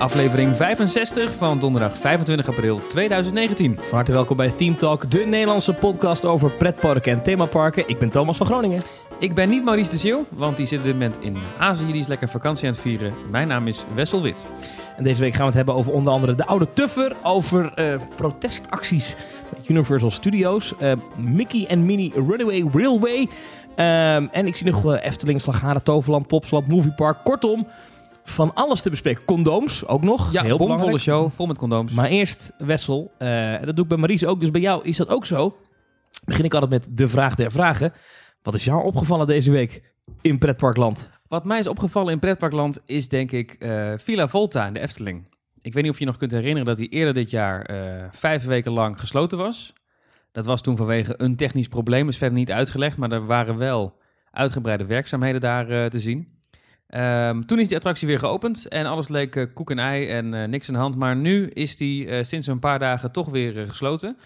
Aflevering 65 van donderdag 25 april 2019. Van harte welkom bij Theme Talk, de Nederlandse podcast over pretparken en themaparken. Ik ben Thomas van Groningen. Ik ben niet Maurice de Zeeuw, want die zit op dit moment in Azië. Die is lekker vakantie aan het vieren. Mijn naam is Wessel Wit. En deze week gaan we het hebben over onder andere de oude Tuffer, over eh, protestacties met Universal Studios, eh, Mickey en Minnie Runaway Railway. Ehm, en ik zie nog uh, Efteling, Slagharen, Toverland, Plopsland, Moviepark. Kortom, van alles te bespreken. Condooms ook nog. Ja, heel bomvolle show, vol met condooms. Maar eerst, Wessel, eh, dat doe ik bij Maries ook, dus bij jou is dat ook zo. Begin ik altijd met de vraag der vragen. Wat is jou opgevallen deze week in pretparkland? Wat mij is opgevallen in pretparkland is denk ik eh, Villa Volta in de Efteling. Ik weet niet of je je nog kunt herinneren dat hij eerder dit jaar eh, vijf weken lang gesloten was. Dat was toen vanwege een technisch probleem, is verder niet uitgelegd, maar er waren wel uitgebreide werkzaamheden daar te zien. Ehm, toen is die attractie weer geopend en alles leek eh, koek en ei en eh, niks aan de hand. Maar nu is die eh, sinds een paar dagen toch weer gesloten.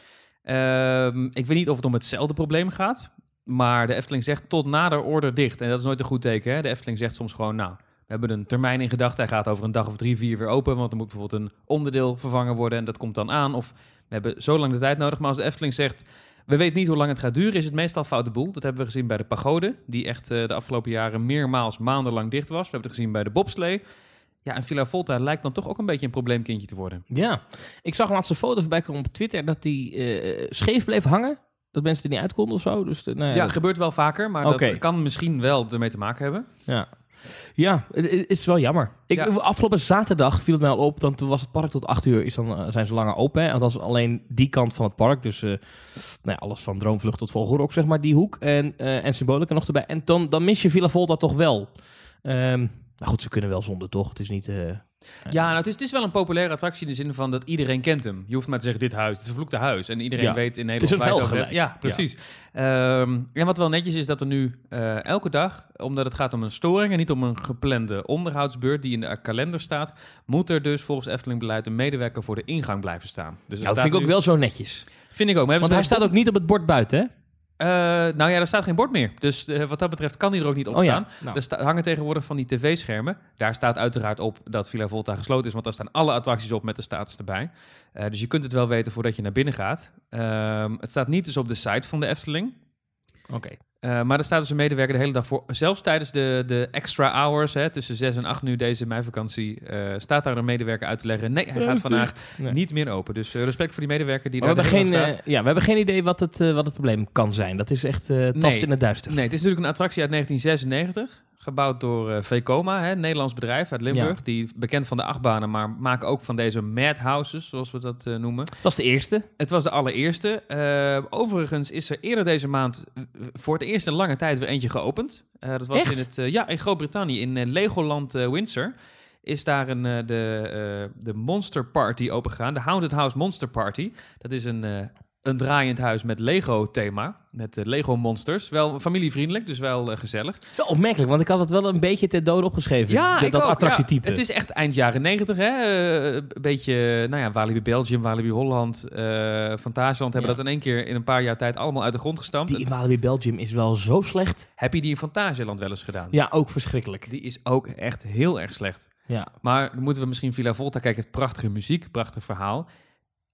Ehm, ik weet niet of het om hetzelfde probleem gaat, maar de Efteling zegt tot nader order dicht. En dat is nooit een goed teken. Hè? De Efteling zegt soms gewoon, nou, we hebben een termijn in gedachten. Hij gaat over een dag of drie, vier weer open, want er moet bijvoorbeeld een onderdeel vervangen worden en dat komt dan aan. Of we hebben zo lang de tijd nodig. Maar als de Efteling zegt, we weten niet hoe lang het gaat duren, is het meestal foute boel. Dat hebben we gezien bij de pagode, die echt eh, de afgelopen jaren meermaals maandenlang dicht was. We hebben het gezien bij de bobslee. Ja, en Villa Volta lijkt dan toch ook een beetje een probleemkindje te worden. Ja, ik zag laatst een foto voorbij komen op Twitter dat die eh, scheef bleef hangen. Dat mensen er niet uit konden of zo. Dus, de, nou ja, Ja, dat- gebeurt wel vaker, maar dat kan misschien wel ermee te maken hebben. ja. Ja, het, het is wel jammer. Ik, Ja. Afgelopen zaterdag viel het mij al op, dan toen was het park tot 8 uur, is dan, eh, zijn ze langer open. Hè? Althans alleen die kant van het park, dus eh, nou ja, alles van Droomvlucht tot Vogelrok, zeg maar, die hoek. En, eh en Symbolica nog erbij. En dan, dan mis je Villa Volta toch wel. Ehm, maar goed, ze kunnen wel zonder, toch? Het is niet... Ja, nou, het, is, het is wel een populaire attractie in de zin van dat iedereen kent hem. Je hoeft maar te zeggen, dit huis, het vervloekte huis. En iedereen Ja. weet in Het is Nederland een het over hel hebt. Ja, precies. Ehm, en wat wel netjes is dat er nu eh, elke dag, omdat het gaat om een storing en niet om een geplande onderhoudsbeurt die in de kalender staat, moet er dus volgens Efteling beleid een medewerker voor de ingang blijven staan. Dus er nou, dat vind ik ook wel zo netjes. Vind ik ook. Maar Want hij staat ook niet op het bord buiten, hè? Eh, nou ja, er staat geen bord meer. Dus eh, wat dat betreft kan hij er ook niet op Oh ja, staan. nou. Er sta- hangen tegenwoordig van die tv-schermen. Daar staat uiteraard op dat Villa Volta gesloten is, want daar staan alle attracties op met de status erbij. Eh, dus je kunt het wel weten voordat je naar binnen gaat. Ehm, het staat niet dus op de site van de Efteling. Oké. Eh, maar er staat dus een medewerker de hele dag voor. Zelfs tijdens de, de extra hours, hè, tussen 6 en 8 nu deze meivakantie, eh staat daar een medewerker uit te leggen. Nee, hij gaat vandaag Nee. niet meer open. Dus eh, respect voor die medewerker die Maar we daar hebben, de hele geen, ja, we hebben geen idee wat het, wat het probleem kan zijn. Dat is echt tast Nee. in het duister. Nee, het is natuurlijk een attractie uit 1996. Gebouwd door Vekoma, hè, een Nederlands bedrijf uit Limburg. Ja. Die bekend van de achtbanen, maar maken ook van deze madhouses, zoals we dat noemen. Het was de eerste. Het was de allereerste. Overigens is er eerder deze maand voor het eerst in lange tijd weer eentje geopend. Eh, dat was Echt? in, het, eh, ja, in Groot-Brittannië, in eh, Legoland Windsor. Is daar een, de, de Monster Party opengegaan. De Haunted House Monster Party. Dat is een, een draaiend huis met Lego-thema. Met eh, Lego-monsters. Wel familievriendelijk, dus wel eh, gezellig. Het is wel opmerkelijk, want ik had het wel een beetje ter dode opgeschreven. Ja, dat, dat ook, attractietype. ja. Het is echt eind jaren negentig, hè? Eh, een beetje, nou ja, Walibi Belgium, Walibi Holland, Fantasieland hebben Ja. dat in één keer in een paar jaar tijd allemaal uit de grond gestampt. Die in Walibi Belgium is wel zo slecht. Heb je die in Fantasieland wel eens gedaan? Ja, ook verschrikkelijk. Die is ook echt heel erg slecht. Ja. Maar moeten we misschien Villa Volta kijken. Het prachtige muziek, prachtig verhaal.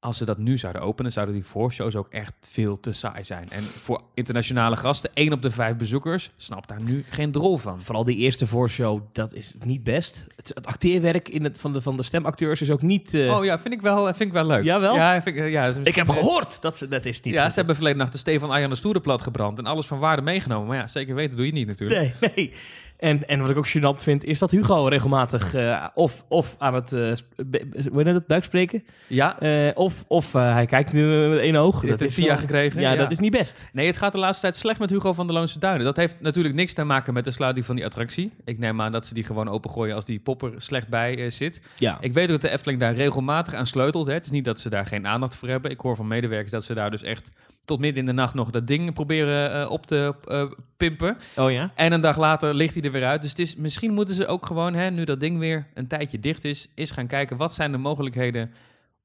Als ze dat nu zouden openen, zouden die voorshows ook echt veel te saai zijn. En voor internationale gasten, één op de vijf bezoekers, snapt daar nu geen drol van. Vooral die eerste voorshow, dat is niet best. Het, het acteerwerk in het, van, de, van de stemacteurs is ook niet... eh, Oh ja, vind ik wel, vind ik wel leuk. Jawel? Ja, vind ik, ja, dat is ik heb misschien- gehoord dat ze, dat is niet Ja, goed. ze hebben verleden nacht de Stefan Arjan de Stoere plat gebrand en alles van waarde meegenomen. Maar ja, zeker weten doe je niet natuurlijk. Nee, nee. En, en wat ik ook gênant vind, is dat Hugo regelmatig eh, of, of aan het, eh, be- hoe heet het, buikspreken, Ja, eh, of, of eh, hij kijkt nu met één oog. heeft een is TIA wel- gekregen. Ja, dat is niet best. Nee, het gaat de laatste tijd slecht met Hugo van der Loonse Duinen. Dat heeft natuurlijk niks te maken met de sluiting van die attractie. Ik neem aan dat ze die gewoon opengooien als die popper slecht bij eh, zit. Ja. Ik weet ook dat de Efteling daar regelmatig aan sleutelt. Hè. Het is niet dat ze daar geen aandacht voor hebben. Ik hoor van medewerkers dat ze daar dus echt tot midden in de nacht nog dat ding proberen eh, op te eh, pimpen. Oh ja? En een dag later ligt hij er weer uit. Dus het is, misschien moeten ze ook gewoon, hè, nu dat ding weer een tijdje dicht is, is gaan kijken wat zijn de mogelijkheden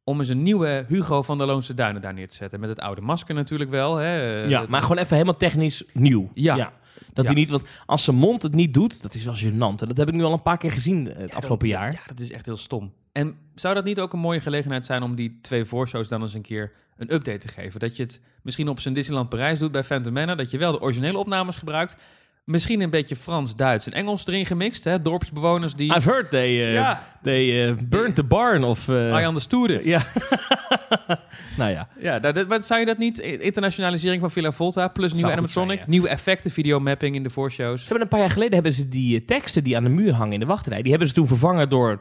om eens een nieuwe Hugo van der Loonse Duinen daar neer te zetten. Met het oude masker natuurlijk wel. Hè. Eh, ja, maar gewoon even helemaal technisch nieuw. Ja. Dat Ja. hij niet, want als zijn mond het niet doet, dat is wel gênant. En dat heb ik nu al een paar keer gezien eh, het Ja, afgelopen dat- jaar. Ja, dat is echt heel stom. En zou dat niet ook een mooie gelegenheid zijn om die twee voorshows dan eens een keer een update te geven? Dat je het misschien op zijn Disneyland Parijs doet bij Phantom Manor, dat je wel de originele opnames gebruikt, misschien een beetje Frans, Duits en Engels erin gemixt, hè? Dorpsbewoners die... I've heard they, uh, Ja. they uh, burnt the barn of... uh, I understood it. ja. nou ja. Ja, dat, maar zou je dat niet, internationalisering van Villa Volta, plus nieuwe animatronic, zijn, ja. nieuwe effecten, videomapping in de voorshows? Ze hebben een paar jaar geleden hebben ze die eh, teksten die aan de muur hangen in de wachtrij, die hebben ze toen vervangen door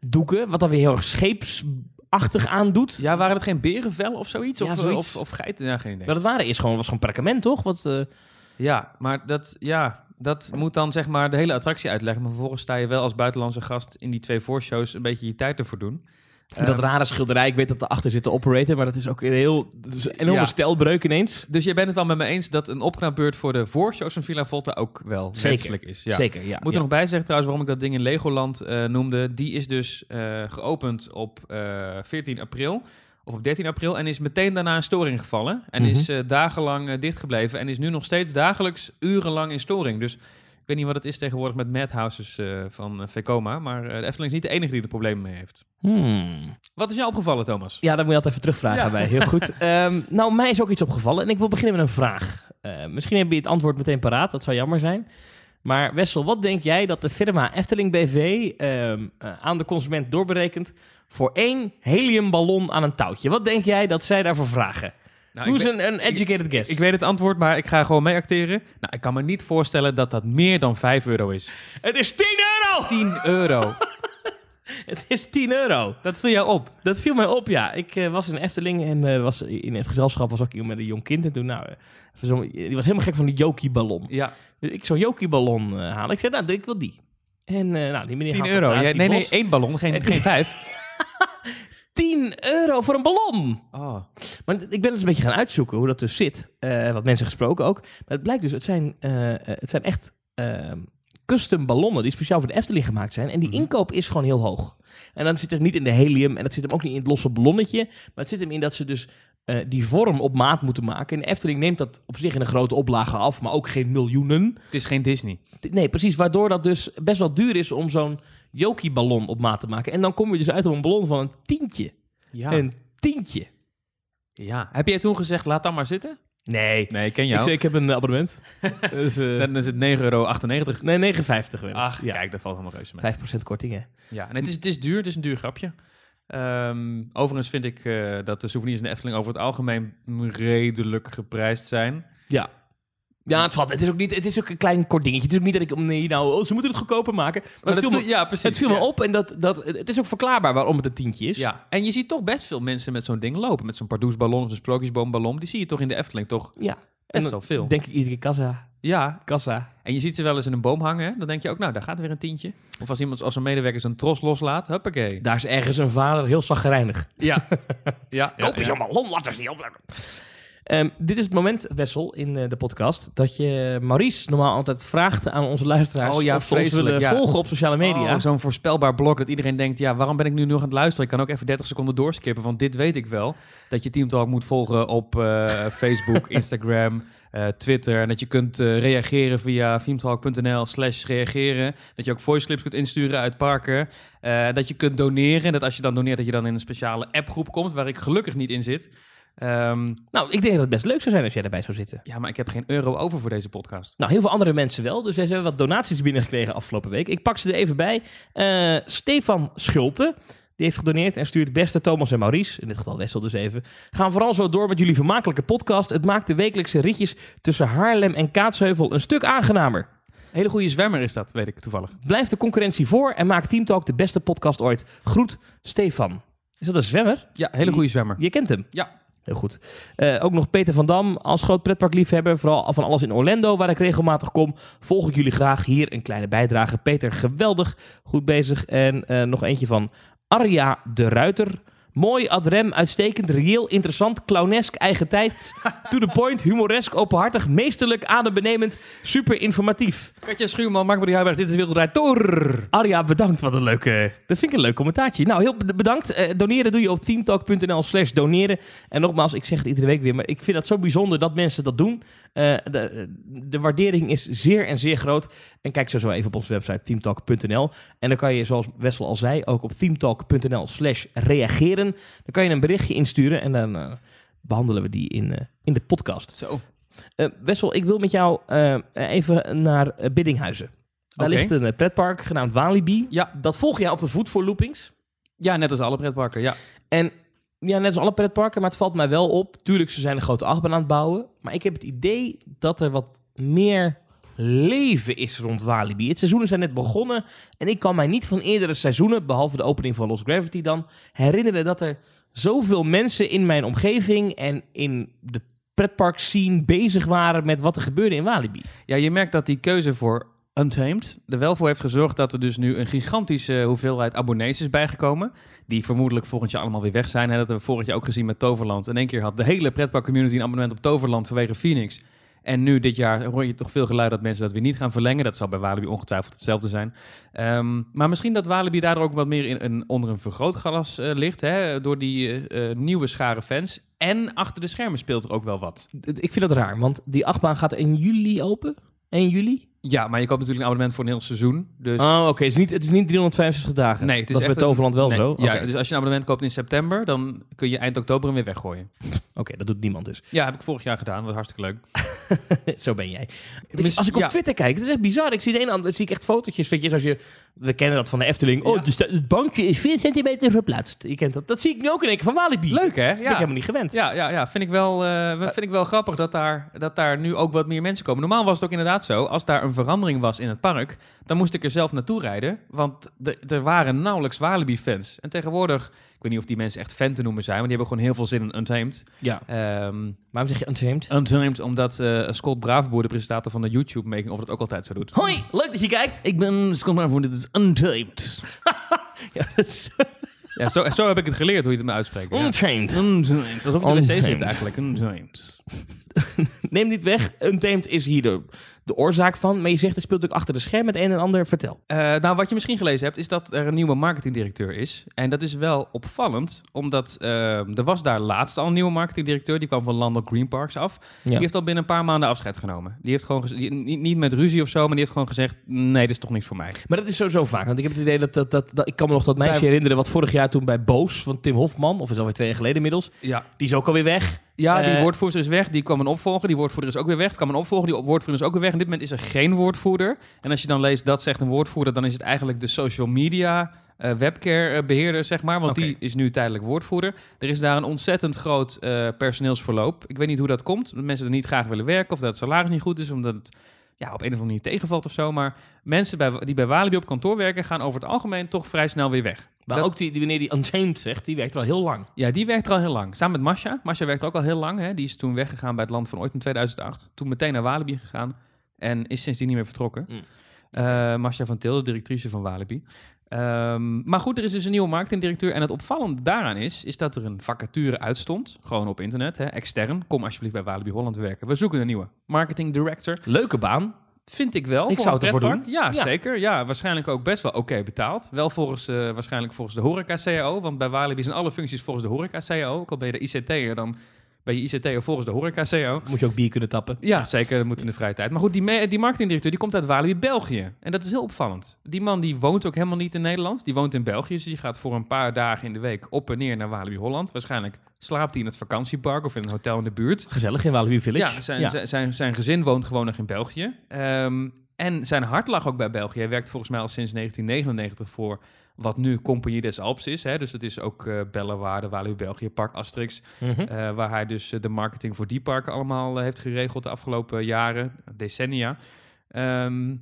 doeken, wat dan weer heel erg scheepsachtig aandoet. Ja, waren het geen berenvel of zoiets? Ja, of, zoiets. Of, of geiten? Ja, geen idee. Maar dat waren eerst gewoon, was gewoon perkament, toch? Wat, eh, Ja, maar dat, ja, dat moet dan zeg maar de hele attractie uitleggen. Maar vervolgens sta je wel als buitenlandse gast in die twee voorshows een beetje je tijd ervoor doen. en dat Ehm, rare schilderij, ik weet dat erachter zit de operator, maar dat is ook een heel dat is een enorme Ja. stijlbreuk ineens. Dus je bent het wel met me eens dat een opknapbeurt voor de voorshows van Villa Volta ook wel wenselijk is. Ja. Zeker, ja. Ik moet ja. er nog bij zeggen trouwens waarom ik dat ding in Legoland eh, noemde. Die is dus eh, geopend op eh 14 april. Of op 13 april. En is meteen daarna in storing gevallen. En Mhm. is eh, dagenlang eh, dichtgebleven. En is nu nog steeds dagelijks urenlang in storing. Dus ik weet niet wat het is tegenwoordig met madhouses eh van uh, Vekoma. Maar eh, de Efteling is niet de enige die er problemen mee heeft. Hmm. Wat is jou opgevallen, Thomas? Ja, dat moet je altijd even terugvragen Ja. bij. Heel goed. Ehm, nou, mij is ook iets opgevallen en ik wil beginnen met een vraag. Eh, misschien heb je het antwoord meteen paraat, dat zou jammer zijn. Maar Wessel, wat denk jij dat de firma Efteling BV ehm, eh, aan de consument doorberekent voor één heliumballon aan een touwtje? Wat denk jij dat zij daarvoor vragen? Nou, Doe eens een, educated guess. ik weet het antwoord, maar ik ga gewoon mee acteren. Nou, ik kan me niet voorstellen dat dat meer dan 5 euro is. Het is 10 euro! 10 euro. Het is 10 euro. Dat viel jou op. Dat viel mij op, ja. Ik eh, was in Efteling en eh, was in het gezelschap was ook iemand met een jong kind. En toen, nou, eh, even zo, die was helemaal gek van die Jokie-ballon. Ja, Dus ik zo'n Jokie-ballon eh, halen. Ik zei, nou, ik wil die. En nou, die meneer 10 haalt euro. uit Ja, nee, nee, één ballon, geen, En- geen vijf. 10 euro voor een ballon! Oh. Maar ik ben dus een beetje gaan uitzoeken hoe dat dus zit. Eh, wat mensen gesproken ook. Maar het blijkt dus, het zijn, eh, eh, het zijn echt eh, custom ballonnen die speciaal voor de Efteling gemaakt zijn. En die Mhm. inkoop is gewoon heel hoog. En dan zit het niet in de helium en dat zit hem ook niet in het losse ballonnetje. Maar het zit hem in dat ze dus die vorm op maat moeten maken. En de Efteling neemt dat op zich in een grote oplage af, maar ook geen miljoenen. Het is geen Disney. Nee, precies. Waardoor dat dus best wel duur is om zo'n Jokie-ballon op maat te maken. En dan kom je dus uit op een ballon van een tientje. Ja. Een tientje. ja. Heb jij toen gezegd, laat dan maar zitten? Nee. Nee, ik ken Ik, jou. zeg, ik heb een abonnement. dus, eh, Dan is het 9,98 euro. nee, 9,50 wel. Ach, ja. kijk, dat valt helemaal reuze mee. 5% korting, hè? Ja, en het is, het is duur. Het is een duur grapje. Ehm, overigens vind ik eh, dat de souvenirs in de Efteling over het algemeen redelijk geprijsd zijn. Ja. Ja, het, valt, het, is ook niet, het is ook een klein kort dingetje. Het is ook niet dat ik... om Nee, nou, oh, ze moeten het goedkoper maken. Maar, het, viel me, ja, precies. het viel ja. me op en dat, dat, het is ook verklaarbaar waarom het een tientje is. Ja, en je ziet toch best veel mensen met zo'n ding lopen. Met zo'n pardoesballon of een sprookjesboomballon. Die zie je toch in de Efteling toch ja. Best wel veel. denk ik iedere keer kassa, Ja, kassa. en je ziet ze wel eens in een boom hangen. Dan denk je ook, nou, daar gaat weer een tientje. Of als iemand als een medewerker zijn tros loslaat. Huppakee. Daar is ergens een vader heel zaggerijnig. Ja. ja, Koop je zo'n ballon, laat eens niet op. Ehm, dit is het moment, Wessel, in eh, de podcast, dat je Maurice normaal altijd vraagt aan onze luisteraars Oh ja, of ze ons willen ja. volgen op sociale media. Oh, Zo'n voorspelbaar blok dat iedereen denkt, ja, waarom ben ik nu nog aan het luisteren? Ik kan ook even 30 seconden doorskippen, want dit weet ik wel. Dat je Team Talk moet volgen op eh, Facebook, Instagram, eh, Twitter. En dat je kunt reageren via teamtalk.nl slash reageren. Dat je ook voice clips kunt insturen uit parken. Dat je kunt doneren. Dat als je dan doneert, dat je dan in een speciale appgroep komt, waar ik gelukkig niet in zit. Ehm, Nou, ik denk dat het best leuk zou zijn als jij erbij zou zitten. ja, maar ik heb geen euro over voor deze podcast. Nou, heel veel andere mensen wel. Dus wij hebben wat donaties binnengekregen afgelopen week. Ik pak ze er even bij. Eh, Stefan Schulte. Die heeft gedoneerd en stuurt beste Thomas en Maurice, in dit geval Wessel dus even. Gaan vooral zo door met jullie vermakelijke podcast. Het maakt de wekelijkse ritjes tussen Haarlem en Kaatsheuvel een stuk aangenamer. Hele goede zwemmer is dat, weet ik toevallig. Blijf de concurrentie voor en maak Team Talk de beste podcast ooit. Groet, Stefan. Is dat een zwemmer? Ja, hele goede zwemmer. Je kent hem. Ja. Heel goed. Eh, ook nog Peter van Dam als groot pretparkliefhebber. Vooral van alles in Orlando, waar ik regelmatig kom. Volg ik jullie graag. Hier een kleine bijdrage. Peter, geweldig. Goed bezig. En eh, nog eentje van Arja de Ruiter. Mooi, adrem, uitstekend, reëel, interessant, clownesk, eigen tijd, to the point, humoresk, openhartig, meesterlijk, adembenemend, super informatief. Katja Schuurman, Mark Marie Huibrecht, dit is Wereldrijd Door. Arja, bedankt. Wat een leuke... Dat vind ik een leuk commentaartje. Nou, heel bed- bedankt. Eh, doneren doe je op teamtalk.nl slash doneren. En nogmaals, ik zeg het iedere week weer, maar ik vind het zo bijzonder dat mensen dat doen. Eh, de, de waardering is zeer en zeer groot. En kijk sowieso even op onze website teamtalk.nl. En dan kan je, zoals Wessel al zei, ook op teamtalk.nl slash reageren. Dan kan je een berichtje insturen en dan eh, behandelen we die in, eh, in de podcast. Zo. Eh, Wessel, ik wil met jou even naar Biddinghuizen. Daar ligt een pretpark genaamd Walibi. Ja. Dat volg jij op de voet voor loopings. Ja, net als alle pretparken, ja. En ja, net als alle pretparken, maar het valt mij wel op. Tuurlijk, ze zijn een grote achtbaan aan het bouwen. Maar ik heb het idee dat er wat meer leven is rond Walibi. Het seizoenen zijn net begonnen. En ik kan mij niet van eerdere seizoenen, behalve de opening van Lost Gravity dan, herinneren dat er zoveel mensen in mijn omgeving en in de pretpark scene bezig waren met wat er gebeurde in Walibi. Ja, je merkt dat die keuze voor Untamed er wel voor heeft gezorgd dat er dus nu een gigantische hoeveelheid abonnees is bijgekomen. Die vermoedelijk volgend jaar allemaal weer weg zijn. Dat hebben we vorig jaar ook gezien met Toverland. In één keer had de hele pretpark community een abonnement op Toverland vanwege Phoenix. En nu dit jaar hoor je toch veel geluid dat mensen dat weer niet gaan verlengen. Dat zal bij Walibi ongetwijfeld hetzelfde zijn. Ehm, maar misschien dat Walibi daardoor ook wat meer in, onder een vergrootglas eh, ligt. Hè, door die eh, eh, nieuwe schare fans. En achter de schermen speelt er ook wel wat. Ik vind dat raar, want die achtbaan gaat in juli open. 1 juli? Ja, maar je koopt natuurlijk een abonnement voor een heel seizoen. Dus Oh, oké. Het, is niet- het is niet 365 dagen. Nee, het is dat is bij Toverland wel Nee, zo. Ja, dus als je een abonnement koopt in september, dan kun je eind oktober hem weer weggooien. Oké, dat doet niemand dus. Ja, heb ik vorig jaar gedaan. was hartstikke leuk. zo ben jij. Als ik op ja. Twitter kijk, het is echt bizar. Ik zie de ene dan zie ik echt fotootjes. Weet je, zoals je, we kennen dat van de Efteling. Oh, dus dat- het bankje is 4 centimeter verplaatst. Je kent dat. Dat zie ik nu ook in één keer van Walibi. Leuk, hè? Dat ben ik helemaal niet gewend. Ja, ja, ja. Vind, ik wel, eh, vind ik wel grappig dat daar, dat daar nu ook wat meer mensen komen. Normaal was het ook inderdaad zo. Als daar een verandering was in het park, dan moest ik er zelf naartoe rijden. Want er waren nauwelijks Walibi-fans. En tegenwoordig, weet niet of die mensen echt fan te noemen zijn, maar die hebben gewoon heel veel zin in Untamed. Ja. Ehm Waarom zeg je untamed? Untamed, omdat eh, Scott Bravenboer, de presentator van de YouTube-making, of het ook altijd zo doet. Hoi, leuk dat je kijkt. Ik ben Scott Bravenboer, dit is Untamed. Ja, dat is Ja, zo, zo heb ik het geleerd hoe je het moet uitspreken. Ja. untamed. Untamed. Dat is ook de Untamed. wc-zit eigenlijk. Untamed. Neem niet weg. Untamed is hier de, de oorzaak van. Maar je zegt, het speelt ook achter de schermen het een en ander. Vertel. Eh, nou, wat je misschien gelezen hebt, is dat er een nieuwe marketingdirecteur is. En dat is wel opvallend, omdat eh, er was daar laatst al een nieuwe marketingdirecteur. Die kwam van Landel Green Parks af. Die heeft al binnen een paar maanden afscheid genomen. Die heeft gewoon die- niet, niet met ruzie of zo, maar die heeft gewoon gezegd: nee, dit is toch niks voor mij. Maar dat is sowieso vaak. Want ik heb het idee dat, dat, dat, dat- ik kan me nog dat meisje Bij- herinneren wat vorig jaar toen bij Boos van Tim Hofman, of is alweer twee jaar geleden inmiddels, Ja, die is ook alweer weg. Ja die Eh, woordvoerder is weg. Die kwam een opvolger. Die woordvoerder is ook weer weg. Kwam een opvolger. Die woordvoerder is ook weer weg. En dit moment is er geen woordvoerder. En als je dan leest dat zegt een woordvoerder, dan is het eigenlijk de social media eh webcare beheerder, zeg maar. Want die is nu tijdelijk woordvoerder. Er is daar een ontzettend groot eh, personeelsverloop. Ik weet niet hoe dat komt. Dat mensen er niet graag willen werken. Of dat het salaris niet goed is. Omdat het ja, op een of andere manier tegenvalt of zo. Maar mensen bij, die bij Walibi op kantoor werken, gaan over het algemeen toch vrij snel weer weg. Maar Dat- ook die, die wanneer die Untamed zegt, die werkt wel heel lang. Ja, die werkt er al heel lang. Samen met Masha. Masha werkt er ook al heel lang. Hè. Die is toen weggegaan bij het Land van Ooit in 2008. Toen meteen naar Walibi gegaan. En is sindsdien niet meer vertrokken. Mm. Eh, Masha van Til, de directrice van Walibi. Ehm, maar goed, er is dus een nieuwe marketingdirecteur. En het opvallende daaraan is, is dat er een vacature uitstond. Gewoon op internet, hè, extern. Kom alsjeblieft bij Walibi Holland werken. We zoeken een nieuwe marketing director. Leuke baan. Vind ik wel. Ik zou het ervoor. Ja, Ja. zeker. Ja, waarschijnlijk ook best wel oké betaald. Wel volgens, eh, waarschijnlijk volgens de horeca-CAO. Want bij Walibi zijn alle functies volgens de horeca-CAO. Ook al ben je de ICT'er, dan ben je ICT'er volgens de horeca-CAO. Moet je ook bier kunnen tappen. Ja, zeker. Dat moet in de vrije tijd. Maar goed, die, die marketingdirecteur die komt uit Walibi, België. En dat is heel opvallend. Die man die woont ook helemaal niet in Nederland. Die woont in België. Dus die gaat voor een paar dagen in de week op en neer naar Walibi Holland. Waarschijnlijk slaapt hij in het vakantiepark of in een hotel in de buurt. Gezellig in Walibi Village. Ja, zijn, Zijn, zijn, zijn gezin woont gewoon nog in België. Ehm, en zijn hart lag ook bij België. Hij werkt volgens mij al sinds 1999 voor wat nu Compagnie des Alps is. Hè? Dus dat is ook eh Bellewaarde, Walibi België, Park Asterix. Mhm. eh, waar hij dus eh, de marketing voor die parken allemaal heeft geregeld de afgelopen jaren, decennia. Ehm,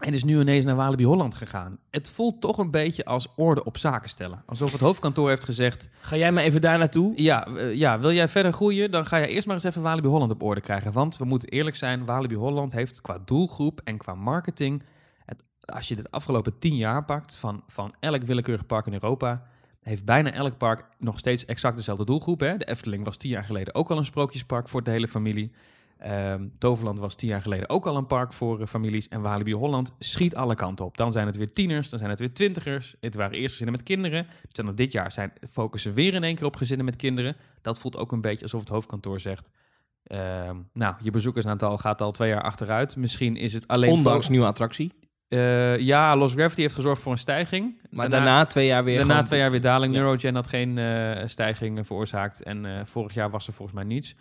en is nu ineens naar Walibi Holland gegaan. Het voelt toch een beetje als orde op zaken stellen. Alsof het hoofdkantoor heeft gezegd... Ga jij maar even daar naartoe? Ja, ja, wil jij verder groeien, dan ga je eerst maar eens even Walibi Holland op orde krijgen. Want we moeten eerlijk zijn, Walibi Holland heeft qua doelgroep en qua marketing... Het, als je de afgelopen tien jaar pakt van, van elk willekeurig park in Europa... heeft bijna elk park nog steeds exact dezelfde doelgroep. Hè? De Efteling was tien jaar geleden ook al een sprookjespark voor de hele familie. Ehm, Toverland was tien jaar geleden ook al een park voor eh, families. En Walibi Holland schiet alle kanten op. Dan zijn het weer tieners, dan zijn het weer twintigers. Het waren eerst gezinnen met kinderen. Er dit jaar zijn, focussen weer in één keer op gezinnen met kinderen. Dat voelt ook een beetje alsof het hoofdkantoor zegt... ehm, nou, je bezoekersaantal gaat al twee jaar achteruit. Misschien is het alleen... Ondanks nieuwe attractie. Eh, ja, Lost Gravity heeft gezorgd voor een stijging. Maar daarna, twee jaar weer. Daarna gewoon- twee jaar weer daling. Ja. Neurogen had geen eh, stijging veroorzaakt. En eh, vorig jaar was er volgens mij niets.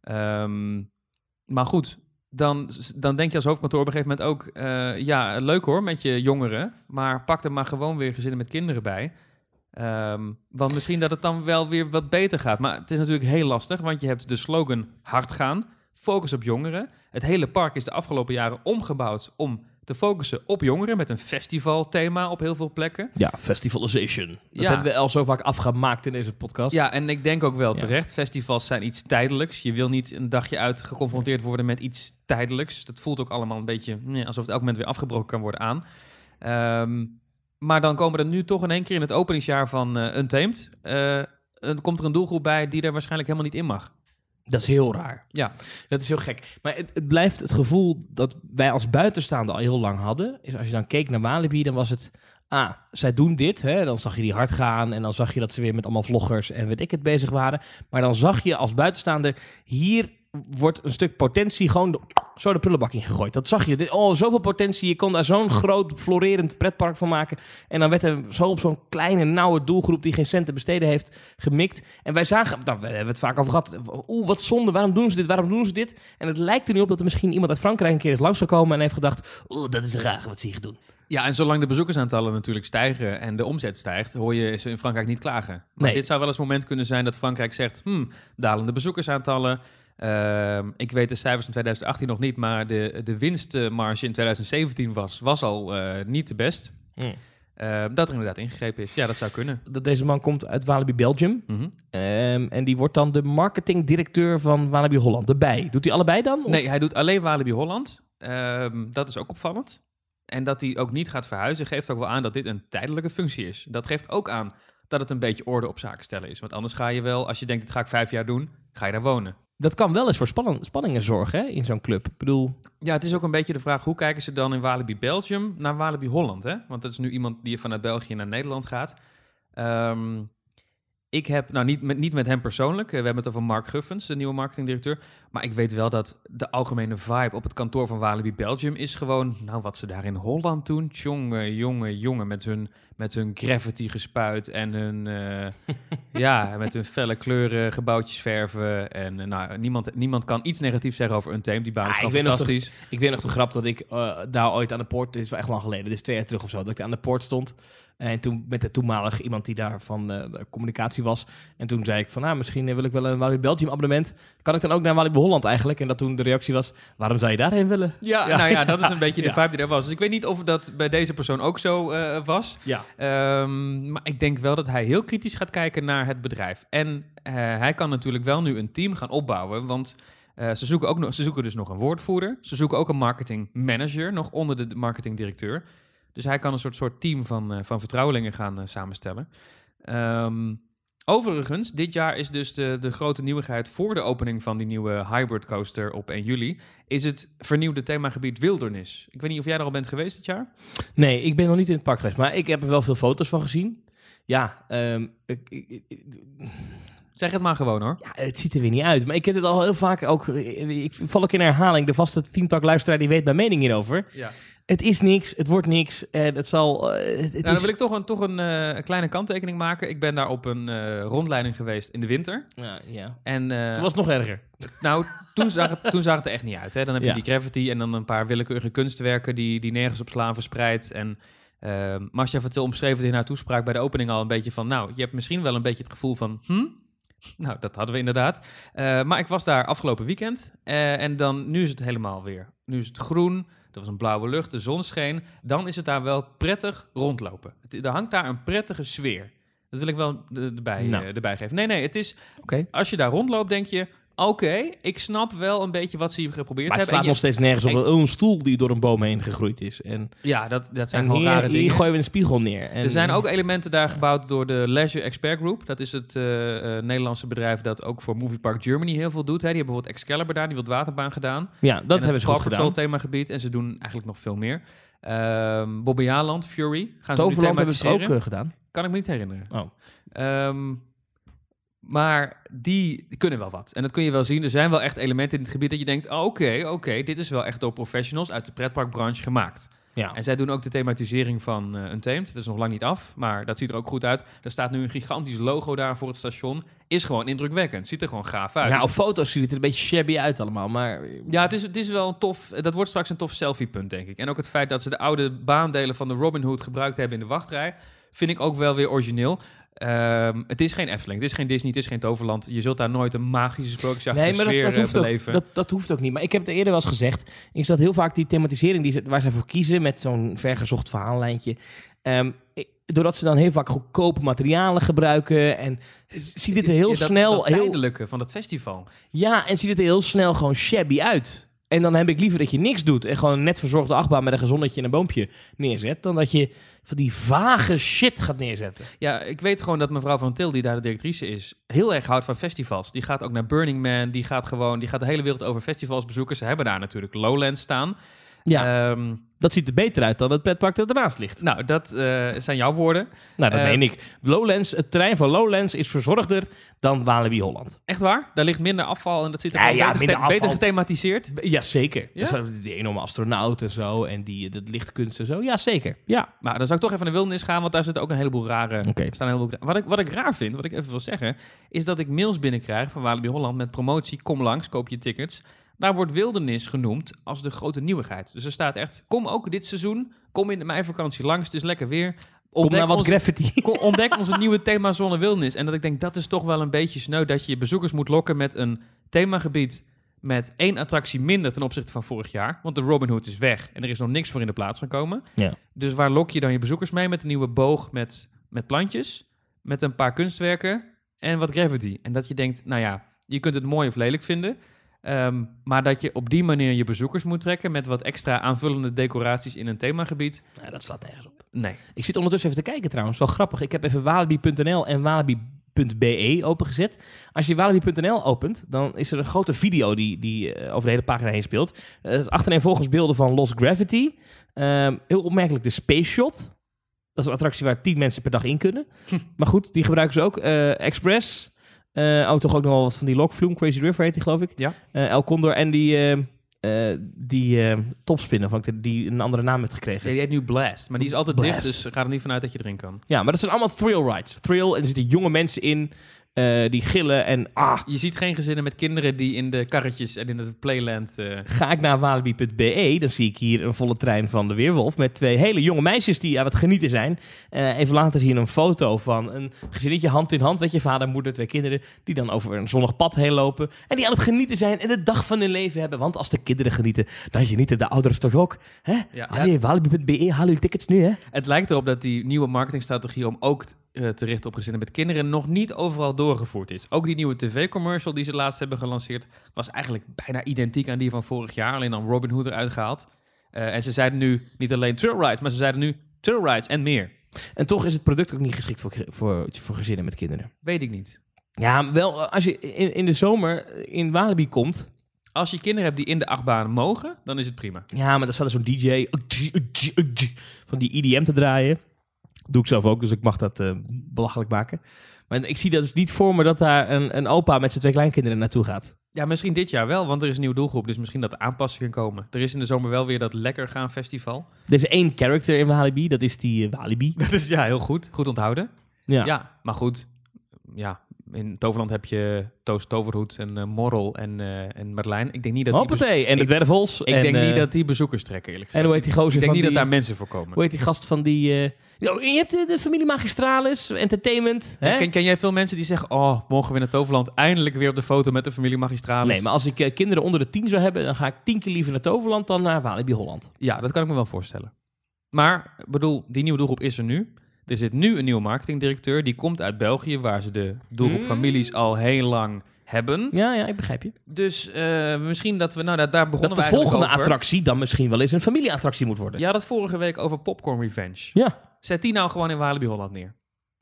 Ehm, maar goed, dan, dan denk je als hoofdkantoor op een gegeven moment ook... ja, leuk hoor met je jongeren. Maar pak er maar gewoon weer gezinnen met kinderen bij. Ehm, want misschien dat het dan wel weer wat beter gaat. Maar het is natuurlijk heel lastig. Want je hebt de slogan hard gaan. Focus op jongeren. Het hele park is de afgelopen jaren omgebouwd om te focussen op jongeren. Met een festivalthema op heel veel plekken. Ja, festivalization. Dat Ja. hebben we al zo vaak afgemaakt in deze podcast. Ja, en ik denk ook wel Ja. terecht. Festivals zijn iets tijdelijks. Je wil niet een dagje uit geconfronteerd worden met iets tijdelijks. Dat voelt ook allemaal een beetje nee, alsof het elk moment weer afgebroken kan worden aan. Ehm, maar dan komen er nu toch in één keer in het openingsjaar van eh Untamed... een- komt er een doelgroep bij die er waarschijnlijk helemaal niet in mag. Dat is heel raar. Ja. Dat is heel gek. Maar het, blijft het gevoel dat wij als buitenstaande al heel lang hadden. Is als je dan keek naar Walibi, dan was het... Ah, zij doen dit. Hè? Dan zag je die hard gaan. En dan zag je dat ze weer met allemaal vloggers en weet ik het bezig waren. Maar dan zag je als buitenstaander... Hier wordt een stuk potentie gewoon de- zo de prullenbak in gegooid. Dat zag je. Oh, zoveel potentie. Je kon daar zo'n groot, florerend pretpark van maken. En dan werd er zo op zo'n kleine, nauwe doelgroep... die geen cent te besteden heeft, gemikt. En wij zagen... Nou, we hebben het vaak over gehad. Oeh, wat zonde. Waarom doen ze dit? Waarom doen ze dit? En het lijkt er nu op dat er misschien iemand uit Frankrijk... een keer is langsgekomen en heeft gedacht... Oeh, dat is raar wat ze hier doen. Ja, en zolang de bezoekersaantallen natuurlijk stijgen en de omzet stijgt, hoor je ze in Frankrijk niet klagen. Maar Nee. dit zou wel eens een moment kunnen zijn dat Frankrijk zegt, hmm, dalende bezoekersaantallen. Ehm, ik weet de cijfers van 2018 nog niet, maar de, de winstmarge in 2017 was, was al eh, niet de best. Ehm, dat er inderdaad ingegrepen is. Ja, dat zou kunnen. Dat deze man komt uit Walibi Belgium. Mhm. Ehm, en die wordt dan de marketingdirecteur van Walibi Holland. Erbij. Doet hij allebei dan? Of- Nee, hij doet alleen Walibi Holland. Ehm, dat is ook opvallend. En dat hij ook niet gaat verhuizen, geeft ook wel aan dat dit een tijdelijke functie is. Dat geeft ook aan dat het een beetje orde op zaken stellen is. Want anders ga je wel, als je denkt, dit ga ik vijf jaar doen, ga je daar wonen. Dat kan wel eens voor spanning, spanningen zorgen hè, in zo'n club. Ik bedoel, Ja, het is ook een beetje de vraag, hoe kijken ze dan in Walibi Belgium naar Walibi Holland? Hè? Want dat is nu iemand die vanuit België naar Nederland gaat. Ehm, ik heb, nou niet met, niet met hem persoonlijk, eh, we hebben het over Mark Guffens, de nieuwe marketingdirecteur. Maar ik weet wel dat de algemene vibe op het kantoor van Walibi Belgium is gewoon, nou wat ze daar in Holland doen, jongen, jongen, jongen, met hun, met hun gravity gespuit en hun, eh, ja, met hun felle kleuren gebouwtjes verven. En eh, nou, niemand, niemand kan iets negatiefs zeggen over Untamed, die baan is Ah, ik weet nog fantastisch. ik weet nog de grap dat ik eh, daar ooit aan de poort... Dit is wel echt lang geleden, dit is twee jaar terug of zo... dat ik aan de poort stond. En toen met de toenmalig iemand die daar van de communicatie was. En toen zei ik van, nou, misschien wil ik wel een Walibi Belgium abonnement. Kan ik dan ook naar Walibi Holland eigenlijk? En dat toen de reactie was, waarom zou je daarheen willen? Ja, Ja. nou ja, dat is een beetje de vibe die er was. Dus ik weet niet of dat bij deze persoon ook zo eh, was. Ja. Ehm, maar ik denk wel dat hij heel kritisch gaat kijken naar het bedrijf. En eh, hij kan natuurlijk wel nu een team gaan opbouwen. Want eh, ze, zoeken ook nog, ze zoeken dus nog een woordvoerder. Ze zoeken ook een marketing manager, nog onder de marketingdirecteur. Dus hij kan een soort, soort team van, eh, van vertrouwelingen gaan samenstellen. Ehm, overigens, dit jaar is dus de, de grote nieuwigheid voor de opening van die nieuwe hybrid coaster op 1 juli. Is het vernieuwde themagebied Wilderness. Ik weet niet of jij er al bent geweest dit jaar. Nee, ik ben nog niet in het park geweest, maar ik heb er wel veel foto's van gezien. Ja, ehm, ik, ik- ik- Zeg het maar gewoon hoor. ja, het ziet er weer niet uit. Maar ik heb het al heel vaak ook... Ik val ook in herhaling. De vaste teamtalk luisteraar die weet mijn mening hierover. Ja. Het is niks, het wordt niks. En het zal... eh, het het Nou, dan is... wil ik toch een, toch een eh, kleine kanttekening maken. Ik ben daar op een eh, rondleiding geweest in de winter. Ja, ja. En eh, Het was nog erger. nou, toen zag, het, toen zag het er echt niet uit. Hè? Dan heb je Ja. die gravity en dan een paar willekeurige kunstwerken die, die nergens op slaan verspreid. En uh, Marcia Vertil omschreef het in haar toespraak bij de opening al een beetje van... Nou, je hebt misschien wel een beetje het gevoel van... Hm? Nou, dat hadden we inderdaad. Uh, maar ik was daar afgelopen weekend. Uh, en dan, nu is het helemaal weer. Nu is het groen. Er was een blauwe lucht, de zon scheen. Dan is het daar wel prettig rondlopen. Het, er hangt daar een prettige sfeer. Dat wil ik wel erbij, Nou. uh, erbij geven. Nee, nee, het is... Als je daar rondloopt, denk je... oké, ik snap wel een beetje wat ze hier geprobeerd Maar het hebben. slaat En nog steeds nergens op. en- een stoel die door een boom heen gegroeid is. En, Ja, dat, dat zijn gewoon rare dingen. gooien we een spiegel neer. En, er zijn ook elementen daar gebouwd door de Leisure Expert Group. Dat is het eh, eh, Nederlandse bedrijf dat ook voor Movie Park Germany heel veel doet. Hè. Die hebben bijvoorbeeld Excalibur daar, die Wildwaterbaan gedaan. Ja, dat En hebben het ze goed gedaan. themagebied. En ze doen eigenlijk nog veel meer. Ehm Bobbejaanland, Fury. Gaan ze nu hebben ze ook eh, gedaan. Kan ik me niet herinneren. Oh. Ehm, maar die, die kunnen wel wat. En dat kun je wel zien. Er zijn wel echt elementen in het gebied dat je denkt... oh, oké, oké, dit is wel echt door professionals uit de pretparkbranche gemaakt. Ja. En zij doen ook de thematisering van eh Untamed. Dat is nog lang niet af, maar dat ziet er ook goed uit. Er staat nu een gigantisch logo daar voor het station. Is gewoon indrukwekkend. Ziet er gewoon gaaf uit. Nou, op foto's ziet het er een beetje shabby uit allemaal. Maar ja, het is, het is wel een tof... Dat wordt straks een tof selfiepunt, denk ik. En ook het feit dat ze de oude baandelen van de Robin Hood gebruikt hebben in de wachtrij... vind ik ook wel weer origineel. Ehm, het is geen Efteling, het is geen Disney, het is geen Toverland. Je zult daar nooit een magische sprookjesachtige Nee, maar dat, sfeer dat, eh, hoeft ook, dat, dat hoeft ook niet. Maar ik heb het eerder wel eens gezegd. Ik zat heel vaak die thematisering die ze, waar ze voor kiezen met zo'n vergezocht verhaallijntje. Ik- doordat ze dan heel vaak goedkope materialen gebruiken en ziet dit er heel Ja, dat- snel Dat heel van het festival. ja en ziet het er heel snel gewoon shabby uit. En dan heb ik liever dat je niks doet en gewoon een net verzorgde achtbaan met een gezonnetje en een boompje neerzet, dan dat je van die vage shit gaat neerzetten. Ja, ik weet gewoon dat mevrouw Van Til, die daar de directrice is, heel erg houdt van festivals. Die gaat ook naar Burning Man, die gaat gewoon, die gaat de hele wereld over festivals bezoeken. Ze hebben daar natuurlijk Lowlands staan. Ja, Ehm, dat ziet er beter uit dan het pretpark dat ernaast ligt. nou, dat eh, zijn jouw woorden. Nou, dat Eh, meen ik. Lowlands, het terrein van Lowlands is verzorgder dan Walibi Holland. Echt waar? Daar ligt minder afval en dat ziet er Ja, ja, beter, gethematiseerd. Ja, zeker. Ja? Die enorme astronaut en zo. En die, dat lichtkunst en zo. Ja, zeker. Ja. Maar dan zou ik toch even naar de wildernis gaan, want daar zitten ook een heleboel rare... Oké. staan een heleboel, wat, ik, wat ik raar vind, wat ik even wil zeggen, is dat ik mails binnenkrijg van Walibi Holland met promotie, kom langs, koop je tickets. Daar wordt wildernis genoemd als de grote nieuwigheid. Dus er staat echt, kom ook dit seizoen, kom in de meivakantie langs, het is lekker weer. Kom naar wat onze, graffiti. kom- ontdek onze nieuwe themazone wildernis. En dat ik denk, dat is toch wel een beetje sneu dat je je bezoekers moet lokken met een themagebied met één attractie minder ten opzichte van vorig jaar. Want de Robin Hood is weg en er is nog niks voor in de plaats gekomen. Ja. Dus waar lok je dan je bezoekers mee? Met een nieuwe boog met, met plantjes, met een paar kunstwerken en wat gravity. En dat je denkt, nou ja, je kunt het mooi of lelijk vinden. Ehm, maar dat je op die manier je bezoekers moet trekken met wat extra aanvullende decoraties in een themagebied. Ja, dat staat nergens op. Nee. Ik zit ondertussen even te kijken trouwens. Wel grappig. Ik heb even walibi.nl en walibi.be opengezet. Als je walibi.nl opent, dan is er een grote video die, die eh, over de hele pagina heen speelt. Uh, achterin volgens beelden van Lost Gravity. Ehm, heel opmerkelijk de Space Shot. Dat is een attractie waar tien mensen per dag in kunnen. maar goed, die gebruiken ze ook. Eh, Express. Eh oh, toch ook nog wel wat van die lokvloem. Crazy River heet die, geloof ik. Ja. Eh, El Condor en die, eh, die topspinner, van, die een andere naam heeft gekregen. Ja, die heet nu Blast, maar die is altijd Blast. dicht, dus ga er niet vanuit dat je erin kan. Ja, maar dat zijn allemaal thrill rides. Thrill, en er zitten jonge mensen in eh, die gillen en ah, Je ziet geen gezinnen met kinderen die in de karretjes en in het playland... eh, ga ik naar walibi.be, dan zie ik hier een volle trein van de Weerwolf met twee hele jonge meisjes die aan het genieten zijn. Eh, even later zie je een foto van een gezinnetje hand in hand, weet je, vader, moeder, twee kinderen, die dan over een zonnig pad heen lopen en die aan het genieten zijn en de dag van hun leven hebben. Want als de kinderen genieten, dan genieten de ouders toch ook. Hè? ja, Allee, walibi.be, haal uw tickets nu, hè? Het lijkt erop dat die nieuwe marketingstrategie om ook eh, te richten op gezinnen met kinderen nog niet overal doorgevoerd is. Ook die nieuwe tv-commercial die ze laatst hebben gelanceerd was eigenlijk bijna identiek aan die van vorig jaar, alleen dan Robin Hood eruit gehaald. Eh, en ze zeiden nu niet alleen trail rides, maar ze zeiden nu trail rides en meer. En toch is het product ook niet geschikt voor, voor, voor gezinnen met kinderen. Weet ik niet. Ja, wel, als je in, in de zomer in Walibi komt. Als je kinderen hebt die in de achtbaan mogen, dan is het prima. Ja, maar dan staat er zo'n DJ van die EDM te draaien. Doe ik zelf ook, dus ik mag dat eh, belachelijk maken. Maar ik zie dat dus niet voor me dat daar een, een opa met zijn twee kleinkinderen naartoe gaat. Ja, misschien dit jaar wel, want er is een nieuwe doelgroep, dus misschien dat er aanpassingen komen. Er is in de zomer wel weer dat Lekker Gaan Festival. Er is één character in Walibi, dat is die eh, Walibi. Dat is ja, heel goed. Goed onthouden. Ja. Ja, maar goed. Ja, in Toverland heb je Toos Toverhoed en eh, Morrel en, eh en Marlijn. Ik denk niet dat die, Hoppatee, en de dwervels. ik en, denk niet dat die bezoekers trekken, eerlijk En gezegd. hoe heet die gozer ik denk van niet die... dat daar mensen voor komen. Hoe heet die gast van die... oh, en je hebt de, de familie Magistralis, Entertainment. Hè? Ken, ken jij veel mensen die zeggen... Oh, mogen we in het Toverland eindelijk weer op de foto met de familie Magistralis? Nee, maar als ik eh, kinderen onder de tien zou hebben, dan ga ik tien keer liever naar Toverland dan naar Walibi Holland. Ja, dat kan ik me wel voorstellen. Maar, ik bedoel, die nieuwe doelgroep is er nu. Er zit nu een nieuwe marketingdirecteur. Die komt uit België, waar ze de doelgroep Hmm. families al heel lang hebben. Ja, ja, ik begrijp je. Dus eh, misschien dat we, nou daar, daar begonnen Dat de we volgende over. attractie dan misschien wel eens een familieattractie moet worden. Ja, dat vorige week over Popcorn Revenge. Ja. Zet die nou gewoon in Walibi Holland neer.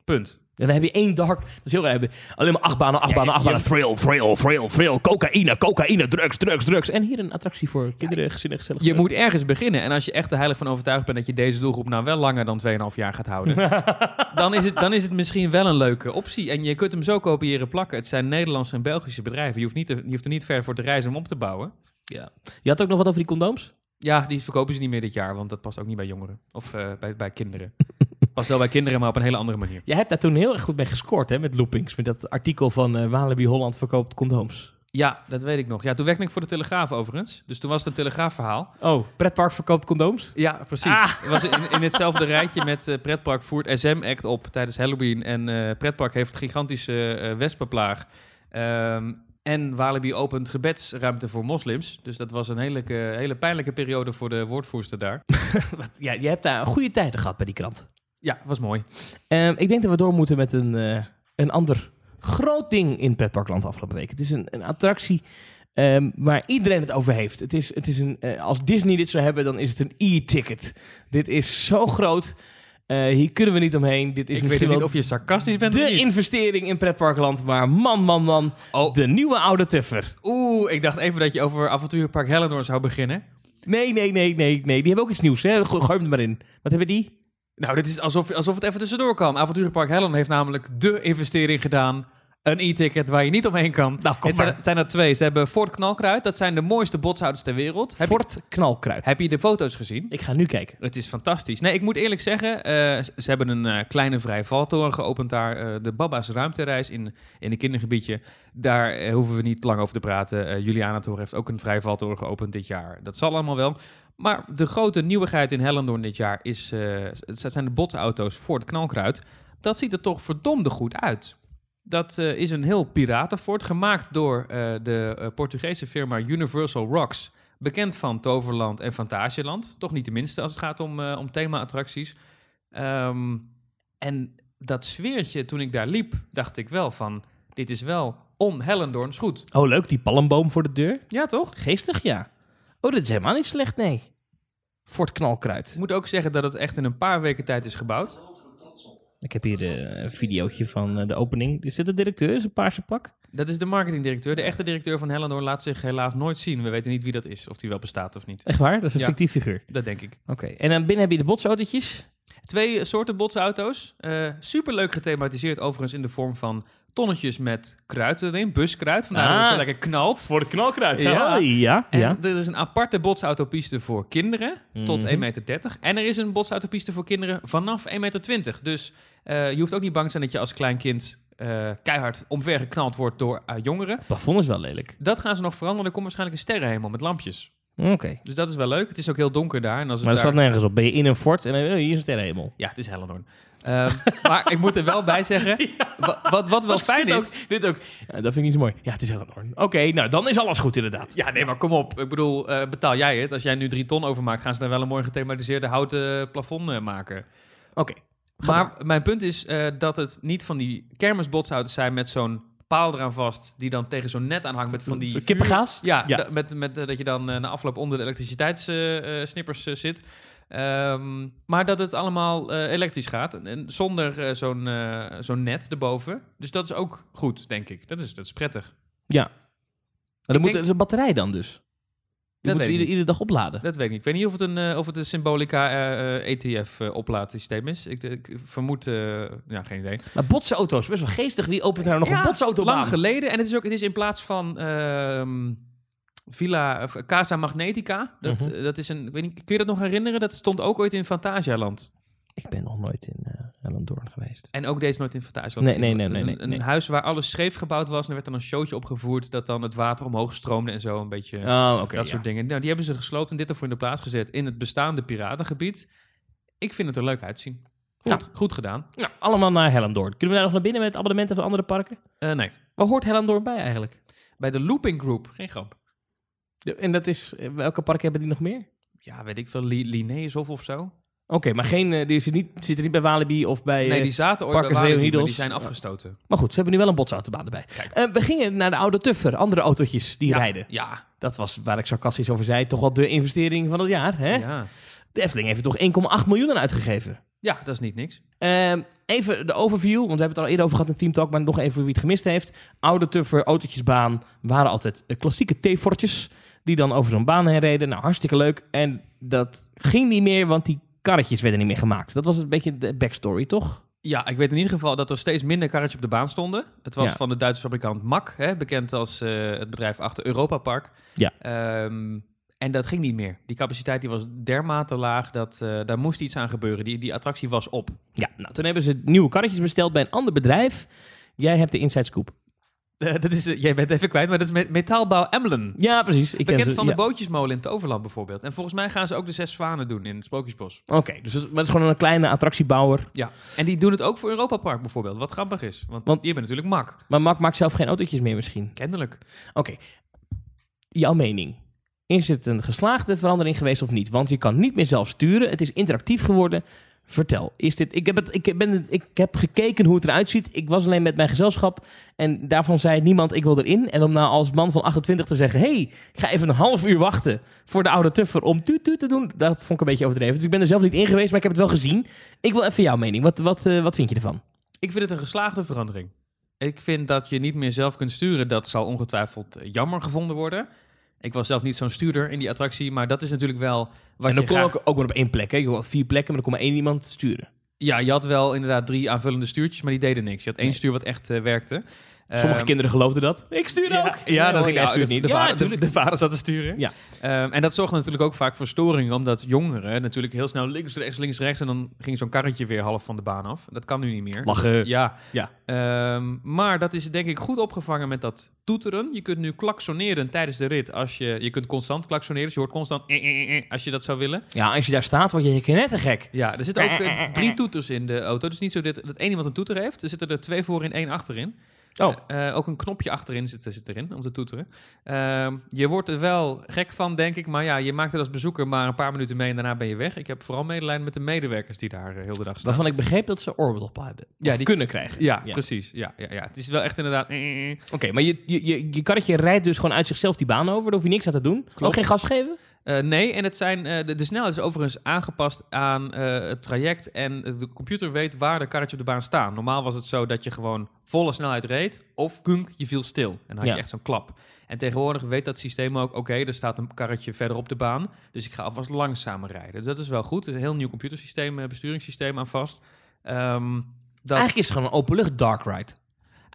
Punt. En dan heb je één dark. Dat is heel raar. Alleen maar achtbanen, achtbanen, Ja, je- achtbanen. Thrill, thrill, thrill, thrill. Cocaïne, cocaïne, drugs, drugs, drugs. En hier een attractie voor kinderen, gezinnen, gezellig. Je moet ergens beginnen. En als je echt er heilig van overtuigd bent dat je deze doelgroep nou wel langer dan 2,5 jaar gaat houden, dan, is het, dan is het misschien wel een leuke optie. En je kunt hem zo kopiëren plakken. Het zijn Nederlandse en Belgische bedrijven. Je hoeft, niet te- je hoeft er niet ver voor te reizen om op te bouwen. Ja. Je had ook nog wat over die condooms? Ja, die verkopen ze niet meer dit jaar, want dat past ook niet bij jongeren. Of eh, bij, bij kinderen. Past wel bij kinderen, maar op een hele andere manier. Jij hebt daar toen heel erg goed mee gescoord, hè, met loopings. Met dat artikel van eh Walibi Holland verkoopt condooms. Ja, dat weet ik nog. Ja, toen werkte ik voor de Telegraaf overigens. Dus toen was het een Telegraafverhaal. Oh, pretpark verkoopt condooms? Ja, precies. Het was in, in hetzelfde rijtje met eh, Pretpark voert SM-act op tijdens Halloween. En eh, Pretpark heeft gigantische eh wespenplaag. Ehm, en Walibi opent gebedsruimte voor moslims. Dus dat was een hele, hele pijnlijke periode voor de woordvoerster daar. Ja, je hebt daar goede tijden gehad bij die krant. Ja, was mooi. Ehm, ik denk dat we door moeten met een, eh, een ander groot ding in Pretparkland afgelopen week. Het is een, een attractie ehm, waar iedereen het over heeft. Het is, het is een, eh, als Disney dit zou hebben, dan is het een e-ticket. Dit is zo groot. Eh, hier kunnen we niet omheen. Dit is ik weet misschien niet wel of je sarcastisch bent de niet. investering in Pretparkland. Maar man, man, man. Oh. De nieuwe oude tuffer. Oeh, ik dacht even dat je over avonturenpark Hellendoorn zou beginnen. Nee, nee, nee, nee, nee. Die hebben ook iets nieuws. Hè? Gooi gooi hem er maar in. Wat hebben die? Nou, dit is alsof, alsof het even tussendoor kan. Avonturenpark Hellendoorn heeft namelijk de investering gedaan. Een e-ticket waar je niet omheen kan. Nou, kom het, zijn, maar. het zijn er twee. Ze hebben Fort Knalkruid. Dat zijn de mooiste botshouders ter wereld. Heb, je, Fort Knalkruid. heb je de foto's gezien? Ik ga nu kijken. Het is fantastisch. Nee, ik moet eerlijk zeggen, eh, ze hebben een eh, kleine vrij valtoren geopend daar. eh, de Baba's ruimtereis in, in een kindergebiedje. Daar hoeven we niet lang over te praten. Juliana Toren heeft ook een vrij valtoren geopend dit jaar. Dat zal allemaal wel. Maar de grote nieuwigheid in Hellendoorn dit jaar is, eh, zijn de botsauto's voor het knalkruid. Dat ziet er toch verdomde goed uit. Dat eh, is een heel piratenfort, gemaakt door eh, de Portugese firma Universal Rocks. Bekend van Toverland en Fantasieland. Toch niet de minste als het gaat om, om thema-attracties. Ehm, en dat sfeertje, toen ik daar liep, dacht ik wel van... Dit is wel on-Hellendoorns goed. Oh, leuk. Die palmboom voor de deur. Ja, toch? Geestig, ja. Oh, dit is helemaal niet slecht, nee. Fort Knalkruid. Ik moet ook zeggen dat het echt in een paar weken tijd is gebouwd. Ik heb hier eh, een videootje van eh, de opening. Is dit de directeur? Is een paarse pak? Dat is de marketingdirecteur. De echte directeur van Hellendoorn laat zich helaas nooit zien. We weten niet wie dat is, of die wel bestaat of niet. Echt waar? Dat is een Ja. fictief figuur. Dat denk ik. Oké. En dan binnen heb je de botsautootjes. Twee soorten botsauto's. Eh superleuk gethematiseerd overigens in de vorm van tonnetjes met kruid erin. Buskruid, vandaar dat het Ah. zo lekker knalt. Voor het knalkruid. Ja. ja. En ja. er is een aparte botsautopiste voor kinderen tot Mhm. 1,30 meter. En er is een botsautopiste voor kinderen vanaf 1,20 meter. Dus eh, je hoeft ook niet bang te zijn dat je als klein kind eh, keihard omvergeknald wordt door eh, jongeren. Het plafond is wel lelijk. Dat gaan ze nog veranderen. Er komt waarschijnlijk een sterrenhemel met lampjes. Oké. Dus dat is wel leuk. Het is ook heel donker daar. En als het Maar dat daar... staat nergens op. Ben je in een fort en dan, oh, hier is een sterrenhemel. Ja, het is Hellendoorn. Ehm, maar ik moet er wel bij zeggen, wat, wat, wat wel fijn dit is... Ook, dit ook. Ja, dat vind ik niet zo mooi. Ja, het is Hellendoorn. Oké, nou dan is alles goed inderdaad. Ja, nee, maar kom op. Ik bedoel, eh, betaal jij het? Als jij nu drie ton overmaakt, gaan ze dan wel een mooi gethematiseerde houten plafond eh, maken. Oké. Maar mijn punt is eh, dat het niet van die kermisbotsauto's zijn met zo'n paal eraan vast, die dan tegen zo'n net aanhangt met van die... Vuur- kippengaas? Ja, Ja. met, met, eh, dat je dan eh, na afloop onder de elektriciteitssnippers eh, zit. Ehm, maar dat het allemaal eh, elektrisch gaat. En, en zonder eh, zo'n eh, zo'n net erboven. Dus dat is ook goed, denk ik. Dat is, dat is prettig. Ja. Maar dan Ik moet denk- een batterij dan dus. Die weet moet ze ieder, iedere dag opladen. Dat weet ik niet. Ik weet niet of het een, of het een Symbolica ETF-oplaadsysteem is. Ik, ik vermoed... ja, geen idee. Maar botsauto's, best wel geestig. Wie opent daar nog Ja, een botsautobaan? Lang geleden. En het is ook het is in plaats van ehm, Villa of Casa Magnetica. Dat, Mhm. eh, dat is een. ik Weet niet, kun je dat nog herinneren? Dat stond ook ooit in Fantasialand. Ik ben nog nooit in uh, Hellendoorn geweest. En ook deze nooit in Fantasialand. Nee, nee, nee, nee, een, nee, een nee. huis waar alles scheef gebouwd was. En er werd dan een showtje opgevoerd dat dan het water omhoog stroomde en zo een beetje. Oh, dat ja. soort dingen. Nou, die hebben ze gesloopt en dit ervoor in de plaats gezet in het bestaande piratengebied. Ik vind het er leuk uitzien. Goed, goed gedaan. Nou, allemaal naar Hellendoorn. Kunnen we daar nog naar binnen met abonnementen van andere parken? Eh, nee. Waar hoort Hellendoorn bij eigenlijk? Bij de Looping Group, geen grap. De- en dat is, eh, welke parken hebben die nog meer? Ja, weet ik veel, Li Linnaeushof of zo. Oké, maar geen, eh, die zit niet, zitten niet bij Walibi of bij... Nee, eh, die zaten ooit Parken bij Walibi, maar Zeeuwen die zijn afgestoten. Maar goed, ze hebben nu wel een botsautobaan erbij. We gingen naar de oude Tuffer, andere autootjes die Ja, rijden. Ja, Dat was waar ik sarcastisch over zei, toch wel de investering van het jaar. Hè? ja. De Efteling heeft er toch 1,8 miljoen aan uitgegeven. ja, dat is niet niks. Ehm, even de overview, want we hebben het al eerder over gehad in Team Talk, maar nog even voor wie het gemist heeft. Oude Tuffer, autootjesbaan, waren altijd klassieke T-fortjes die dan over zo'n baan heen reden. Nou, hartstikke leuk. En dat ging niet meer, want die karretjes werden niet meer gemaakt. Dat was een beetje de backstory, toch? Ja, ik weet in ieder geval dat er steeds minder karretjes op de baan stonden. Het was Ja. van de Duitse fabrikant MAC, hè, bekend als eh, het bedrijf achter Europa Park. Ja. Ehm, en dat ging niet meer. Die capaciteit die was dermate laag dat eh, daar moest iets aan gebeuren. Die, die attractie was op. Ja, nou, toen hebben ze nieuwe karretjes besteld bij een ander bedrijf. Jij hebt de inside scoop. Eh, dat is, eh, jij bent even kwijt, maar dat is met metaalbouw Emlen. Ja, precies. Ik ken Bekend ze, van ja. de bootjesmolen in Toverland bijvoorbeeld. En volgens mij gaan ze ook de Zes Zwanen doen in het Sprookjesbos. Oké, dus dat is, gewoon een kleine attractiebouwer. Ja. En die doen het ook voor Europa Park bijvoorbeeld. Wat grappig is. Want, Want- die hebben natuurlijk MAC. Maar Mac maakt zelf geen autootjes meer misschien. Kennelijk. Oké, jouw mening. Is het een geslaagde verandering geweest of niet? Want je kan niet meer zelf sturen. Het is interactief geworden. Vertel, is dit... Ik heb, het, ik, ben, ik heb gekeken hoe het eruit ziet. Ik was alleen met mijn gezelschap. En daarvan zei niemand, ik wil erin. En om nou als man van 28 te zeggen... hey, ik ga even een half uur wachten voor de oude tuffer om tuut te doen. Dat vond ik een beetje overdreven. Dus ik ben er zelf niet in geweest, maar ik heb het wel gezien. Ik wil even jouw mening. Wat, wat, eh, wat vind je ervan? Ik vind het een geslaagde verandering. Ik vind dat je niet meer zelf kunt sturen. Dat zal ongetwijfeld eh, jammer gevonden worden. Ik was zelf niet zo'n stuurder in die attractie, maar dat is natuurlijk wel wat en dan kon graag... ook, ook maar op één plek. Hè? Je had vier plekken, maar dan kon maar één iemand sturen. Ja, je had wel inderdaad drie aanvullende stuurtjes, maar die deden niks. Je had één Nee. stuur wat echt eh, werkte. Sommige Ehm, kinderen geloofden dat. Ik stuur Ja, ook. ja, dat oh, ging stuurt de, niet. de, Ja, vader, de, natuurlijk. de vader zat te sturen. Ja. Ehm, en dat zorgde natuurlijk ook vaak voor storingen, omdat jongeren natuurlijk heel snel links, rechts, links, rechts en dan ging zo'n karretje weer half van de baan af. Dat kan nu niet meer. Lachen. Ja. Ja. Ehm, maar dat is denk ik goed opgevangen met dat toeteren. Je kunt nu klaksoneren tijdens de rit. Als je, je kunt constant klaksoneren, dus je hoort constant eh, eh, eh, als je dat zou willen. Ja, als je daar staat, word je knettergek. Ja, er zitten ook eh, drie toeters in de auto. Dus niet zo dat, dat één iemand een toeter heeft. Er zitten er twee voor in, één achterin. Oh. Eh, eh, ook een knopje achterin zit, zit erin om te toeteren. Ehm, je wordt er wel gek van, denk ik. Maar ja, je maakt het als bezoeker maar een paar minuten mee en daarna ben je weg. Ik heb vooral medelijden met de medewerkers die daar eh, heel de dag staan. Waarvan ik begreep dat ze orbital hebben. Ja, die- kunnen krijgen. Ja, Ja. precies. Ja, ja, ja. Het is wel echt inderdaad... Oké, maar je, je, je, je karretje rijdt dus gewoon uit zichzelf die baan over. Daar hoef je niks aan te doen. Ook geen gas geven? Eh, nee, en het zijn, eh, de, de snelheid is overigens aangepast aan eh, het traject. En de computer weet waar de karretjes op de baan staan. Normaal was het zo dat je gewoon volle snelheid reed. Of kunk, je viel stil. En dan had Ja. je echt zo'n klap. En tegenwoordig weet dat systeem ook... Oké, er staat een karretje verder op de baan. Dus ik ga alvast langzamer rijden. Dus dat is wel goed. Er is een heel nieuw computersysteem, besturingssysteem aan vast. Ehm, dat Eigenlijk is het gewoon een openlucht dark ride.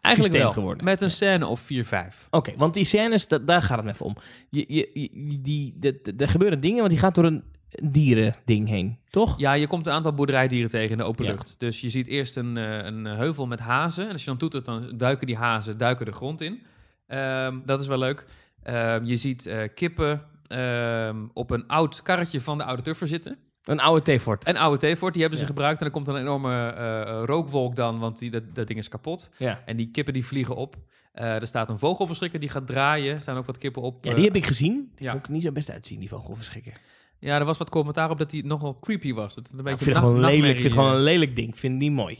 Eigenlijk wel. geworden. Met een scène of 4, 5. Oké, want die scènes, da- daar gaat het even om. Je, je, je- die, er gebeuren dingen, want die gaat door een dierending heen, toch? Ja, je komt een aantal boerderijdieren tegen in de open Ja. lucht. Dus je ziet eerst een, eh, een heuvel met hazen. En als je dan toetert, dan duiken die hazen duiken de grond in. Ehm, dat is wel leuk. Ehm, je ziet eh, kippen ehm, op een oud karretje van de oude tuffer zitten. Een oude T-fort. Een oude T-fort, die hebben ze Ja. gebruikt. En dan komt er een enorme eh, rookwolk dan, want die, dat, dat ding is kapot. Ja. En die kippen die vliegen op. Eh, er staat een vogelverschrikker die gaat draaien. Er staan ook wat kippen op. ja, eh, die heb ik gezien. Die ja. vond ik niet zo best uitzien, die vogelverschrikker. ja, er was wat commentaar op dat die nogal creepy was. Dat het een Ja, ik beetje vind het gewoon lelijk. Vind gewoon eh, een lelijk ding. Ik vind niet mooi.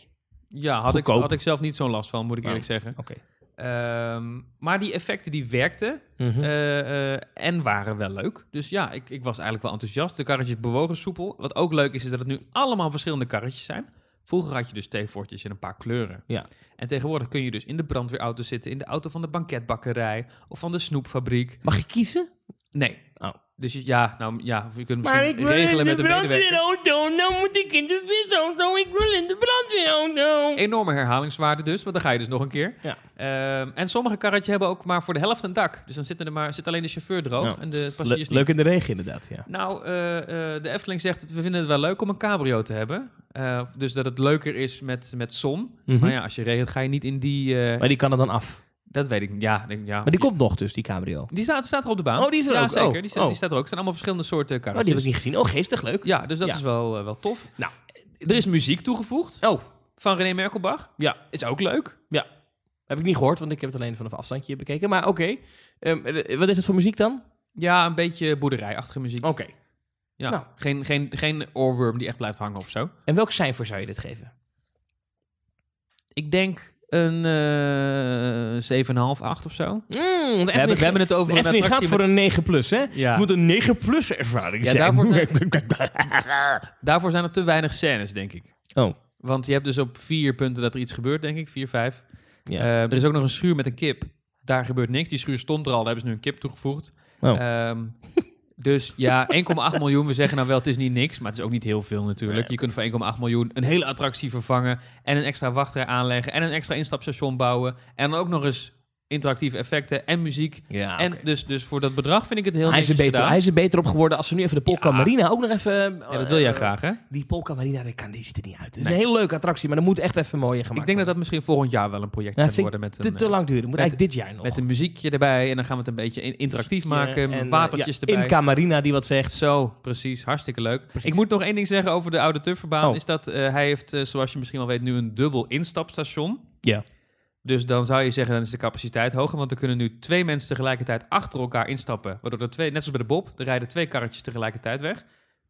Ja, had ik, had ik zelf niet zo'n last van, moet ik Oh. eerlijk zeggen. Oké. Ehm, maar die effecten die werkten Mhm. eh, eh, en waren wel leuk. Dus ja, ik, ik was eigenlijk wel enthousiast. De karretjes bewogen soepel. Wat ook leuk is, is dat het nu allemaal verschillende karretjes zijn. Vroeger had je dus theefortjes in een paar kleuren. Ja. En tegenwoordig kun je dus in de brandweerauto zitten, in de auto van de banketbakkerij of van de snoepfabriek. Mag je kiezen? Nee. Oh. Dus je- ja, nou ja, of je kunt misschien regelen met de medewerker. brandweerauto. Nou moet ik in de visauto. Ik wil in de brandweerauto. Enorme herhalingswaarde dus, want dan ga je dus nog een keer. Ja. Ehm, en sommige karretjes hebben ook maar voor de helft een dak. Dus dan zit, er maar, zit alleen de chauffeur droog en de passagiers niet. leuk in de regen inderdaad, ja. Nou, eh, eh, de Efteling zegt, we vinden het wel leuk om een cabrio te hebben. Eh, dus dat het leuker is met, met zon. Mhm. Maar ja, als je regent ga je niet in die... eh, Maar die kan er dan af. Dat weet ik niet. Ja, denk, ja, Maar die komt nog dus, die cabrio. Die staat, staat er op de baan. Oh, die is er ja, ook. zeker. Oh, Die, staat, oh. die staat er ook. Het zijn allemaal verschillende soorten Oh, karretjes. die heb ik niet gezien. Oh, geestig, leuk. Ja, dus dat Ja. is wel, eh, wel tof. Nou, Er is muziek toegevoegd Oh, van René Merkelbach. ja. Is ook leuk. Heb ik niet gehoord, want ik heb het alleen vanaf afstandje bekeken. Maar oké. Ehm, eh, wat is het voor muziek dan? Ja, een beetje boerderijachtige muziek. Oké. Ja, Nou. geen, geen, geen oorworm die echt blijft hangen of zo. En welk cijfer zou je dit geven? Ik denk een eh 7,5, 8 of zo. Mm, We hebben, we hebben het over een Efteling gaat attractie voor een 9 plus, hè? Ja. Het moet een 9 plus ervaring Ja, zijn. daarvoor Daarvoor zijn er te weinig scènes, denk ik. Oh, Want je hebt dus op vier punten dat er iets gebeurt, denk ik. Vier, vijf. ja. Eh, er is ook nog een schuur met een kip. Daar gebeurt niks. Die schuur stond er al. Daar hebben ze nu een kip toegevoegd. Oh. Ehm, dus ja, 1,8 miljoen. We zeggen nou wel, het is niet niks. Maar het is ook niet heel veel natuurlijk. Nee, Je kunt voor 1,8 miljoen een hele attractie vervangen. En een extra wachtrij aanleggen. En een extra instapstation bouwen. En dan ook nog eens interactieve effecten en muziek. ja En dus, dus voor dat bedrag vind ik het heel hij, is er beter, gedaan. hij is er beter op geworden als ze nu even de Polka Ja. Marina ook nog even... Ja, dat wil jij eh, graag, hè? Die Polka Marina, die, kan, die ziet er niet uit. Het is een heel leuke attractie, maar dat moet echt even mooier gemaakt Ik denk dat dat misschien volgend jaar wel een project Ja, gaat worden. Met te, een, te eh, lang duren. Moet met- eigenlijk dit jaar nog. Met een muziekje erbij en dan gaan we het een beetje in- interactief maken. En, met eh, watertjes ja, erbij. Inca Marina die wat zegt. Zo, precies. Hartstikke leuk. Precies. Ik moet nog één ding zeggen over de oude Tufferbaan. Oh. Is dat hij heeft, zoals je misschien wel weet, nu een dubbel instapstation. Ja. Dus dan zou je zeggen, dan is de capaciteit hoger. Want er kunnen nu twee mensen tegelijkertijd achter elkaar instappen. Waardoor er twee, net zoals bij de Bob, er rijden twee karretjes tegelijkertijd weg.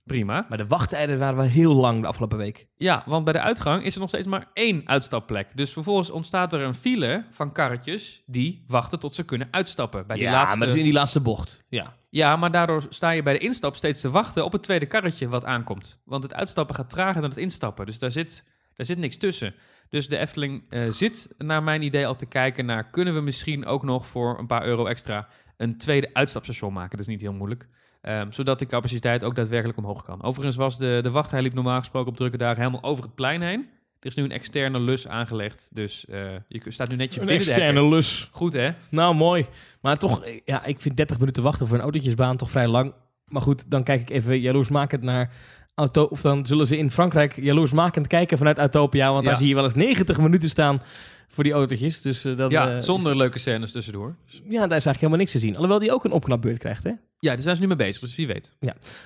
Prima. Maar de wachttijden waren wel heel lang de afgelopen week. Ja, want bij de uitgang is er nog steeds maar één uitstapplek. Dus vervolgens ontstaat er een file van karretjes die wachten tot ze kunnen uitstappen. Bij die ja, laatste... maar is in die laatste bocht. Ja. Ja, maar daardoor sta je bij de instap steeds te wachten op het tweede karretje wat aankomt. Want het uitstappen gaat trager dan het instappen. Dus daar zit, daar zit niks tussen. Dus de Efteling eh, zit naar mijn idee al te kijken naar... kunnen we misschien ook nog voor een paar euro extra... een tweede uitstapstation maken. Dat is niet heel moeilijk. Ehm, zodat de capaciteit ook daadwerkelijk omhoog kan. Overigens was de, de wachtrij liep normaal gesproken op drukke dagen helemaal over het plein heen. Er is nu een externe lus aangelegd. Dus eh, je staat nu netjes Een binnen de externe lus. Goed hè? Nou, mooi. Maar toch, eh, ja, ik vind 30 minuten wachten voor een autootjesbaan toch vrij lang. Maar goed, dan kijk ik even jaloersmakend naar auto. Of dan zullen ze in Frankrijk jaloersmakend kijken vanuit Autopia. Want daar Ja. zie je wel eens 90 minuten staan voor die autootjes. Dus eh, dan, Ja, eh, zonder leuke scènes tussendoor. ja, daar is eigenlijk helemaal niks te zien. Alhoewel die ook een opknapbeurt krijgt, hè? Ja, daar zijn ze nu mee bezig, dus wie weet.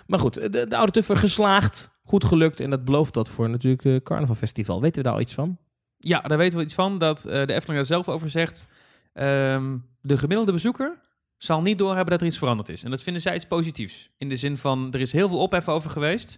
Maar goed, de, de oude tuffer geslaagd. Goed gelukt. En dat belooft dat voor natuurlijk eh Carnaval Festival. Weten we daar al iets van? Ja, daar weten we iets van, dat de Efteling daar zelf over zegt. ehm, de gemiddelde bezoeker zal niet doorhebben dat er iets veranderd is. En dat vinden zij iets positiefs. In de zin van, er is heel veel ophef over geweest.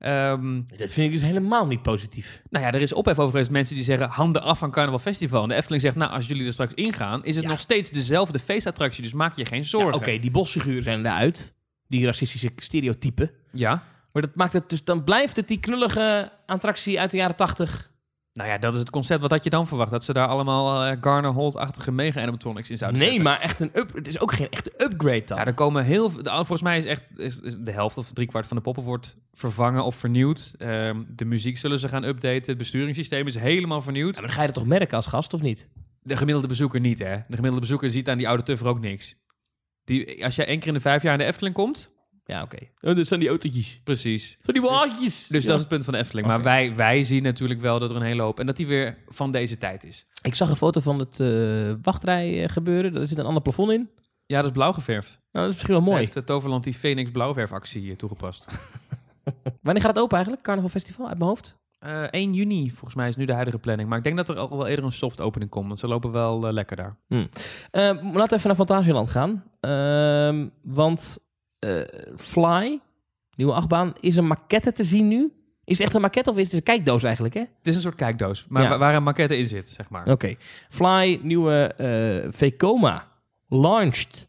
Ehm, Dat vind ik dus helemaal niet positief. nou ja, er is ophef over geweest. Mensen die zeggen, handen af van Carnaval Festival. En de Efteling zegt, nou, als jullie er straks ingaan... is het Ja. nog steeds dezelfde feestattractie. Dus maak je geen Ja, zorgen. Oké, die bosfiguren zijn eruit. Die racistische stereotypen. Ja, Maar dat maakt het dus, dan blijft het die knullige attractie uit de jaren 80. Nou ja, dat is het concept. Wat had je dan verwacht? Dat ze daar allemaal eh, Garner Holt-achtige mega-animatronics in zouden Nee, zetten? maar echt een up. Het is ook geen echte upgrade dan. Ja, er komen heel de- Volgens mij is echt is, is de helft of driekwart van de poppen wordt vervangen of vernieuwd. Ehm, de muziek zullen ze gaan updaten. Het besturingssysteem is helemaal vernieuwd. Ja, maar dan ga je dat toch merken als gast, of niet? De gemiddelde bezoeker niet, hè? De gemiddelde bezoeker ziet aan die oude tuffer ook niks. Die, als jij één keer in de vijf jaar in de Efteling komt, Ja, oké. Oh, dat zijn die autootjes. precies. Zo die wagens. Dus Ja. dat is het punt van de Efteling. Maar wij, wij zien natuurlijk wel dat er een hele hoop... en dat die weer van deze tijd is. Ik zag een foto van het eh, wachtrij eh, gebeuren. Daar zit een ander plafond in. Ja, dat is blauw geverfd. Nou, dat is misschien wel mooi. Heeft het Toverland die Phoenix blauwverfactie eh, toegepast. Wanneer gaat het open eigenlijk? Carnaval Festival uit mijn hoofd? Eh 1 juni, volgens mij, is nu de huidige planning. Maar ik denk dat er al wel eerder een soft opening komt. Want ze lopen wel eh, lekker daar. Eh, laten we even naar Fantasieland gaan. Ehm, want eh, Fly, nieuwe achtbaan, is een maquette te zien nu. Is het echt een maquette of is het een kijkdoos eigenlijk, hè? Het is een soort kijkdoos, maar Ja. waar een maquette in zit, zeg maar. Oké. Fly, nieuwe eh Vekoma, launched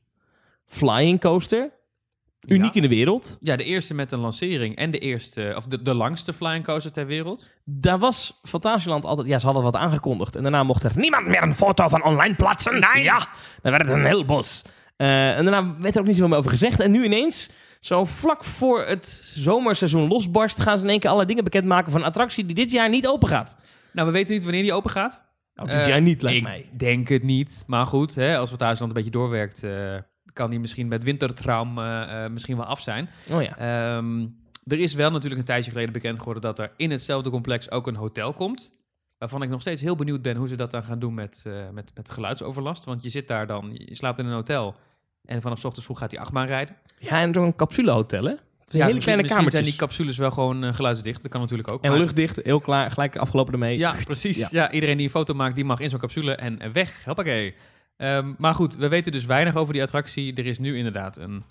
flying coaster. Uniek Ja. in de wereld. Ja, de eerste met een lancering en de eerste, of de, de langste flying coaster ter wereld. Daar was Fantasieland altijd... Ja, ze hadden wat aangekondigd. En daarna mocht er niemand meer een foto van online plaatsen. Nee. Ja, dan werd het een heel bos. Eh, en daarna werd er ook niet zoveel meer over gezegd. En nu ineens, zo vlak voor het zomerseizoen losbarst... gaan ze in één keer alle dingen bekendmaken van een attractie... die dit jaar niet open gaat. Nou, we weten niet wanneer die open gaat. Nou, dit Eh, jaar niet, lijkt ik mij. denk het niet. Maar goed, hè, als Fantasieland een beetje doorwerkt, eh, kan die misschien met wintertraum misschien wel af zijn. Oh ja. Ehm, er is wel natuurlijk een tijdje geleden bekend geworden dat er in hetzelfde complex ook een hotel komt. Waarvan ik nog steeds heel benieuwd ben hoe ze dat dan gaan doen met, met, met geluidsoverlast. Want je zit daar dan, je slaapt in een hotel en vanaf ochtends vroeg gaat die achtbaan rijden. Ja, en zo'n capsulehotel, hè? Ja, hele kleine kamertjes. zijn die capsules wel gewoon eh, geluidsdicht. Dat kan natuurlijk ook. En maar- luchtdicht, heel klaar, gelijk afgelopen ermee. Ja, precies. Ja. Ja. iedereen die een foto maakt, die mag in zo'n capsule en en weg. Hoppakee. Ehm maar goed, we weten dus weinig over die attractie. Er is nu inderdaad een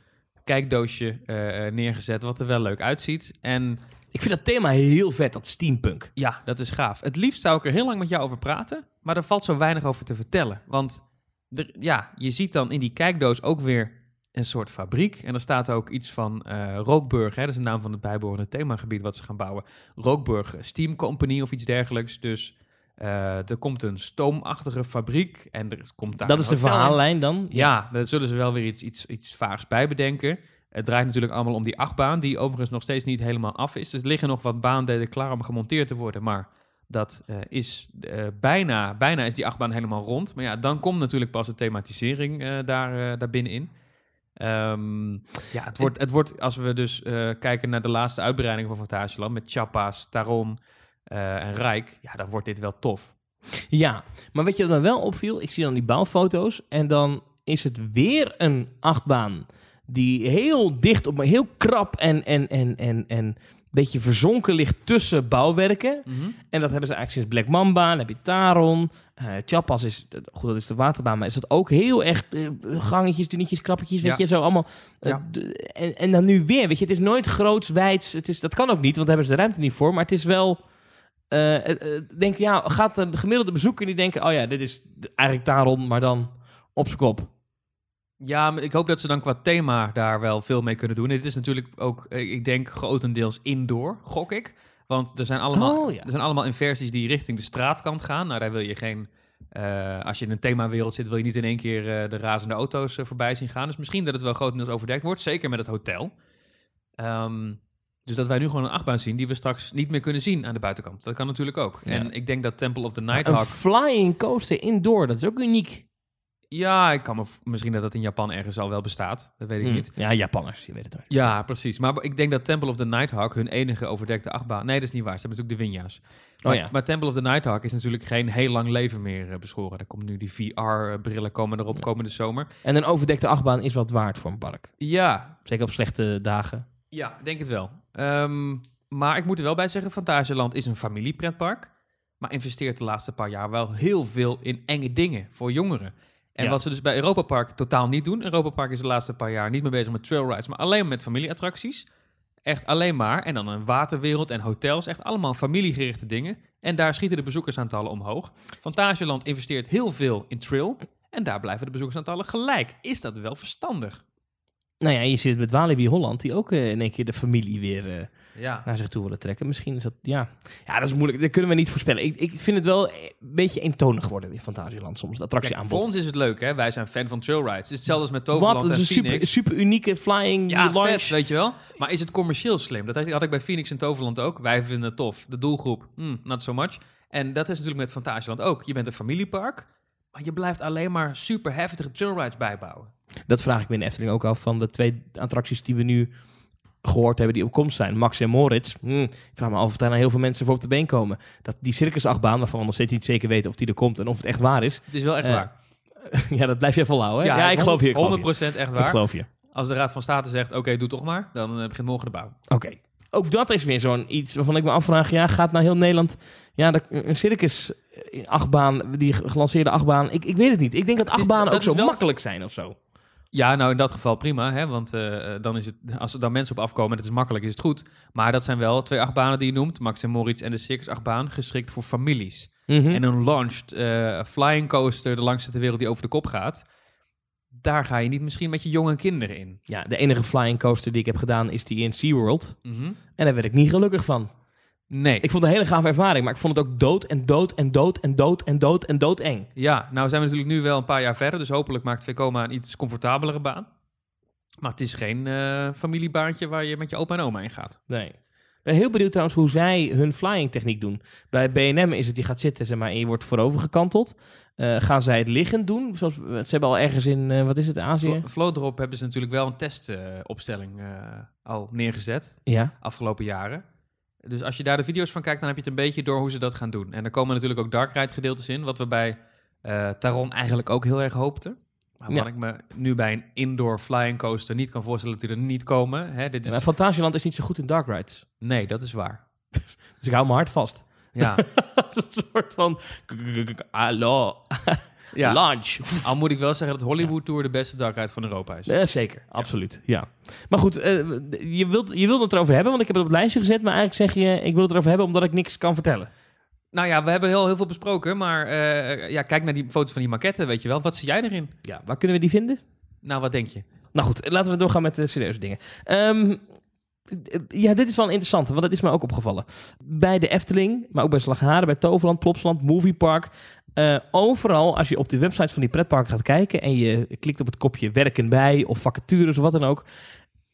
kijkdoosje eh, eh, neergezet, wat er wel leuk uitziet. En Ik vind dat thema heel vet, dat steampunk. ja, dat is gaaf. Het liefst zou ik er heel lang met jou over praten, maar er valt zo weinig over te vertellen. Want er, ja, je ziet dan in die kijkdoos ook weer een soort fabriek. En er staat ook iets van eh Rookburg, hè, dat is de naam van het bijbehorende themagebied wat ze gaan bouwen. Rookburg Steam Company of iets dergelijks. Dus eh, er komt een stoomachtige fabriek en er komt daar dat is de in. verhaallijn dan? Ja, daar zullen ze wel weer iets, iets, iets vaags bij bedenken. Het draait natuurlijk allemaal om die achtbaan, die overigens nog steeds niet helemaal af is. Dus er liggen nog wat baandelen klaar om gemonteerd te worden, maar dat eh, is eh, bijna, bijna is die achtbaan helemaal rond. Maar ja, dan komt natuurlijk pas de thematisering eh, daar, daar binnenin. Ehm, ja, het wordt, het wordt, als we dus kijken naar de laatste uitbreiding van Fantasieland met Chappa's, Taron en Rijk, ja, dan wordt dit wel tof. Ja, maar weet je wat me wel opviel? Ik zie dan die bouwfoto's en dan is het weer een achtbaan die heel dicht op me, heel krap en, en, en, en, en beetje verzonken ligt tussen bouwwerken. En dat hebben ze eigenlijk sinds Black Mamba. Dan heb je Taron. eh Chappas is, goed, dat is de waterbaan, maar is dat ook heel echt eh, gangetjes, dunietjes, krappetjes, weet Ja. je, zo allemaal. eh, Ja. en, en dan nu weer, weet je, het is nooit groots, wijds. Het is, dat kan ook niet, want daar hebben ze de ruimte niet voor. Maar het is wel, eh, denk ja, gaat de gemiddelde bezoeker die denken, oh ja, dit is eigenlijk Taron, maar dan op z'n kop. Ja, maar ik hoop dat ze dan qua thema daar wel veel mee kunnen doen. Dit is natuurlijk ook, eh, ik denk, grotendeels indoor, gok ik. Want er zijn allemaal, Oh, ja. er zijn allemaal inversies die richting de straatkant gaan. Nou, daar wil je geen... eh, als je in een themawereld zit, wil je niet in één keer eh, de razende auto's voorbij zien gaan. Dus misschien dat het wel grotendeels overdekt wordt. Zeker met het hotel. Ehm, dus dat wij nu gewoon een achtbaan zien die we straks niet meer kunnen zien aan de buitenkant. Dat kan natuurlijk ook. Ja. En ik denk dat Temple of the Een Nighthawk... flying coaster indoor, dat is ook uniek. Ja, ik kan me... Misschien dat dat in Japan ergens al wel bestaat. Dat weet ik Hm. niet. Ja, Japanners, je weet het nooit. Ja, precies. Maar ik denk dat Temple of the Nighthawk hun enige overdekte achtbaan... Nee, dat is niet waar. Ze hebben natuurlijk de Winja's. Maar, Oh ja. maar Temple of the Nighthawk is natuurlijk geen heel lang leven meer eh, beschoren. Er komt nu die VR-brillen komen erop Ja. komende zomer. En een overdekte achtbaan is wat waard voor een park. Ja, Zeker op slechte dagen. ja, denk het wel. Ehm, maar ik moet er wel bij zeggen, Fantasieland is een familiepretpark. Maar investeert de laatste paar jaar wel heel veel in enge dingen voor jongeren. En Ja. wat ze dus bij Europa Park totaal niet doen. Europa Park is de laatste paar jaar niet meer bezig met trailrides, maar alleen met familieattracties. Echt alleen maar. En dan een waterwereld en hotels. Echt allemaal familiegerichte dingen. En daar schieten de bezoekersaantallen omhoog. Fantasieland investeert heel veel in trail. En daar blijven de bezoekersaantallen gelijk. Is dat wel verstandig? Nou ja, je zit met Walibi Holland, die ook eh, in één keer de familie weer eh, Ja. naar zich toe willen trekken. Misschien is dat, ja. Ja, dat is moeilijk. Dat kunnen we niet voorspellen. Ik, ik vind het wel een beetje eentonig worden in Fantasieland soms, de Kijk, attractieaanbod. voor ons is het leuk, hè? Wij zijn fan van trailrides. Het is hetzelfde als met Toverland Wat? En is een super, super unieke flying Ja, launch. vet, weet je wel. Maar is het commercieel slim? Dat had ik bij Phoenix en Toverland ook. Wij vinden het tof. De doelgroep, hmm, not so much. En dat is natuurlijk met Fantasieland ook. Je bent een familiepark, maar je blijft alleen maar super heftige trailrides bijbouwen. Dat vraag ik me in Efteling ook af van de twee attracties die we nu gehoord hebben die op komst zijn. Max en Moritz. Hm, ik vraag me af of daar nou heel veel mensen voor op de been komen. Dat die circusachtbaan, waarvan we nog steeds niet zeker weten of die er komt en of het echt waar is. Het is wel echt Eh, waar. ja, dat blijf jij volhouden. hè? Ja, ik geloof je. Ik geloof je. 100% echt Ik waar. geloof je. Als de Raad van State zegt, oké, doe toch maar, dan eh, begint morgen de bouw. Oké. Ook dat is weer zo'n iets waarvan ik me afvraag. Ja, gaat nou heel Nederland... Ja, de, een circus in achtbaan, die gelanceerde achtbaan. Ik, ik weet het niet. Ik denk dat achtbanen ook zo wel- makkelijk zijn of zo. Ja, nou in dat geval prima, hè, want eh, dan is het, als er dan mensen op afkomen, dat is makkelijk, is het goed. Maar dat zijn wel twee achtbanen die je noemt, Max en Moritz en de Circus achtbaan, geschikt voor families. Mhm. En een launched eh, flying coaster, de langste ter wereld die over de kop gaat, daar ga je niet misschien met je jonge kinderen in. Ja, de enige flying coaster die ik heb gedaan is die in SeaWorld. Mhm. En daar werd ik niet gelukkig van. Nee. Ik vond het een hele gave ervaring, maar ik vond het ook dood en dood en dood en dood en dood en dood eng. Ja, nou zijn we natuurlijk nu wel een paar jaar verder, dus hopelijk maakt Vekoma een iets comfortabelere baan. Maar het is geen eh, familiebaantje waar je met je opa en oma in gaat. Nee. Ben heel benieuwd trouwens hoe zij hun flying techniek doen. Bij BNM is het, je gaat zitten zeg maar, en je wordt voorover gekanteld. Eh, gaan zij het liggend doen? Zoals, ze hebben al ergens in, eh, wat is het, Azië? Flo- Flowdrop hebben ze natuurlijk wel een testopstelling al neergezet. Ja. afgelopen jaren. Dus als je daar de video's van kijkt, dan heb je het een beetje door hoe ze dat gaan doen. En er komen natuurlijk ook dark ride gedeeltes in, wat we bij eh, Taron eigenlijk ook heel erg hoopten. Maar Ja. ik me nu bij een indoor flying coaster niet kan voorstellen dat die er niet komen. Hè, dit is... Maar Fantasieland is niet zo goed in dark rides. Nee, dat is waar. Dus ik hou me hard vast. Ja, een soort van... Hallo. Ja. Launch. Al moet ik wel zeggen dat Hollywood Tour de beste darkride van Europa is. Ja, zeker, absoluut. Ja. Maar goed, eh, je, wilt, je wilt het erover hebben, want ik heb het op het lijstje gezet. Maar eigenlijk zeg je, ik wil het erover hebben omdat ik niks kan vertellen. Nou ja, we hebben heel, heel veel besproken, maar eh, ja, kijk naar die foto's van die maquette, weet je wel. Wat zie jij erin? Ja, waar kunnen we die vinden? Nou, wat denk je? Nou goed, laten we doorgaan met de serieuze dingen. Ehm, ja, dit is wel interessant, want dat is mij ook opgevallen. Bij de Efteling, maar ook bij Slagharen, bij Toverland, Plopsland, Moviepark. Eh overal, als je op de website van die pretparken gaat kijken en je klikt op het kopje werken bij of vacatures of wat dan ook.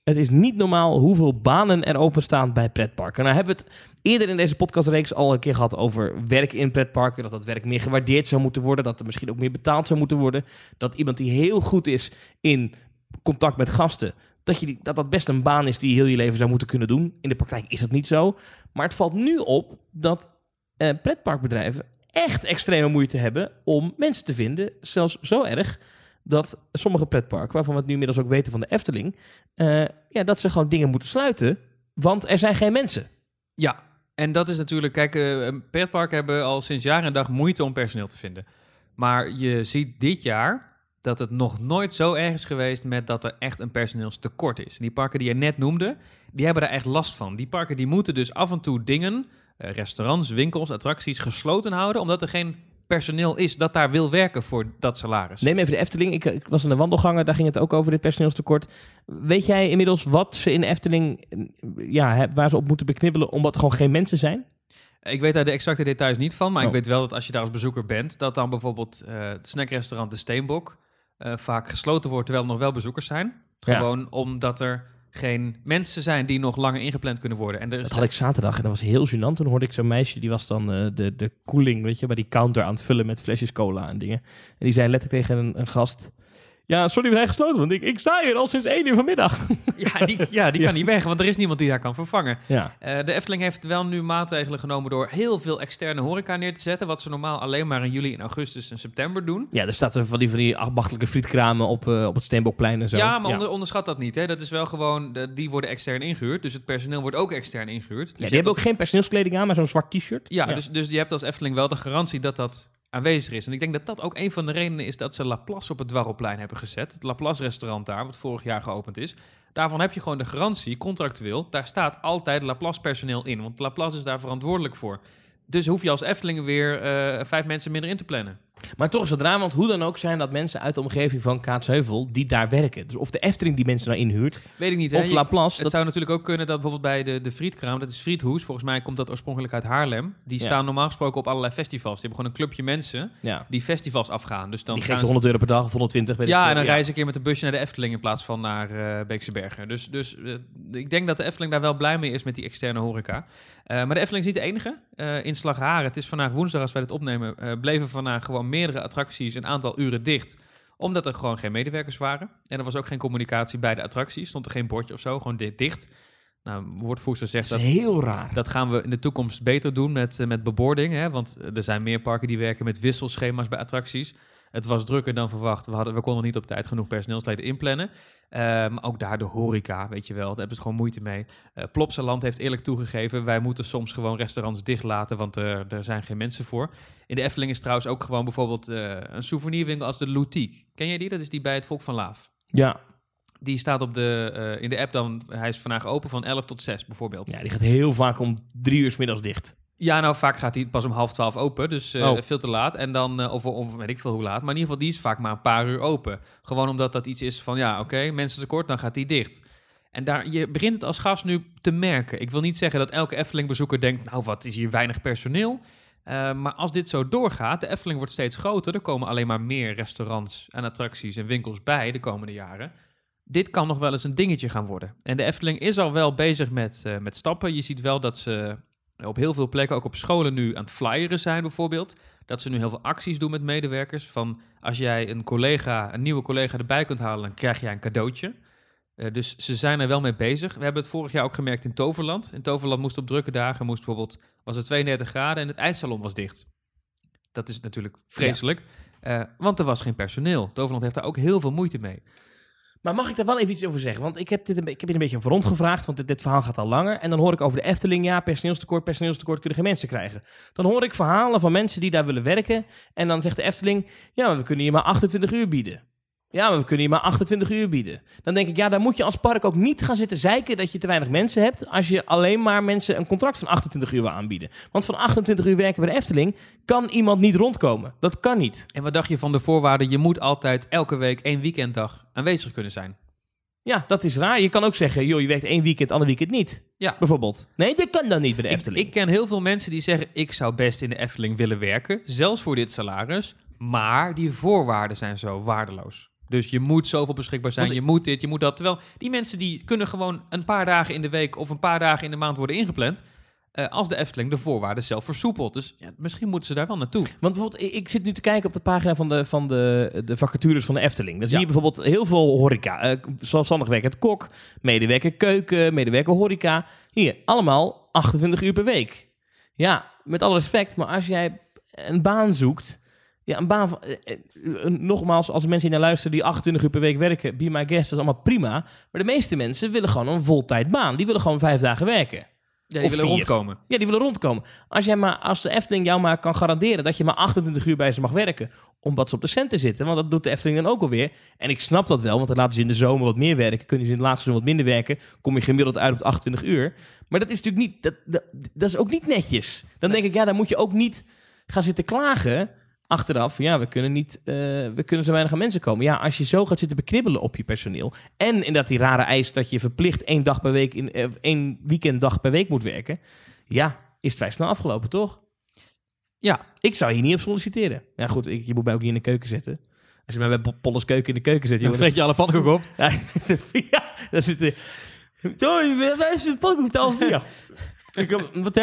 Het is niet normaal hoeveel banen er openstaan bij pretparken. Nou hebben we het eerder in deze podcastreeks al een keer gehad over werk in pretparken. Dat dat werk meer gewaardeerd zou moeten worden. Dat er misschien ook meer betaald zou moeten worden. Dat iemand die heel goed is in contact met gasten, dat, je dat dat best een baan is die heel je leven zou moeten kunnen doen. In de praktijk is dat niet zo. Maar het valt nu op dat eh, pretparkbedrijven echt extreme moeite hebben om mensen te vinden. Zelfs zo erg dat sommige pretparken, waarvan we het nu inmiddels ook weten van de Efteling, eh, ja, dat ze gewoon dingen moeten sluiten, want er zijn geen mensen. Ja, en dat is natuurlijk, kijk, eh pretparken hebben al sinds jaar en dag moeite om personeel te vinden. Maar je ziet dit jaar dat het nog nooit zo erg is geweest met dat er echt een personeelstekort is. Die parken die je net noemde, die hebben daar echt last van. Die parken die moeten dus af en toe dingen, restaurants, winkels, attracties gesloten houden, omdat er geen personeel is dat daar wil werken voor dat salaris. Neem even de Efteling. Ik, ik was in de wandelgangen, daar ging het ook over dit personeelstekort. Weet jij inmiddels wat ze in de Efteling, eh, ja, waar ze op moeten beknibbelen, omdat er gewoon geen mensen zijn? Ik weet daar de exacte details niet van, maar Oh. ik weet wel dat als je daar als bezoeker bent, dat dan bijvoorbeeld eh, het snackrestaurant De Steenbok eh, vaak gesloten wordt terwijl er nog wel bezoekers zijn. Ja. Gewoon omdat er geen mensen zijn die nog langer ingepland kunnen worden. En er is Dat had ik zaterdag en dat was heel gênant. Toen hoorde ik zo'n meisje, die was dan eh, de, de koeling, weet je, bij die counter aan het vullen met flesjes cola en dingen. En die zei letterlijk tegen een, een gast... Ja, sorry, we zijn gesloten, want ik, ik sta hier al sinds één uur vanmiddag. Ja, die, ja, die Ja. kan niet weg, want er is niemand die daar kan vervangen. Ja, Eh, de Efteling heeft wel nu maatregelen genomen door heel veel externe horeca neer te zetten. Wat ze normaal alleen maar in juli, en augustus en september doen. ja er staat er van die, van die achtbachtelijke frietkramen op, eh, op het Steenbokplein en zo. Ja, maar Onder, onderschat dat niet. Hè. Dat is wel gewoon, de- die worden extern ingehuurd. Dus het personeel wordt ook extern ingehuurd. Dus Ja, die hebben ook geen personeelskleding aan, maar zo'n zwart t-shirt. Ja, Dus, dus je hebt als Efteling wel de garantie dat dat aanwezig is. En ik denk dat dat ook een van de redenen is dat ze Laplace op het Dwarrelplein hebben gezet. Het Laplace-restaurant daar, wat vorig jaar geopend is. Daarvan heb je gewoon de garantie, contractueel. Daar staat altijd Laplace-personeel in, want Laplace is daar verantwoordelijk voor. Dus hoef je als Efteling weer eh, vijf mensen minder in te plannen. Maar toch is het raar, want hoe dan ook zijn dat mensen uit de omgeving van Kaatsheuvel die daar werken. Dus of de Efteling die mensen nou inhuurt, Weet ik niet, hè? of Laplace. Het Dat, zou natuurlijk ook kunnen dat bijvoorbeeld bij de, de Frietkraam, dat is Friethoes, volgens mij komt dat oorspronkelijk uit Haarlem. Die Ja. staan normaal gesproken op allerlei festivals. Die hebben gewoon een clubje mensen ja, die festivals afgaan. Dus dan die geeft ze- 100 euro per dag of 120. Weet Ja, en dan reizen ze een keer met de busje naar de Efteling in plaats van naar eh Beekse Bergen. Dus, dus eh, ik denk dat de Efteling daar wel blij mee is met die externe horeca. Eh, maar de Efteling is niet de enige. In Slagharen, het is vandaag woensdag als wij dit opnemen, bleven vandaag gewoon meerdere attracties een aantal uren dicht omdat er gewoon geen medewerkers waren. En er was ook geen communicatie bij de attracties. Stond er geen bordje of zo, gewoon dit dicht. Nou, woordvoerster zegt dat dat is heel raar. dat gaan we in de toekomst beter doen met, eh, met beboarding. Hè? Want er zijn meer parken die werken met wisselschema's bij attracties. Het was drukker dan verwacht. We, hadden, we konden niet op tijd genoeg personeelsleden inplannen. Maar ook daar de horeca, weet je wel. Daar hebben ze gewoon moeite mee. Eh Plopsaland heeft eerlijk toegegeven... wij moeten soms gewoon restaurants dicht laten... want er, er zijn geen mensen voor. In de Efteling is trouwens ook gewoon bijvoorbeeld... eh, een souvenirwinkel als de Loutiek. Ken je die? Dat is die bij het Volk van Laaf. Ja. Die staat op de, eh, in de app dan... hij is vandaag open van 11 tot 6 bijvoorbeeld. ja, die gaat heel vaak om drie uur 's middags dicht. Ja, nou vaak gaat hij pas om half twaalf open, dus eh, Oh. veel te laat. En dan, eh, of, of weet ik veel hoe laat, maar in ieder geval die is vaak maar een paar uur open. Gewoon omdat dat iets is van, ja oké, mensen tekort, dan gaat die dicht. En daar, je begint het als gast nu te merken. Ik wil niet zeggen dat elke Efteling-bezoeker denkt, nou wat is hier weinig personeel. Eh, maar als dit zo doorgaat, de Efteling wordt steeds groter. Er komen alleen maar meer restaurants en attracties en winkels bij de komende jaren. Dit kan nog wel eens een dingetje gaan worden. En de Efteling is al wel bezig met, met stappen. Je ziet wel dat ze op heel veel plekken, ook op scholen nu aan het flyeren zijn bijvoorbeeld. Dat ze nu heel veel acties doen met medewerkers. Van als jij een collega, een nieuwe collega erbij kunt halen, dan krijg jij een cadeautje. Eh, dus ze zijn er wel mee bezig. We hebben het vorig jaar ook gemerkt in Toverland. In Toverland moest op drukke dagen, moest bijvoorbeeld, was het 32 graden en het ijssalon was dicht. Dat is natuurlijk vreselijk, eh, want er was geen personeel. Toverland heeft daar ook heel veel moeite mee. Maar mag ik daar wel even iets over zeggen? Want ik heb dit een, ik heb een beetje rond gevraagd, want dit, dit verhaal gaat al langer. En dan hoor ik over de Efteling, ja, personeelstekort, personeelstekort kunnen geen mensen krijgen. Dan hoor ik verhalen van mensen die daar willen werken. En dan zegt de Efteling, ja, maar we kunnen je maar 28 uur bieden. Ja, maar we kunnen je maar 28 uur bieden. Dan denk ik, ja, dan moet je als park ook niet gaan zitten zeiken dat je te weinig mensen hebt. Als je alleen maar mensen een contract van 28 uur wil aanbieden. Want van 28 uur werken bij de Efteling kan iemand niet rondkomen. Dat kan niet. En wat dacht je van de voorwaarden? Je moet altijd elke week één weekenddag aanwezig kunnen zijn. Ja, dat is raar. Je kan ook zeggen, joh, je werkt één weekend, ander weekend niet. Ja. Bijvoorbeeld. Nee, dat kan dan niet bij de Ik, Efteling. ik ken heel veel mensen die zeggen: ik zou best in de Efteling willen werken, zelfs voor dit salaris. Maar die voorwaarden zijn zo waardeloos. Dus je moet zoveel beschikbaar zijn, Want je moet dit, je moet dat. Terwijl die mensen die kunnen gewoon een paar dagen in de week of een paar dagen in de maand worden ingepland. eh, als de Efteling de voorwaarden zelf versoepelt. Dus ja, misschien moeten ze daar wel naartoe. Want bijvoorbeeld, ik- zit nu te kijken op de pagina van de, van de, de vacatures van de Efteling. Dan zie Ja. je bijvoorbeeld heel veel horeca. eh zelfstandig werkend kok, medewerker keuken, medewerker horeca. Hier, allemaal 28 uur per week. Ja, met alle respect, maar als jij een baan zoekt... Ja, een baan van... eh, eh, nogmaals, als er mensen hier naar luisteren die 28 uur per week werken... Be my guest, dat is allemaal prima. Maar de meeste mensen willen gewoon een voltijd baan. Die willen gewoon vijf dagen werken. Ja, Of die willen vier. rondkomen. Ja, die willen rondkomen. Als, jij maar, als de Efteling jou maar kan garanderen dat je maar 28 uur bij ze mag werken, omdat ze op de centen zitten, want dat doet de Efteling dan ook alweer. En ik snap dat wel, want dan laten ze in de zomer wat meer werken, kunnen ze in het laagseizoen wat minder werken, kom je gemiddeld uit op 28 uur. Maar dat is natuurlijk niet, dat, dat, dat is ook niet netjes. Dan denk ik, ja, dan moet je ook niet gaan zitten klagen achteraf. Ja, we kunnen niet, eh, we kunnen zo weinig aan mensen komen. Ja, als je zo gaat zitten beknibbelen op je personeel en inderdaad die rare eis dat je verplicht één dag per week, in, eh, één weekenddag per week moet werken, ja, is het vrij snel afgelopen, toch? Ja, Ik zou hier niet op solliciteren. Ja, goed, ik, je moet mij ook niet in de keuken zetten. Als je mij bij Po- Polles keuken in de keuken zet, dan jongen, vreet je alle pannenkoek op. Ja, ja daar zit de... Sorry, wij zijn de pannenkoek te vier. Ik heb- Wat?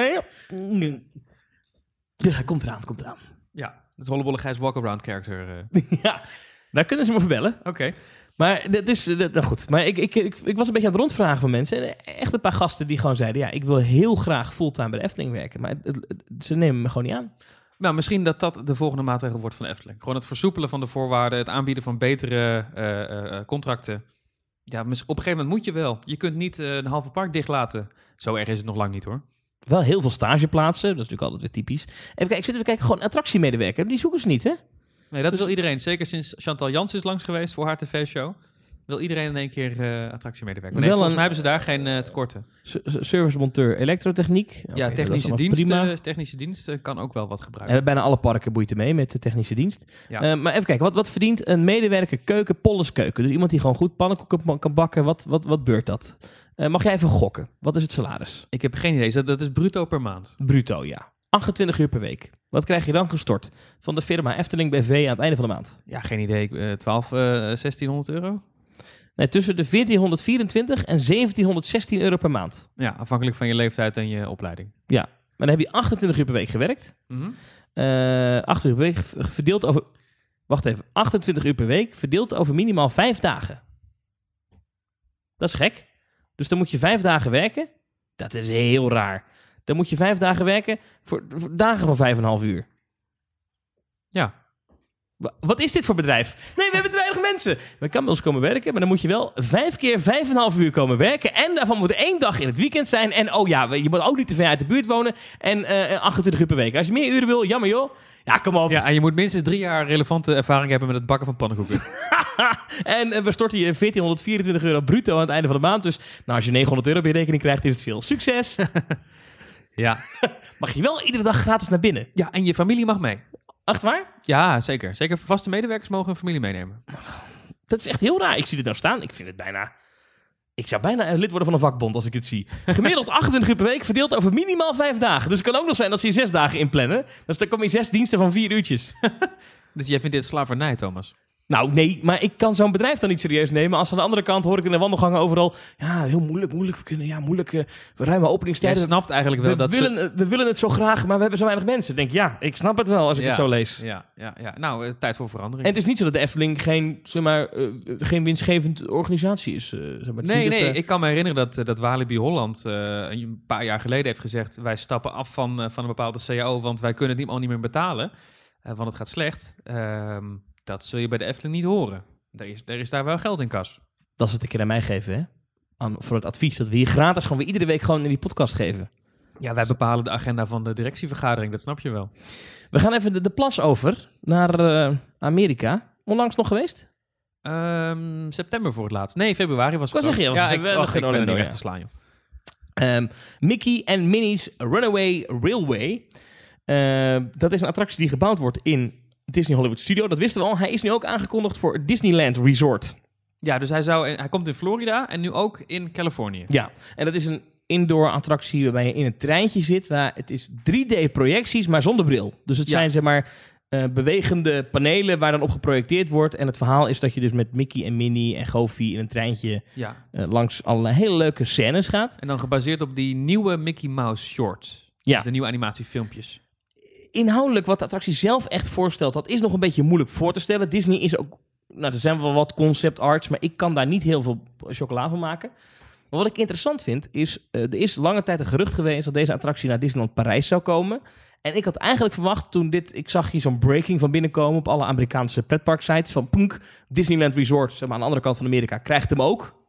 Ja, komt eraan, komt eraan. Ja, het hollebolle Gijs walk-around character. eh. ja, daar kunnen ze me voor bellen. Oké. Maar dat is, dat, nou goed. Maar ik, ik, ik, ik was een beetje aan het rondvragen van mensen. En echt een paar gasten die gewoon zeiden... ja, ik wil heel graag fulltime bij de Efteling werken. Maar het- het- ze nemen me gewoon niet aan. Nou, misschien dat dat de volgende maatregel wordt van de Efteling. Gewoon het versoepelen van de voorwaarden, het aanbieden van betere eh, eh, eh, contracten. Ja, op een gegeven moment moet je wel. Je kunt niet eh, een halve park dicht laten. Zo erg is het nog lang niet hoor. Wel heel veel stageplaatsen. Dat is natuurlijk altijd weer typisch. Even kijken, ik zit even kijken. Gewoon attractiemedewerker. Die zoeken ze niet, hè? Nee, dat Dus- wil iedereen. Zeker sinds Chantal Jans is langs geweest voor haar tv-show. Wil iedereen in één keer eh attractiemedewerker. Nee, volgens een- mij hebben ze daar geen eh, tekorten. Servicemonteur elektrotechniek. Ja, technische allemaal dienst, Prima. eh, technische dienst eh, kan ook wel wat En gebruiken. bijna alle parken boeit er mee met de technische dienst. Ja. Eh, maar even kijken, wat, wat verdient een medewerker keuken, Polles keuken? Dus iemand die gewoon goed pannenkoeken ba- kan bakken, wat, wat, wat beurt dat? Mag jij even gokken? Wat is het salaris? Ik heb geen idee. Dat, dat is bruto per maand. Bruto, ja. 28 uur per week. Wat krijg je dan gestort van de firma Efteling BV aan het einde van de maand? Ja, geen idee. Eh 12, eh 1600 euro? Nee, tussen de 1424 en 1716 euro per maand. Ja, afhankelijk van je leeftijd en je opleiding. Maar dan heb je 28 uur per week gewerkt. 28 uur per week verdeeld over... Wacht even. 28 uur per week verdeeld over minimaal 5 dagen. Dat is gek. Dus dan moet je 5 dagen werken. Dat is heel raar. Dan moet je 5 dagen werken voor, voor dagen van 5,5 uur. Ja. Wa- Wat is dit voor bedrijf? Nee, we hebben weinig mensen. We kan bij ons komen werken, maar dan moet je wel vijf keer vijf en een half uur komen werken. En daarvan moet één dag in het weekend zijn. En oh ja, je moet ook niet te ver uit de buurt wonen. En eh 28 uur per week. Als je meer uren wil, jammer joh. Ja, kom op. Ja, en je moet minstens drie jaar relevante ervaring hebben met het bakken van pannenkoeken. en eh, we storten je 1424 euro bruto aan het einde van de maand. Dus nou, als je 900 euro je rekening krijgt, is het veel. Succes. ja. Mag je wel iedere dag gratis naar binnen. ja, en je familie mag mee. Echt waar? Ja, zeker. Zeker vaste medewerkers mogen hun familie meenemen. Dat is echt heel raar. Ik zie dit nou staan. Ik vind het bijna... Ik zou bijna een lid worden van een vakbond als ik dit zie. Gemiddeld 28 uur per week, verdeeld over minimaal vijf dagen. Dus het kan ook nog zijn dat ze je zes dagen inplannen. Dus dan kom je zes diensten van vier uurtjes. Dus jij vindt dit slavernij, Thomas? Nou, nee, maar ik kan zo'n bedrijf dan niet serieus nemen. Als aan de andere kant hoor ik in de wandelgangen overal... Ja, heel moeilijk, moeilijk. We kunnen, ja, moeilijk. eh, we ruimen openingstijden. snapt eigenlijk wel We dat willen, het- we willen het zo graag, maar we hebben zo weinig mensen. Ik denk, ja, ik snap het wel als ik Ja. het zo lees. ze... Ja, ja, ja. Nou, eh, tijd voor verandering. En het is niet zo dat de Efteling geen, zeg maar, eh, geen winstgevend organisatie is. eh, zeg maar. Nee, dat, nee, eh, ik kan me herinneren dat, eh, dat Walibi Holland eh, een paar jaar geleden heeft gezegd... wij stappen af van, eh, van een bepaalde CAO, want wij kunnen het niet, al niet meer betalen. eh, want het gaat slecht. Ehm, dat zul je bij de Efteling niet horen. Er is, er is daar wel geld in kas. Dat is het een keer aan mij geven, hè? Aan, voor het advies dat we hier gratis gewoon weer iedere week gewoon in die podcast geven. Ja, wij bepalen de agenda van de directievergadering, dat snap je wel. We gaan even de, de plas over naar eh, Amerika. Onlangs nog geweest? Ehm, september voor het laatst. Nee, februari was het. Wat zeg je? Ja, ik, we- wacht, ik ben er niet weg te slaan, joh. Ehm, Mickey en Minnie's Runaway Railway. Ehm, dat is een attractie die gebouwd wordt in Disney Hollywood Studio. Dat wisten we al. Hij is nu ook aangekondigd voor het Disneyland Resort. Ja, dus hij, zou, hij komt in Florida en nu ook in Californië. Ja, en dat is een indoor attractie waarbij je in een treintje zit. Waar het is 3D-projecties, maar zonder bril. Dus het Ja. zijn zeg maar eh, bewegende panelen waar dan op geprojecteerd wordt. En het verhaal is dat je dus met Mickey en Minnie en Goofy in een treintje Ja. eh, langs allerlei hele leuke scènes gaat. En dan gebaseerd op die nieuwe Mickey Mouse short. Ja. Dus de nieuwe animatiefilmpjes. Inhoudelijk wat de attractie zelf echt voorstelt, dat is nog een beetje moeilijk voor te stellen. Disney is ook, nou er zijn wel wat concept arts, maar ik kan daar niet heel veel chocola van maken. Maar wat ik interessant vind, is eh, er is lange tijd een gerucht geweest dat deze attractie naar Disneyland Parijs zou komen. En ik had eigenlijk verwacht toen dit, ik zag hier zo'n breaking van binnenkomen op alle Amerikaanse pretparksites van Punk, Disneyland Resort, zeg maar aan de andere kant van Amerika, krijgt hem ook.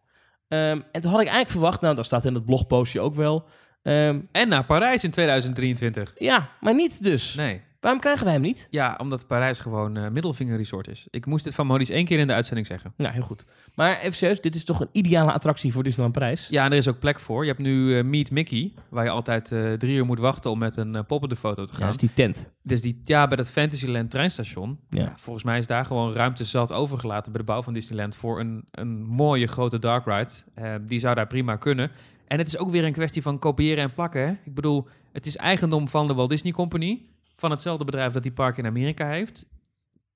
Ehm, en toen had ik eigenlijk verwacht, nou dat staat in het blogpostje ook wel. Ehm, En naar Parijs in 2023. ja, maar niet dus. Nee. Waarom krijgen wij hem niet? Ja, omdat Parijs gewoon eh middelvinger resort is. Ik moest dit van Maurice één keer in de uitzending zeggen. Nou, heel goed. Maar even serieus, dit is toch een ideale attractie voor Disneyland Parijs? Ja, en er is ook plek voor. Je hebt nu eh, Meet Mickey, waar je altijd eh, drie uur moet wachten om met een uh, pop op de foto te Ja, gaan. is die tent. Dus die, ja, bij dat Fantasyland treinstation. Ja. Ja, volgens mij is daar gewoon ruimte zat overgelaten bij de bouw van Disneyland voor een, een mooie grote dark ride. Eh, die zou daar prima kunnen. En het is ook weer een kwestie van kopiëren en plakken. Hè? Ik bedoel, het is eigendom van de Walt Disney Company. Van hetzelfde bedrijf dat die park in Amerika heeft.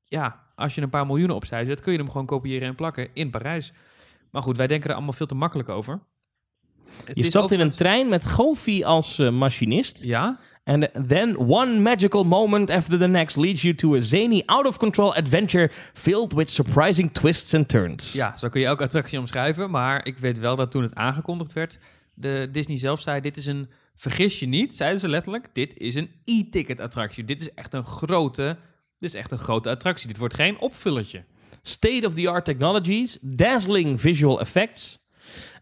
Ja, als je een paar miljoenen opzij zet, kun je hem gewoon kopiëren en plakken in Parijs. Maar goed, wij denken er allemaal veel te makkelijk over. Het Je stapt in een trein met Goofy als eh, machinist. Ja, En then one magical moment after the next leads you to a zany, out-of-control adventure filled with surprising twists and turns. Ja, zo kun je elke attractie omschrijven. Maar ik weet wel dat toen het aangekondigd werd, de Disney zelf zei: Dit is een, vergis je niet, zeiden ze letterlijk, dit is een e-ticket attractie. Dit is echt een grote, dit is echt een grote attractie. Dit wordt geen opvullertje. State-of-the-art technologies, dazzling visual effects.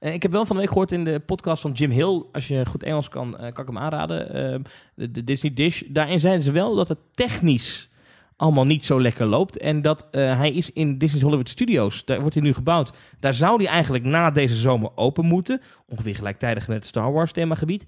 Eh, ik heb wel van de week gehoord in de podcast van Jim Hill. Als je goed Engels kan, eh, kan ik hem aanraden. eh, de, de Disney Dish. Daarin zeiden ze wel dat het technisch allemaal niet zo lekker loopt. En dat eh, hij is in Disney's Hollywood Studios. Daar wordt hij nu gebouwd. Daar zou hij eigenlijk na deze zomer open moeten. Ongeveer gelijktijdig met het Star Wars themagebied.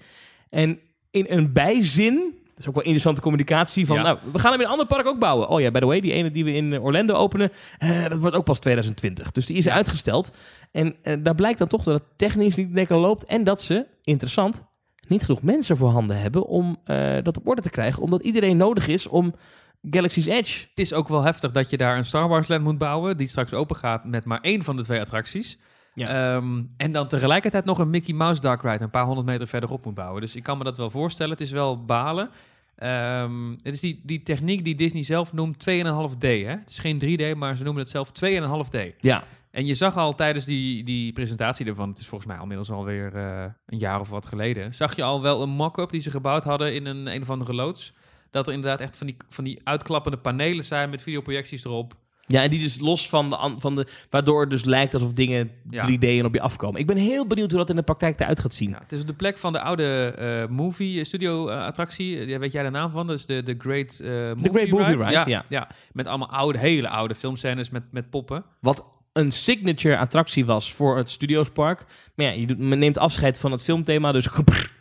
En in een bijzin... Dat is ook wel interessante communicatie van... Ja. Nou, we gaan hem in een ander park ook bouwen. Oh ja, by the way, die ene die we in Orlando openen... eh, dat wordt ook pas 2020. Dus die is uitgesteld. En eh, daar blijkt dan toch dat het technisch niet lekker loopt. En dat ze, interessant, niet genoeg mensen voorhanden hebben... om dat op orde te krijgen. Omdat iedereen nodig is om Galaxy's Edge... Het is ook wel heftig dat je daar een Star Wars Land moet bouwen, die straks open gaat met maar één van de twee attracties. Ehm, en dan tegelijkertijd nog een Mickey Mouse Dark Ride een paar honderd meter verderop moet bouwen. Dus ik kan me dat wel voorstellen. Het is wel balen. Ehm, het is die, die techniek die Disney zelf noemt 2,5D. Hè? Het is geen 3D, maar ze noemen het zelf 2,5D. Ja, En je zag al tijdens die, die presentatie ervan, het is volgens mij inmiddels alweer eh een jaar of wat geleden, zag je al wel een mock-up die ze gebouwd hadden in een, een of andere loods. Dat er inderdaad echt van die, van die uitklappende panelen zijn met videoprojecties erop. Ja, en die dus los van de, an- van de... Waardoor het dus lijkt alsof dingen Ja. 3D en op je afkomen. Ik ben heel benieuwd hoe dat in de praktijk eruit gaat zien. Ja, het is op de plek van de oude eh, movie studio eh, attractie. Ja, weet jij de naam van? Dat is de, de Great, eh movie, Great Movie Ride, ja, ja. ja. Met allemaal oude, hele oude filmscènes met, met poppen. Wat een signature attractie was voor het Studiospark. Maar ja, je neemt afscheid van het filmthema, dus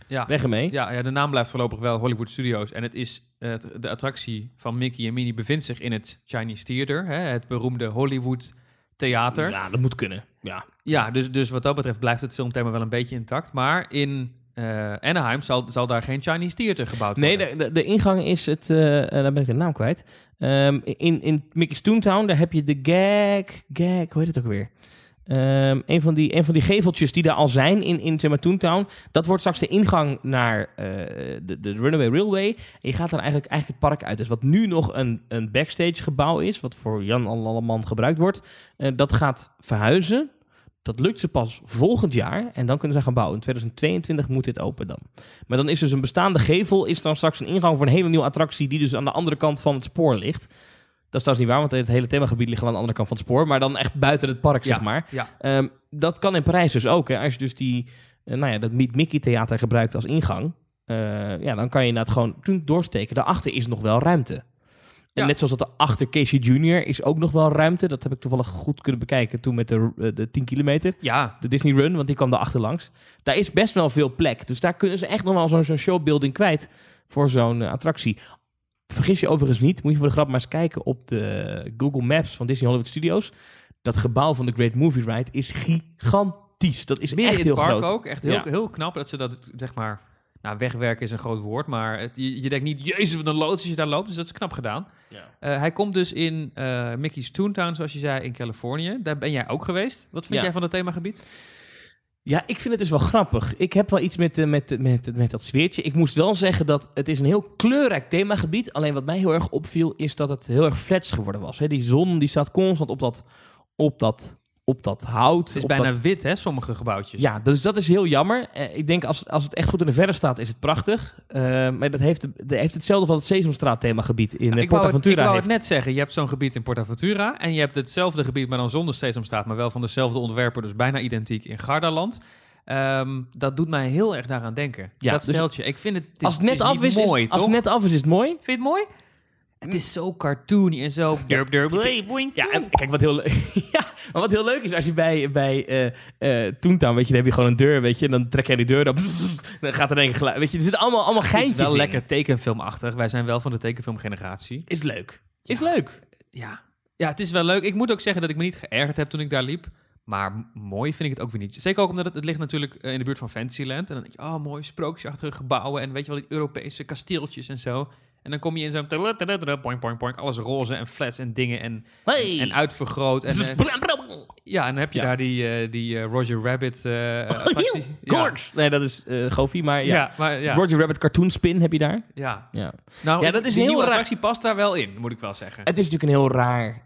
Ja. weg ermee. Ja, ja, de naam blijft voorlopig wel Hollywood Studios. En het is, eh, de attractie van Mickey en Minnie bevindt zich in het Chinese Theater. Hè, het beroemde Hollywood Theater. Ja, Ja, dat moet kunnen. Ja. dus, dus wat dat betreft blijft het filmthema wel een beetje intact. Maar in eh, Anaheim zal, zal daar geen Chinese Theater gebouwd Nee, worden. de, de, de ingang is het... eh, daar ben ik de naam kwijt. Ehm, in, in Mickey's Toontown, daar heb je de gag... Gag, hoe heet het ook weer? Ehm, een, van die, een van die geveltjes die daar al zijn in, in Toontown. Dat wordt straks de ingang naar eh, de, de Runaway Railway. En je gaat dan eigenlijk, eigenlijk het park uit. Dus wat nu nog een, een backstage gebouw is, wat voor Jan Alleman gebruikt wordt, eh, dat gaat verhuizen. Dat lukt ze pas volgend jaar en dan kunnen ze gaan bouwen. In 2022 moet dit open dan. Maar dan is dus een bestaande gevel, is dan straks een ingang voor een hele nieuwe attractie die dus aan de andere kant van het spoor ligt. Dat is trouwens niet waar, want het hele themagebied ligt aan de andere kant van het spoor. Maar dan echt buiten het park, zeg maar. Ja. Ehm, dat kan in Parijs dus ook. Hè. Als je dus die, eh, nou ja, dat Meet Mickey Theater gebruikt als ingang... eh, ja, dan kan je inderdaad gewoon toen doorsteken. Daarachter is nog wel ruimte. En Ja. net zoals dat er achter Casey Jr. is ook nog wel ruimte. Dat heb ik toevallig goed kunnen bekijken toen met de, eh, de 10 kilometer. Ja, De Disney Run, want die kwam daar langs. Daar is best wel veel plek. Dus daar kunnen ze echt nog wel zo'n showbuilding kwijt voor zo'n attractie. Vergis je overigens niet, moet je voor de grap maar eens kijken op de Google Maps van Disney Hollywood Studios. Dat gebouw van de Great Movie Ride is gigantisch. Dat is midden echt in heel het park groot. ook. Echt heel, Ja. heel knap dat ze dat, zeg maar... Nou, wegwerken is een groot woord, maar het, je, je denkt niet... Jezus, wat een loods als je daar loopt. Dus dat is knap gedaan. Ja. Eh, hij komt dus in eh, Mickey's Toontown, zoals je zei, in Californië. Daar ben jij ook geweest. Wat vind Ja. jij van het themagebied? Ja, ik vind het dus wel grappig. Ik heb wel iets met, eh, met, met, met dat sfeertje. Ik moest wel zeggen dat het is een heel kleurrijk themagebied. Alleen wat mij heel erg opviel is dat het heel erg flats geworden was. Die zon die staat constant op dat, op dat, op dat hout. Het is bijna dat- wit, hè, sommige gebouwtjes. Ja, dus dat is heel jammer. Eh, ik denk als, als het echt goed in de verre staat, is het prachtig. Eh, maar dat heeft, dat heeft hetzelfde van het Sesamstraat themagebied in Nou, uh, ik wou, het, ik wou heeft. het net zeggen, je hebt zo'n gebied in Portaventura en je hebt hetzelfde gebied, maar dan zonder Sesamstraat, maar wel van dezelfde ontwerper, dus bijna identiek in Gardaland. Ehm, dat doet mij heel erg daaraan denken. Ja, dat dus steltje. Ik vind het, het is, als het net af is, mooi, is, als het net af is, is het mooi. Vind je het mooi? Het is zo cartoony en zo... Durp, durp, boing, Ja, en kijk, wat heel, le- ja, maar wat heel leuk is, als je bij, bij eh eh Toontown, weet je, dan heb je gewoon een deur, weet je, en dan trek jij die deur, dan, dan gaat er een geluid, weet je, er zitten allemaal, allemaal Het is geintjes wel in. lekker tekenfilmachtig. Wij zijn wel van de tekenfilmgeneratie. Is leuk. Is leuk. Ja. ja, het is wel leuk. Ik moet ook zeggen dat ik me niet geërgerd heb toen ik daar liep. Maar mooi vind ik het ook weer niet. Zeker ook omdat het, het ligt natuurlijk eh, in de buurt van Fantasyland. En dan denk je, oh mooi, sprookjesachtige gebouwen. En weet je wel, die Europese kasteeltjes en zo. En dan kom je in zo'n... Poink, poink, poink. Alles roze en flats en dingen en, Hey. en uitvergroot. En, eh, ja, en dan heb je Ja. daar die, eh, die eh, Roger Rabbit eh attractie. Ja. Gorks. Nee, dat is eh Goofy, maar ja. Ja, maar ja. Roger Rabbit Cartoon Spin heb je daar. ja. Ja. Nou, Ja, dat is die heel nieuwe raar. attractie past daar wel in, moet ik wel zeggen. Het is natuurlijk een heel raar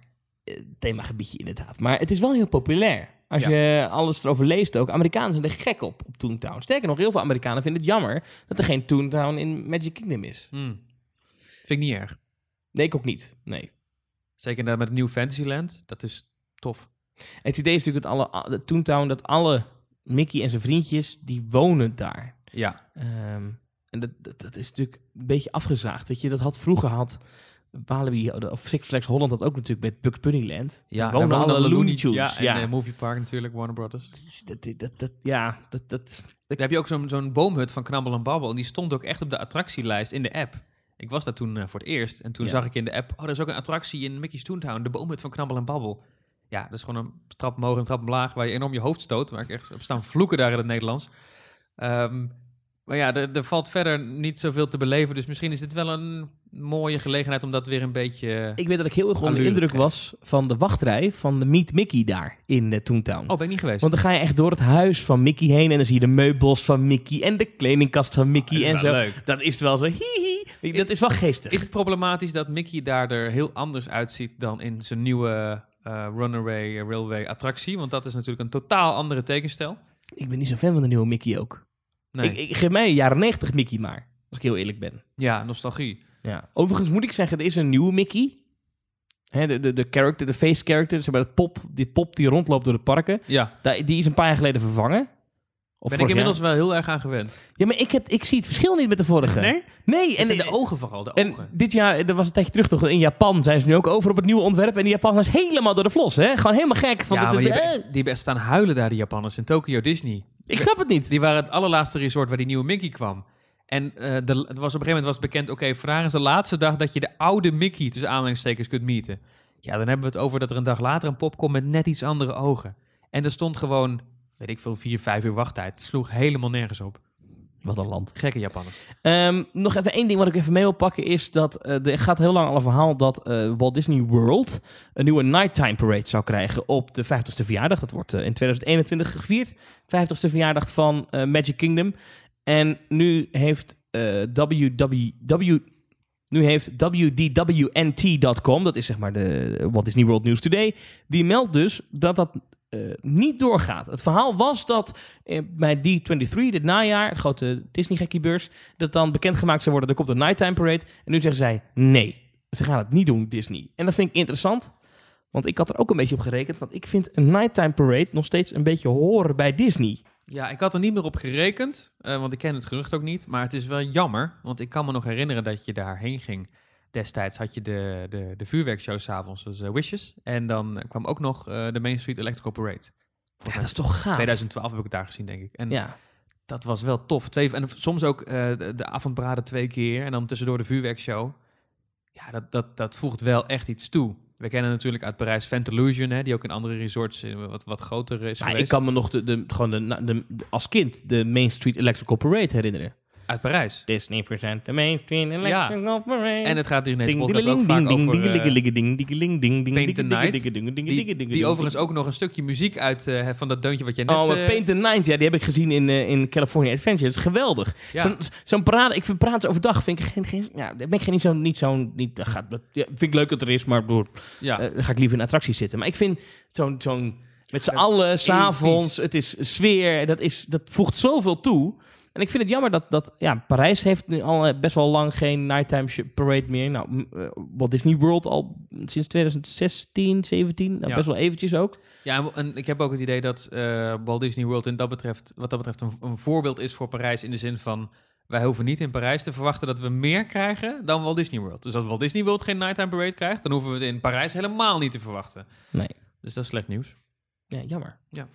themagebiedje inderdaad. Maar het is wel heel populair. Als Ja. je alles erover leest ook. Amerikanen zijn er gek op, op Toontown. Sterker nog, heel veel Amerikanen vinden het jammer dat er geen Toontown in Magic Kingdom is. Hmm. Vind ik niet erg. Nee, ik ook niet. Nee. Zeker met het nieuw Fantasyland. Dat is tof. Het idee is natuurlijk dat alle, Toontown, dat alle Mickey en zijn vriendjes, die wonen daar. Ja. Ehm, en dat, dat, dat is natuurlijk een beetje afgezaagd. Weet je, dat had vroeger had Walibi of Six Flags Holland dat ook natuurlijk met Bugs Bunnyland. Ja, wonen alle Looney Looney Tunes. Ja, en Ja. eh, Movie Park natuurlijk, Warner Brothers. Dat, dat, dat, dat- ja, dat, dat, Daar heb je ook zo'n zo'n boomhut van Knabbel en Babbel. En die stond ook echt op de attractielijst in de app. Ik was daar toen eh, voor het eerst. En toen Ja. zag ik in de app... Oh, er is ook een attractie in Mickey's Toontown. De boomhut van Knabbel en Babbel. Ja, dat is gewoon een trap omhoog en een trap omlaag... waar je enorm je hoofd stoot. Waar ik echt op staan vloeken daar in het Nederlands. Ehm, maar ja, er, er valt verder niet zoveel te beleven. Dus misschien is dit wel een mooie gelegenheid... om dat weer een beetje... ik weet dat ik heel erg onder de indruk was van de wachtrij van de Meet Mickey daar in uh, Toontown. Oh, ben ik niet geweest. Want dan ga je echt door het huis van Mickey heen en dan zie je de meubels van Mickey en de kledingkast van Mickey is en zo. leuk. Dat is wel zo hihi. Dat is wel geestig. Is het problematisch dat Mickey daar er heel anders uitziet dan in zijn nieuwe eh, Runaway eh, Railway attractie? Want dat is natuurlijk een totaal andere tekenstijl. Ik ben niet zo fan van de nieuwe Mickey ook. Nee. Ik, ik geef mij jaren 90 Mickey maar, als ik heel eerlijk ben. ja, nostalgie. Ja. Overigens moet ik zeggen, er is een nieuwe Mickey. Hè, de, de, de character, de face character, zeg maar, dat pop, die pop die rondloopt door de parken. Ja, Die is een paar jaar geleden vervangen. Of ben ik inmiddels jaar. wel heel erg aan gewend. Ja, maar ik, heb, ik zie het verschil niet met de vorige. Nee, En en, de ogen vooral, de en ogen. dit jaar, er was een tijdje terug toch, in Japan zijn ze nu ook over op het nieuwe ontwerp. En die Japaners helemaal door de vlos, hè? Gewoon helemaal gek. Van ja, dat- maar die, hebben- die echt staan huilen daar, die Japanners, in Tokyo Disney. ik snap het niet. Die waren het allerlaatste resort waar die nieuwe Mickey kwam. En eh, de, het was op een gegeven moment was bekend, oké, vandaag is de laatste dag dat je de oude Mickey, tussen aanhalingstekens, kunt meeten. Ja, dan hebben we het over dat er een dag later een pop komt met net iets andere ogen. En er stond gewoon, weet ik veel, vier, vijf uur wachttijd. Het sloeg helemaal nergens op. Wat een land. Gekke Japanners. Ehm, nog even één ding wat ik even mee wil pakken is dat eh, er gaat heel lang al een verhaal dat eh, Walt Disney World een nieuwe nighttime parade zou krijgen op de 50ste verjaardag. Dat wordt eh, in 2021 gevierd. 50ste verjaardag van Magic Kingdom. En nu heeft WWW nu heeft WDWNT.com, dat is zeg maar de Walt Disney World News Today, die meldt dus dat dat eh, niet doorgaat. Het verhaal was dat eh, bij D23, dit najaar, het grote Disney-gekkiebeurs, dat dan bekendgemaakt zou worden, er komt een nighttime parade. En nu zeggen zij, nee, Ze gaan het niet doen, Disney. En dat vind ik interessant. Want ik had er ook een beetje op gerekend. Want ik vind een nighttime parade nog steeds een beetje horen bij Disney. Ja, ik had er niet meer op gerekend, eh, want ik ken het gerucht ook niet. Maar het is wel jammer, want ik kan me nog herinneren dat je daarheen ging. Destijds had je de, de, de vuurwerkshow s'avonds, dus eh, Wishes. En dan eh, kwam ook nog eh, de Main Street Electrical Parade. Ja, dat is toch gaaf. 2012 heb ik het daar gezien, denk ik. En Ja. dat was wel tof. Twee, en soms ook de, de avondbraden twee keer en dan tussendoor de vuurwerkshow. Ja, dat, dat, dat voegt wel echt iets toe. We kennen natuurlijk uit Parijs Fantalusion, hè, die ook in andere resorts wat, wat groter is Maar geweest. ik kan me nog de, de, gewoon de, de- als kind de Main Street Electrical Parade herinneren. Uit Parijs. Disney present de Main Street Electrical Parade. En het gaat hier in deze podcast ook vaak ding, over... ding, dingeling, ding, dingeling, ding, ding, Paint ding, the ding, Night. ding, ding, ding, Die, ding, ding, die ding, overigens ding. ook nog een stukje muziek uit eh, van dat deuntje wat jij net... Oh, eh, Paint the Night, ja, die heb ik gezien in, eh, in California Adventure. Dat is geweldig. ja. Zo'n parade, ik vind praten overdag, vind ik geen, geen ja, ben ik geen, niet zo'n, niet zo'n, niet, gaat, ja, vind ik leuk dat er is, maar bedoel, ja. dan ga ik liever in attracties zitten. Maar ik vind zo'n, zo'n met z'n allen, s'avonds, het is sfeer, dat, is, dat voegt zoveel toe. En ik vind het jammer dat, dat ja, Parijs heeft nu al eh, best wel lang geen nighttime parade meer. Nou, eh, Walt Disney World al sinds 2016, 17, nou, Ja. best wel eventjes ook. Ja, en- ik heb ook het idee dat eh, Walt Disney World in dat betreft, wat dat betreft een, een voorbeeld is voor Parijs in de zin van wij hoeven niet in Parijs te verwachten dat we meer krijgen dan Walt Disney World. Dus als Walt Disney World geen nighttime parade krijgt, dan hoeven we het in Parijs helemaal niet te verwachten. Nee. Dus dat is slecht nieuws. Ja, jammer. Ja.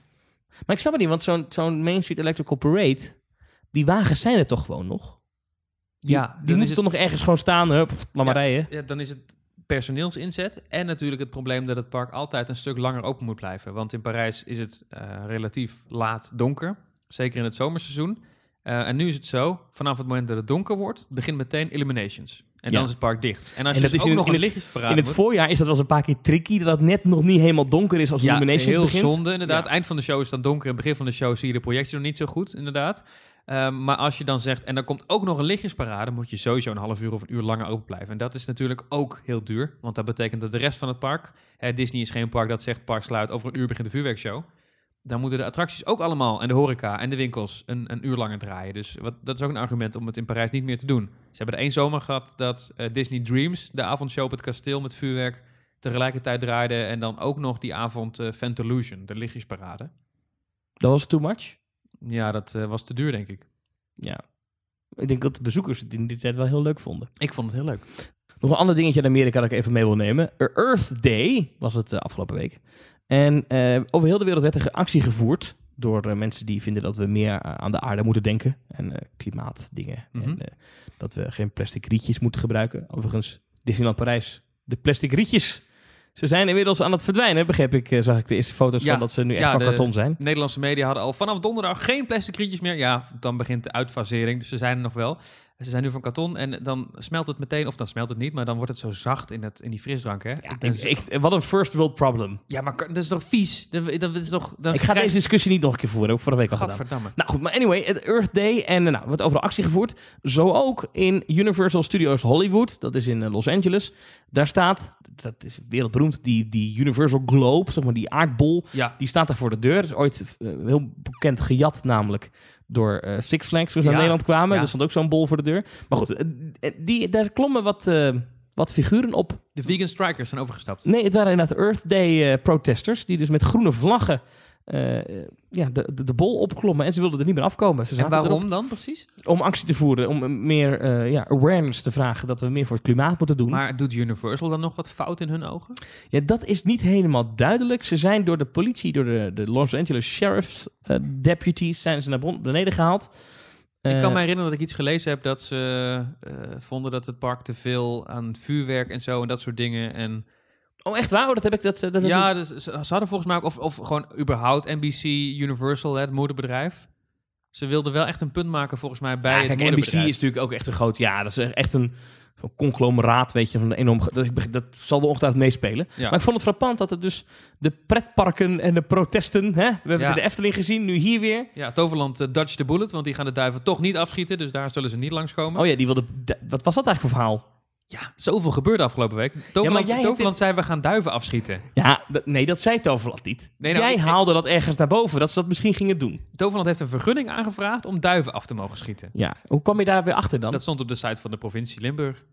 Maar ik snap het niet, want zo'n zo'n Main Street Electrical Parade, die wagens zijn er toch gewoon nog? Die, Ja, die moeten het- toch nog ergens gewoon staan, hup, laat maar rijden. Ja, dan is het personeelsinzet en natuurlijk het probleem dat het park altijd een stuk langer open moet blijven. Want in Parijs is het eh, relatief laat donker, zeker in het zomerseizoen. Eh, en nu is het zo, vanaf het moment dat het donker wordt, begint meteen Illuminations. En Ja. dan is het park dicht. En als En je dat dus is ook in- nog in een het- In het voorjaar is dat wel eens een paar keer tricky, dat het net nog niet helemaal donker is als ja, Illuminations heel begint. zonde inderdaad. Ja. Eind van de show is dan donker. En begin van de show zie je de projectie nog niet zo goed, inderdaad. Ehm, maar als je dan zegt, en dan komt ook nog een lichtjesparade, moet je sowieso een half uur of een uur langer open blijven. En dat is natuurlijk ook heel duur, want dat betekent dat de rest van het park, hè, Disney is geen park dat zegt park sluit, over een uur begint de vuurwerkshow. Dan moeten de attracties ook allemaal, en de horeca en de winkels, een, een uur langer draaien. Dus wat, dat is ook een argument om het in Parijs niet meer te doen. Ze hebben er één zomer gehad dat eh, Disney Dreams, de avondshow op het kasteel met vuurwerk, tegelijkertijd draaide. En dan ook nog die avond eh Fantalusion, de lichtjesparade. Dat was too much. Ja, dat eh, was te duur, denk ik. Ja. Ik denk dat de bezoekers het in die tijd wel heel leuk vonden. Ik vond het heel leuk. Nog een ander dingetje uit Amerika dat ik even mee wil nemen. Earth Day was het eh, afgelopen week. En eh, over heel de wereld werd er actie gevoerd door mensen die vinden dat we meer aan de aarde moeten denken. En klimaatdingen. Mhm. En eh, dat we geen plastic rietjes moeten gebruiken. Overigens, Disneyland Parijs, de plastic rietjes. Ze zijn inmiddels aan het verdwijnen, begreep ik. eh, zag ik de eerste foto's Ja, van dat ze nu echt ja, van de- karton zijn. Nederlandse media hadden al vanaf donderdag geen plastic rietjes meer. Ja, dan begint de uitfasering, dus ze zijn er nog wel. Ze zijn nu van karton en dan smelt het meteen, of dan smelt het niet, maar dan wordt het zo zacht in, het, in die frisdrank, hè? Ja, ik ben ik- zo- ik- wat een first world problem. ja, maar dat is toch vies? Dat, dat is toch... Ik ga krijg- deze discussie niet nog een keer voeren. Heb ik vorige week al gedaan. Nou goed, maar anyway, het Earth Day en eh, nou, wordt overal actie gevoerd. Zo ook in Universal Studios Hollywood, dat is in eh, Los Angeles. Daar staat, dat is wereldberoemd, die, die Universal Globe, zeg maar die aardbol, Ja, die staat daar voor de deur. Dat is ooit eh, heel bekend gejat namelijk door eh, Six Flags toen ze naar Nederland kwamen. Er stond ook zo'n bol voor de deur. Maar goed, eh, eh, die, daar klommen wat, wat figuren op. de vegan strikers zijn overgestapt. Nee, het waren inderdaad Earth Day protesters, die dus met groene vlaggen eh, ja, de, de, de bol opklommen. En ze wilden er niet meer afkomen. Ze En erop waarom dan precies? om actie te voeren, om meer eh, ja, awareness te vragen dat we meer voor het klimaat moeten doen. Maar doet Universal dan nog wat fout in hun ogen? ja, dat is niet helemaal duidelijk. Ze zijn door de politie, door de, de Los Angeles Sheriff's eh, deputies, zijn ze naar beneden gehaald. ik kan me herinneren dat ik iets gelezen heb dat ze vonden dat het park te veel aan vuurwerk en zo en dat soort dingen. En Oh, echt waar? Oh, dat heb ik... Dat, dat, dat ja, dus, ze, hadden volgens mij ook, of, of gewoon überhaupt NBC, Universal, hè, het moederbedrijf. Ze wilden wel echt een punt maken volgens mij bij Ja, het kijk, NBC is natuurlijk ook echt een groot... Ja, dat is echt een, een conglomeraat, weet je, van een enorm... Dat, dat zal er ongetwijfeld meespelen. Ja. Maar ik vond het frappant dat het dus de pretparken en de protesten... Hè? We hebben Ja. de Efteling gezien, nu hier weer. Ja, Toverland uh, dodge the bullet, want die gaan de duiven toch niet afschieten, dus daar zullen ze niet langskomen. Oh ja, die wilde... de- Wat was dat eigenlijk voor verhaal? Ja, zoveel gebeurde afgelopen week. Toverland, Toverland zei, we gaan duiven afschieten. Ja, nee, dat zei Toverland niet. Nee, nou, Jij ik- haalde dat ergens naar boven, dat ze dat misschien gingen doen. Toverland heeft een vergunning aangevraagd om duiven af te mogen schieten. Ja, hoe kwam je daar weer achter dan? Dat stond op de site van de provincie Limburg.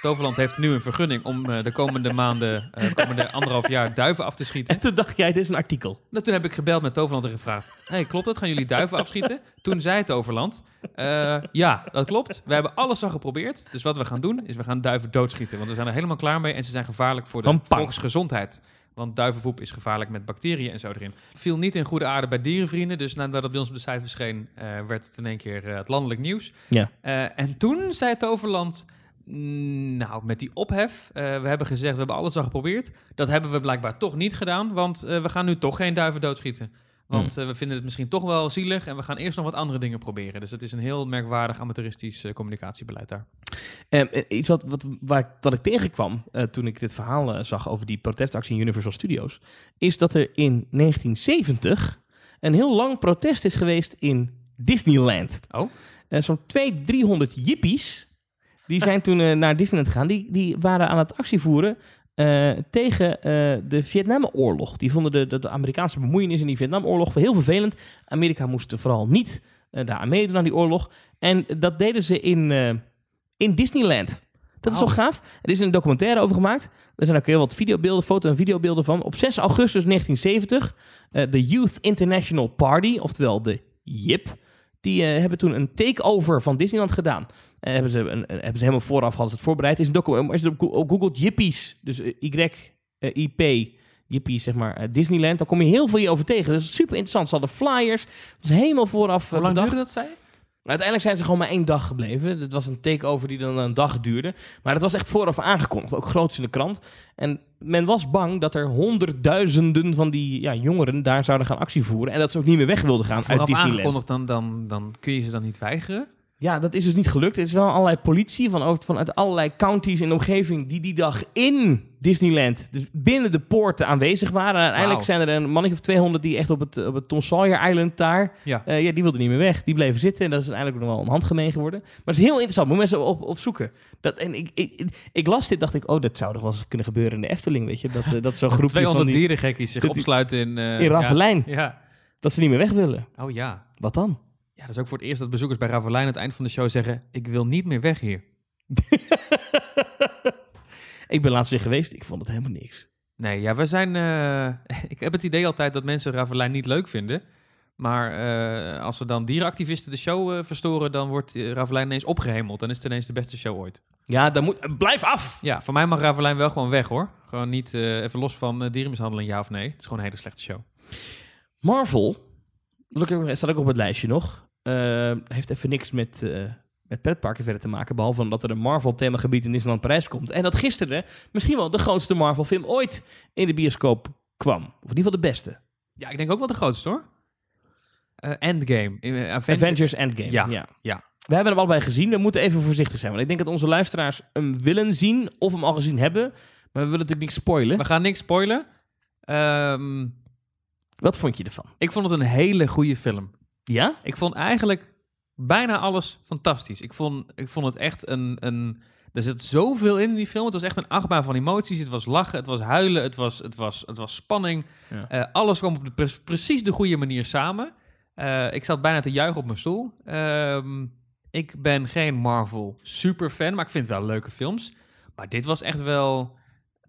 Toverland heeft nu een vergunning om eh, de komende maanden, eh komende anderhalf jaar, duiven af te schieten. En toen dacht jij, dit is een artikel. Nou, toen heb ik gebeld met Toverland en gevraagd: hey, klopt dat? Gaan jullie duiven afschieten? Toen zei Toverland: eh, Ja, dat klopt. We hebben alles al geprobeerd. Dus wat we gaan doen, is we gaan duiven doodschieten. Want we zijn er helemaal klaar mee en ze zijn gevaarlijk voor de volksgezondheid. Want duivenpoep is gevaarlijk met bacteriën en zo erin. Viel niet in goede aarde bij dierenvrienden. Dus nadat het bij ons op de site verscheen, werd het in één keer het landelijk nieuws. Ja. En toen zei Toverland. "Mm, Nou, met die ophef. eh, we hebben gezegd, we hebben alles al geprobeerd. Dat hebben we blijkbaar toch niet gedaan. Want eh, we gaan nu toch geen duiven doodschieten. Want Hmm. eh, we vinden het misschien toch wel zielig. En we gaan eerst nog wat andere dingen proberen. Dus het is een heel merkwaardig amateuristisch communicatiebeleid daar. Eh, iets wat, wat, waar ik, dat ik tegenkwam toen ik dit verhaal zag over die protestactie in Universal Studios, is dat er in 1970 een heel lang protest is geweest in Disneyland. Oh. Zo'n 200, 300 jippies, die zijn toen eh, naar Disneyland gegaan. Die, die waren aan het actie voeren eh, tegen eh, de Vietnamoorlog. Die vonden de, de, de Amerikaanse bemoeienis in die Vietnamoorlog heel vervelend. Amerika moest vooral niet daar aan meedoen aan die oorlog. En dat deden ze in, in Disneyland. Dat is toch gaaf? Er is een documentaire over gemaakt. Er zijn ook heel wat videobeelden, foto- en videobeelden van. Op 6 augustus 1970, eh, de Youth International Party, oftewel de JIP, die eh, hebben toen een takeover van Disneyland gedaan. Eh, hebben, ze een, hebben ze helemaal vooraf hadden ze het voorbereid. Is een document, als je op Go- op googelt Jippies, dus eh, Y-I-P, Jippies, zeg maar, Disneyland, dan kom je heel veel hierover tegen. Dat is super interessant. Ze hadden flyers, dat is helemaal vooraf Hoe lang bedacht. duurde dat, zei? Uiteindelijk zijn ze gewoon maar één dag gebleven. Het was een takeover die dan een dag duurde. Maar het was echt vooraf aangekondigd, ook groot in de krant. En men was bang dat er honderdduizenden van die ja, jongeren daar zouden gaan actie voeren. En dat ze ook niet meer weg wilden gaan uit Disneyland. aangekondigd, dan, dan, dan kun je ze dan niet weigeren. Ja, dat is dus niet gelukt. Er is wel allerlei politie van, over, van uit allerlei counties in de omgeving die die dag in Disneyland, dus binnen de poorten aanwezig waren. En uiteindelijk zijn er een mannetje of 200 die echt op het, op het Tom Sawyer Island daar, Ja. eh, ja, die wilden niet meer weg. Die bleven zitten en dat is uiteindelijk nog wel een handgemeen geworden. Maar het is heel interessant, moet mensen op, op zoeken. Dat, en ik, ik, ik, las dit, dacht ik, oh, dat zou nog wel eens kunnen gebeuren in de Efteling, weet je. Dat, eh, dat zo'n groepje 200 van die, dierengekkies zich opsluiten in... eh, in Ravelijn, Ja. ja. dat ze niet meer weg willen. Oh ja. Wat dan? Ja, dat is ook voor het eerst dat bezoekers bij Ravelijn aan het eind van de show zeggen... ik wil niet meer weg hier. ik ben laatst weer geweest, ik vond het helemaal niks. Nee, ja, we zijn... eh, ik heb het idee altijd dat mensen Ravelijn niet leuk vinden. Maar eh, als er dan dierenactivisten de show eh, verstoren... dan wordt Ravelijn ineens opgehemeld. Dan is het ineens de beste show ooit. Ja, dan moet, blijf af! Ja, voor mij mag Ravelijn wel gewoon weg, hoor. Gewoon niet even los van dierenmishandeling, ja of nee. Het is gewoon een hele slechte show. Marvel, staat ook op het lijstje nog, eh, heeft even niks met, eh met pretparken verder te maken. Behalve dat er een Marvel-themagebied in Disneyland Parijs komt. En dat gisteren misschien wel de grootste Marvel-film ooit in de bioscoop kwam. Of in ieder geval de beste. Ja, ik denk ook wel de grootste, hoor. Eh, Endgame. Avengers. Avengers Endgame. Ja, ja. ja. We hebben hem allebei gezien. We moeten even voorzichtig zijn. Want ik denk dat onze luisteraars hem willen zien of hem al gezien hebben. Maar we willen natuurlijk niet spoilen. We gaan niks spoilen. Ehm, Wat vond je ervan? ik vond het een hele goede film. Ja? Ik vond eigenlijk bijna alles fantastisch. Ik vond, ik vond het echt een, een... Er zit zoveel in in die film. Het was echt een achtbaan van emoties. Het was lachen, het was huilen, het was, het was, het was spanning. Ja. Eh, alles kwam op de, pre- precies de goede manier samen. Eh, ik zat bijna te juichen op mijn stoel. Ehm, ik ben geen Marvel superfan, maar ik vind het wel leuke films. Maar dit was echt wel...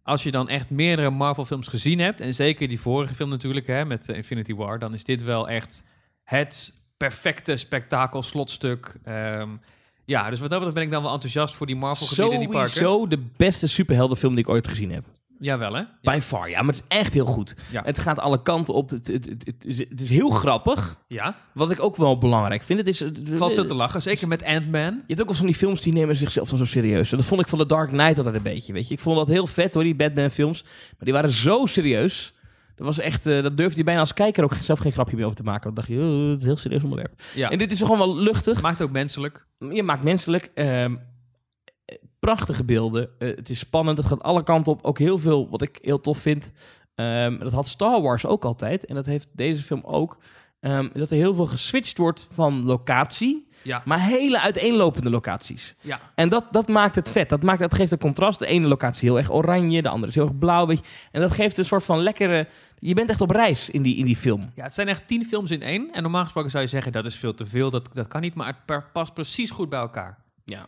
Als je dan echt meerdere Marvel-films gezien hebt... en zeker die vorige film natuurlijk, hè, met eh, Infinity War... dan is dit wel echt het perfecte spektakel, slotstuk. Ehm, ja, dus wat dat betreft ben ik dan wel enthousiast voor die Marvel-gebieden in die parken. Sowieso de beste superheldenfilm die ik ooit gezien heb. Jawel, hè? Ja. By far, ja, maar het is echt heel goed. Ja. Het gaat alle kanten op. Het, het, het, het is, het is heel grappig. ja, Wat ik ook wel belangrijk vind. Het is, valt veel te lachen. Zeker met Ant-Man. Je hebt ook wel van die films die nemen zichzelf dan zo serieus. Dat vond ik van The Dark Knight altijd een beetje. Weet je. Ik vond dat heel vet hoor, die Batman-films. Maar die waren zo serieus. Dat, was echt, eh, dat durfde je bijna als kijker ook zelf geen grapje meer over te maken. Want dan dacht je, oh, het is een heel serieus onderwerp. Ja. En dit is gewoon wel luchtig. Maakt ook menselijk. Je maakt menselijk. ehm, eh, prachtige beelden. Eh, het is spannend. Het gaat alle kanten op. Ook heel veel wat ik heel tof vind. ehm, dat had Star Wars ook altijd. En dat heeft deze film ook. Ehm, dat er heel veel geswitcht wordt van locatie. Ja. Maar hele uiteenlopende locaties. Ja. En dat, dat maakt het vet. Dat, maakt, dat geeft een contrast. De ene locatie heel erg oranje. De andere is heel erg blauw. Weet je. En dat geeft een soort van lekkere... Je bent echt op reis in die, in die film. Ja, het zijn echt tien films in één. En normaal gesproken zou je zeggen, dat is veel te veel. Dat, dat kan niet, maar het past precies goed bij elkaar. Ja.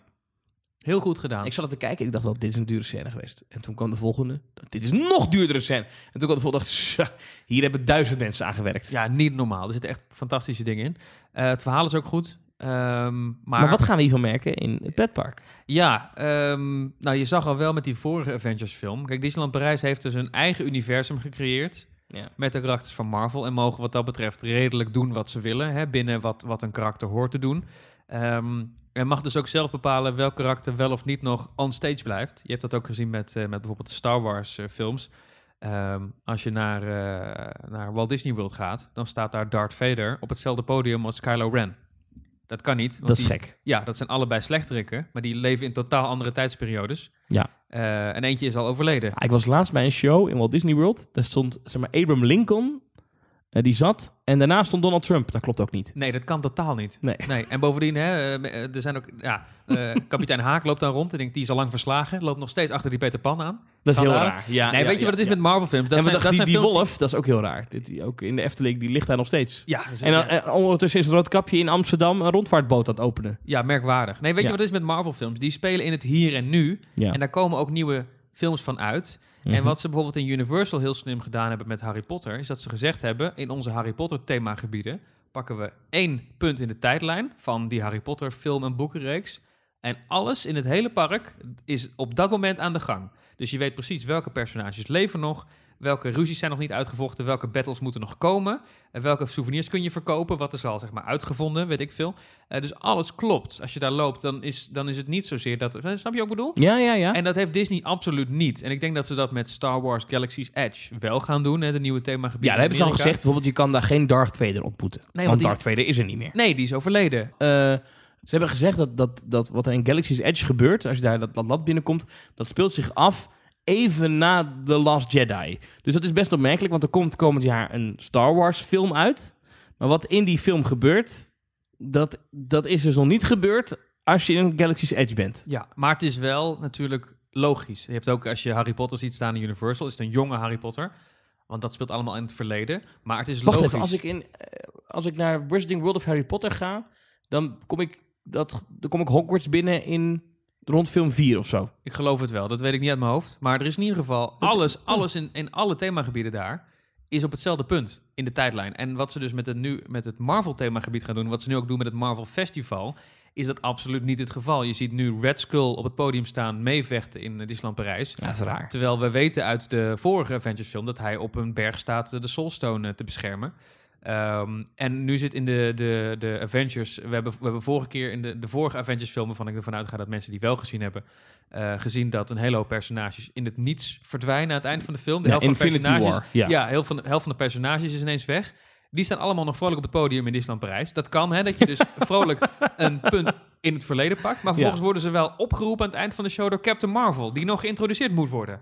Heel goed gedaan. Ik zat te kijken en ik dacht wel, dit is een dure scène geweest. En toen kwam de volgende, dit is een nog duurdere scène. En toen kwam de volgende, dacht, "Zo, hier hebben duizend mensen aan gewerkt. Ja, niet normaal. Er zitten echt fantastische dingen in. Eh, het verhaal is ook goed. Ehm, maar, Maar, wat gaan we hiervan merken in het pretpark? Ja, ehm, nou je zag al wel met die vorige Avengers film. Kijk, Disneyland Parijs heeft dus een eigen universum gecreëerd. Ja. Met de karakters van Marvel. En mogen wat dat betreft redelijk doen wat ze willen. Hè, binnen wat, wat een karakter hoort te doen. Ehm en mag dus ook zelf bepalen welk karakter wel of niet nog on stage blijft. Je hebt dat ook gezien met, eh, met bijvoorbeeld de Star Wars eh, films. Ehm, als je naar, eh, naar Walt Disney World gaat, dan staat daar Darth Vader op hetzelfde podium als Kylo Ren. Dat kan niet. want Dat is die- gek. Ja, dat zijn allebei slechterikken, maar die leven in totaal andere tijdsperiodes. Ja. En eentje is al overleden. Ja, ik was laatst bij een show in Walt Disney World. Daar stond zeg maar, Abraham Lincoln, die zat. En daarna stond Donald Trump. Dat klopt ook niet. Nee, dat kan totaal niet. Nee. Nee, en bovendien, hè, eh, er zijn ook, ja, eh, kapitein Haak loopt dan rond. Ik denk, die is al lang verslagen. Loopt nog steeds achter die Peter Pan aan. Dat is heel raar. Ja, nee, ja, weet je wat het is met Marvel films? Dat en zijn, dat die, zijn die films wolf, dat is ook heel raar. Dit, die, ook in de Efteling, die ligt daar nog steeds. Ja, En, dan, en ondertussen is Roodkapje in Amsterdam een rondvaartboot aan het openen. ja, merkwaardig. Nee, weet je wat het is met Marvel films? Die spelen in het hier en nu. Ja. En daar komen ook nieuwe films van uit. Mhm. En wat ze bijvoorbeeld in Universal heel slim gedaan hebben met Harry Potter, is dat ze gezegd hebben: in onze Harry Potter themagebieden pakken we één punt in de tijdlijn van die Harry Potter film- en boekenreeks. En alles in het hele park is op dat moment aan de gang. Dus je weet precies welke personages leven nog, welke ruzies zijn nog niet uitgevochten, welke battles moeten nog komen, en welke souvenirs kun je verkopen, wat is al zeg maar uitgevonden, weet ik veel. Eh, dus alles klopt. Als je daar loopt, dan is, dan is het niet zozeer dat. Snap je wat ik bedoel? Ja, ja, ja. En dat heeft Disney absoluut niet. En ik denk dat ze dat met Star Wars Galaxy's Edge wel gaan doen, hè, de nieuwe themagebied. ja, dat hebben ze al gezegd. Bijvoorbeeld, je kan daar geen Darth Vader ontmoeten. want want die- Darth Vader is er niet meer. Nee, die is overleden. Eh, ze hebben gezegd dat, dat, dat wat er in Galaxy's Edge gebeurt, als je daar dat, dat land binnenkomt, dat speelt zich af even na The Last Jedi. Dus dat is best opmerkelijk, want er komt komend jaar een Star Wars film uit. Maar wat in die film gebeurt, dat, dat is dus nog niet gebeurd als je in Galaxy's Edge bent. Ja, maar het is wel natuurlijk logisch. Je hebt ook, als je Harry Potter ziet staan in Universal, is het een jonge Harry Potter. Want dat speelt allemaal in het verleden. Maar het is Wacht logisch. even, als ik, in, eh, als ik naar Wizarding World of Harry Potter ga, dan kom ik, dat, dan kom ik Hogwarts binnen in rond film 4 of zo. Ik geloof het wel, dat weet ik niet uit mijn hoofd. Maar er is in ieder geval alles, alles in, in alle themagebieden daar is op hetzelfde punt in de tijdlijn. En wat ze dus met het, nu, met het Marvel themagebied gaan doen, wat ze nu ook doen met het Marvel Festival, is dat absoluut niet het geval. Je ziet nu Red Skull op het podium staan meevechten in eh, Disneyland Parijs. Ja, dat is raar. Terwijl we weten uit de vorige Avengers film dat hij op een berg staat eh, de Soulstone eh, te beschermen. Ehm, en nu zit in de, de, de Avengers. We hebben, we hebben vorige keer in de, de vorige Avengers film, waarvan ik ervan uitga dat mensen die wel gezien hebben, eh, gezien dat een hele hoop personages in het niets verdwijnen aan het eind van de film. De Ja, helft van de Infinity personages, War, ja. ja, heel van, de helft van de personages is ineens weg. Die staan allemaal nog vrolijk op het podium in Disneyland Parijs. Dat kan, hè, dat je dus vrolijk een punt in het verleden pakt. Maar vervolgens worden ze wel opgeroepen aan het eind van de show door Captain Marvel, die nog geïntroduceerd moet worden.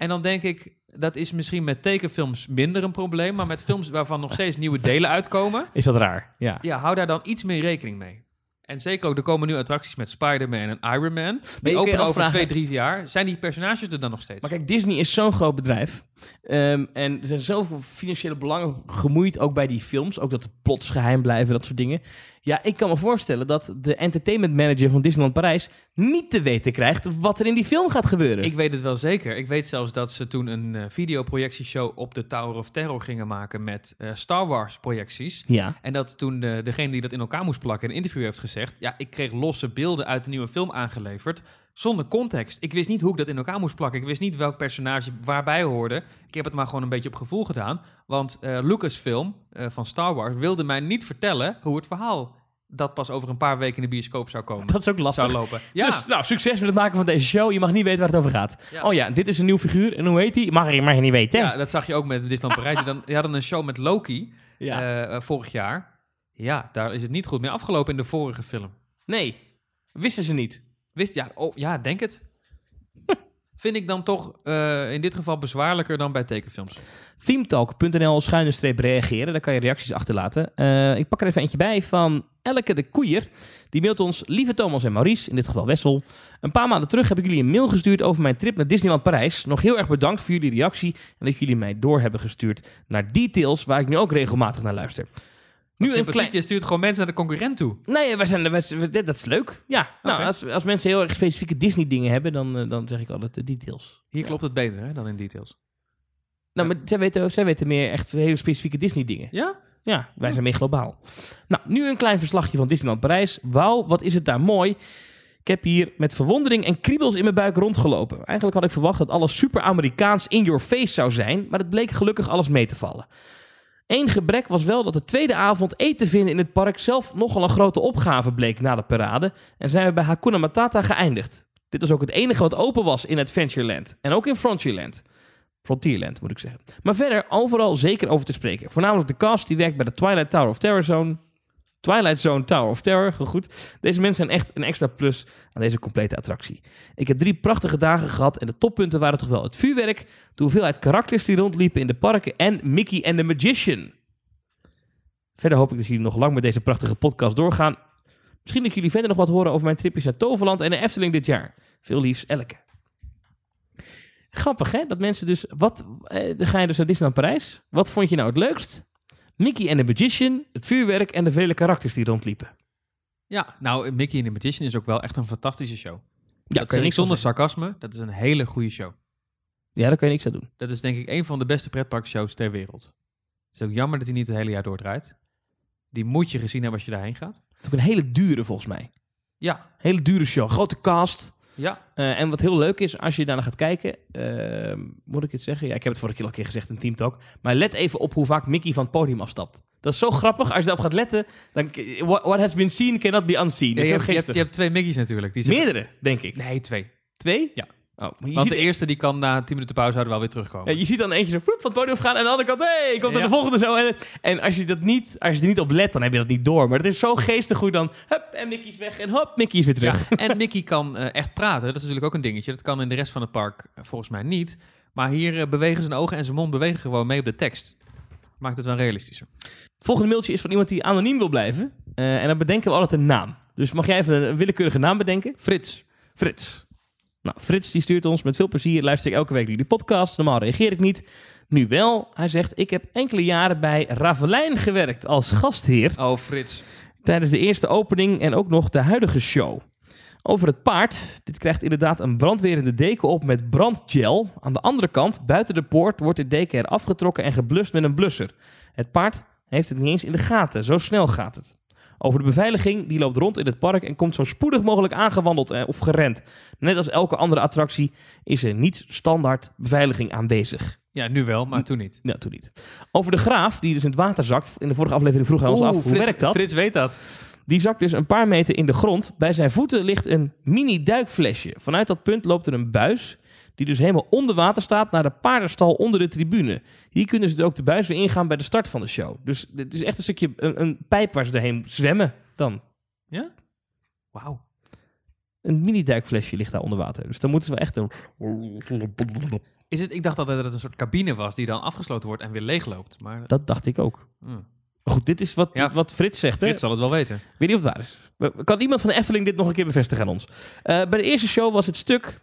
En dan denk ik, dat is misschien met tekenfilms minder een probleem, maar met films waarvan nog steeds nieuwe delen uitkomen, Is dat raar? Ja. ja, hou daar dan iets meer rekening mee. En zeker ook, er komen nu attracties met Spider-Man en Iron Man. Die openen over afvragen- twee, drie jaar. Zijn die personages er dan nog steeds? Maar kijk, Disney is zo'n groot bedrijf. Ehm, en er zijn zoveel financiële belangen gemoeid, ook bij die films. Ook dat de plots geheim blijven, dat soort dingen. Ja, ik kan me voorstellen dat de entertainment manager van Disneyland Parijs niet te weten krijgt wat er in die film gaat gebeuren. Ik weet het wel zeker. Ik weet zelfs dat ze toen een eh, videoprojectieshow op de Tower of Terror gingen maken met eh, Star Wars projecties. ja. En dat toen de, degene die dat in elkaar moest plakken een interview heeft ja, ik kreeg losse beelden uit de nieuwe film aangeleverd zonder context. Ik wist niet hoe ik dat in elkaar moest plakken. Ik wist niet welk personage waarbij hoorde. Ik heb het maar gewoon een beetje op gevoel gedaan. Want eh, Lucasfilm eh, van Star Wars wilde mij niet vertellen hoe het verhaal... dat pas over een paar weken in de bioscoop zou komen. Dat is ook lastig. zou lopen. Ja, Dus nou, succes met het maken van deze show. Je mag niet weten waar het over gaat. Ja. Oh ja, dit is een nieuw figuur. En hoe heet hij? Mag je, mag je niet weten. ja, dat zag je ook met Disneyland Parijs. Die dan, die hadden een show met Loki Ja. eh, vorig jaar. Ja, daar is het niet goed mee afgelopen in de vorige film. nee, wisten ze niet. Wist ja, oh, ja, denk het. Vind ik dan toch eh, in dit geval bezwaarlijker dan bij tekenfilms. Themetalk.nl schuine streep reageren. Daar kan je reacties achterlaten. Eh, ik pak er even eentje bij van Elke de Koeier. Die mailt ons, lieve Thomas en Maurice, in dit geval Wessel. Een paar maanden terug heb ik jullie een mail gestuurd over mijn trip naar Disneyland Parijs. Nog heel erg bedankt voor jullie reactie en dat jullie mij door hebben gestuurd naar details waar ik nu ook regelmatig naar luister. Nu een klein... Je stuurt gewoon mensen naar de concurrent toe. Nee, wij zijn, wij, dat is leuk. Ja, nou, als, als mensen heel erg specifieke Disney dingen hebben, dan, eh, dan zeg ik altijd de details. Hier klopt het beter hè, dan in details. Nou, maar zij weten, zij weten meer echt hele specifieke Disney dingen. Ja? Ja, wij zijn meer globaal. Nou, nu een klein verslagje van Disneyland Parijs. Wauw, wat is het daar mooi. Ik heb hier met verwondering en kriebels in mijn buik rondgelopen. Eigenlijk had ik verwacht dat alles super Amerikaans in your face zou zijn, maar het bleek gelukkig alles mee te vallen. Eén gebrek was wel dat de tweede avond eten vinden in het park zelf nogal een grote opgave bleek na de parade en zijn we bij Hakuna Matata geëindigd. Dit was ook het enige wat open was in Adventureland en ook in Frontierland. Frontierland moet ik zeggen. Maar verder overal zeker over te spreken. Voornamelijk de cast die werkt bij de Twilight Tower of Terror Zone. Twilight Zone Tower of Terror, goed. Deze mensen zijn echt een extra plus aan deze complete attractie. Ik heb drie prachtige dagen gehad en de toppunten waren toch wel het vuurwerk, de hoeveelheid karakters die rondliepen in de parken en Mickey and the Magician. Verder hoop ik dat jullie nog lang met deze prachtige podcast doorgaan. Misschien dat jullie verder nog wat horen over mijn tripjes naar Toverland en de Efteling dit jaar. Veel liefs, Elke. Grappig, hè? Dat mensen dus... Wat, eh, ga je dus naar Disneyland Parijs. Wat vond je nou het leukst? Mickey and the Magician, het vuurwerk en de vele karakters die rondliepen. Ja, nou, Mickey and the Magician is ook wel echt een fantastische show. Ja, dat niks zonder sarcasme. Dat is een hele goede show. Ja, daar kan je niks aan doen. Dat is denk ik een van de beste pretparkshows ter wereld. Het is ook jammer dat hij niet het hele jaar doordraait. Die moet je gezien hebben als je daarheen gaat. Het is ook een hele dure, volgens mij. Ja, Hele dure show. Grote cast. Ja. Eh, en wat heel leuk is, als je daarna gaat kijken, eh, moet ik het zeggen? Ja, ik heb het vorige keer al een keer gezegd in Team Talk. Maar let even op hoe vaak Mickey van het podium afstapt. Dat is zo grappig. Als je daarop gaat letten, dan what, has been seen cannot be unseen. Dat je, hebt, je, hebt, je hebt twee Mickey's natuurlijk. Die zeggen- Meerdere, denk ik. Nee, twee. Twee? Ja. Oh, Want de eerste die kan na 10 minuten pauze zouden wel weer terugkomen. ja, je ziet dan eentje zo poep, van het podium gaan en aan de andere kant, hé, hey, komt er Ja. de volgende zo. En, en als je dat niet, als je er niet op let, dan heb je dat niet door. Maar het is zo geestig hoe dan, hup, en Mickey is weg en hop, Mickey is weer terug. Ja, en Mickey kan eh, echt praten. Dat is natuurlijk ook een dingetje. Dat kan in de rest van het park eh, volgens mij niet. Maar hier eh, bewegen zijn ogen en zijn mond bewegen gewoon mee op de tekst. Maakt het wel realistischer. Het volgende mailtje is van iemand die anoniem wil blijven. En dan bedenken we altijd een naam. Dus mag jij even een, een willekeurige naam bedenken? Frits. Frits. Nou, Frits die stuurt ons met veel plezier. Luister ik elke week naar jullie podcast. Normaal reageer ik niet. Nu wel. Hij zegt, ik heb enkele jaren bij Ravelijn gewerkt als gastheer. Oh, Frits. Tijdens de eerste opening en ook nog de huidige show. Over het paard. Dit krijgt inderdaad een brandwerende deken op met brandgel. Aan de andere kant, buiten de poort, wordt de deken er afgetrokken en geblust met een blusser. Het paard heeft het niet eens in de gaten. Zo snel gaat het. Over de beveiliging, die loopt rond in het park en komt zo spoedig mogelijk aangewandeld eh, of gerend. Net als elke andere attractie is er niet standaard beveiliging aanwezig. Ja, nu wel, maar toen niet. Nou, toen niet. Over de graaf, die dus in het water zakt. In de vorige aflevering vroeg hij ons af, hoe Frits, werkt dat? Frits weet dat. Die zakt dus een paar meter in de grond. Bij zijn voeten ligt een mini duikflesje. Vanuit dat punt loopt er een buis, die dus helemaal onder water staat, naar de paardenstal onder de tribune. Hier kunnen ze ook de buis weer ingaan bij de start van de show. Dus het is echt een stukje, een, een pijp waar ze doorheen zwemmen dan. Ja? Wauw. Een mini duikflesje ligt daar onder water. Dus dan moeten ze wel echt een... Is het, ik dacht altijd dat het een soort cabine was die dan afgesloten wordt en weer leegloopt. Maar Dat dacht ik ook. hmm. Goed, dit is wat, Ja, wat Frits zegt. Hè? Frits zal het wel weten. Ik weet niet of het waar is. Kan iemand van de Efteling dit nog een keer bevestigen aan ons? Eh, bij de eerste show was het stuk...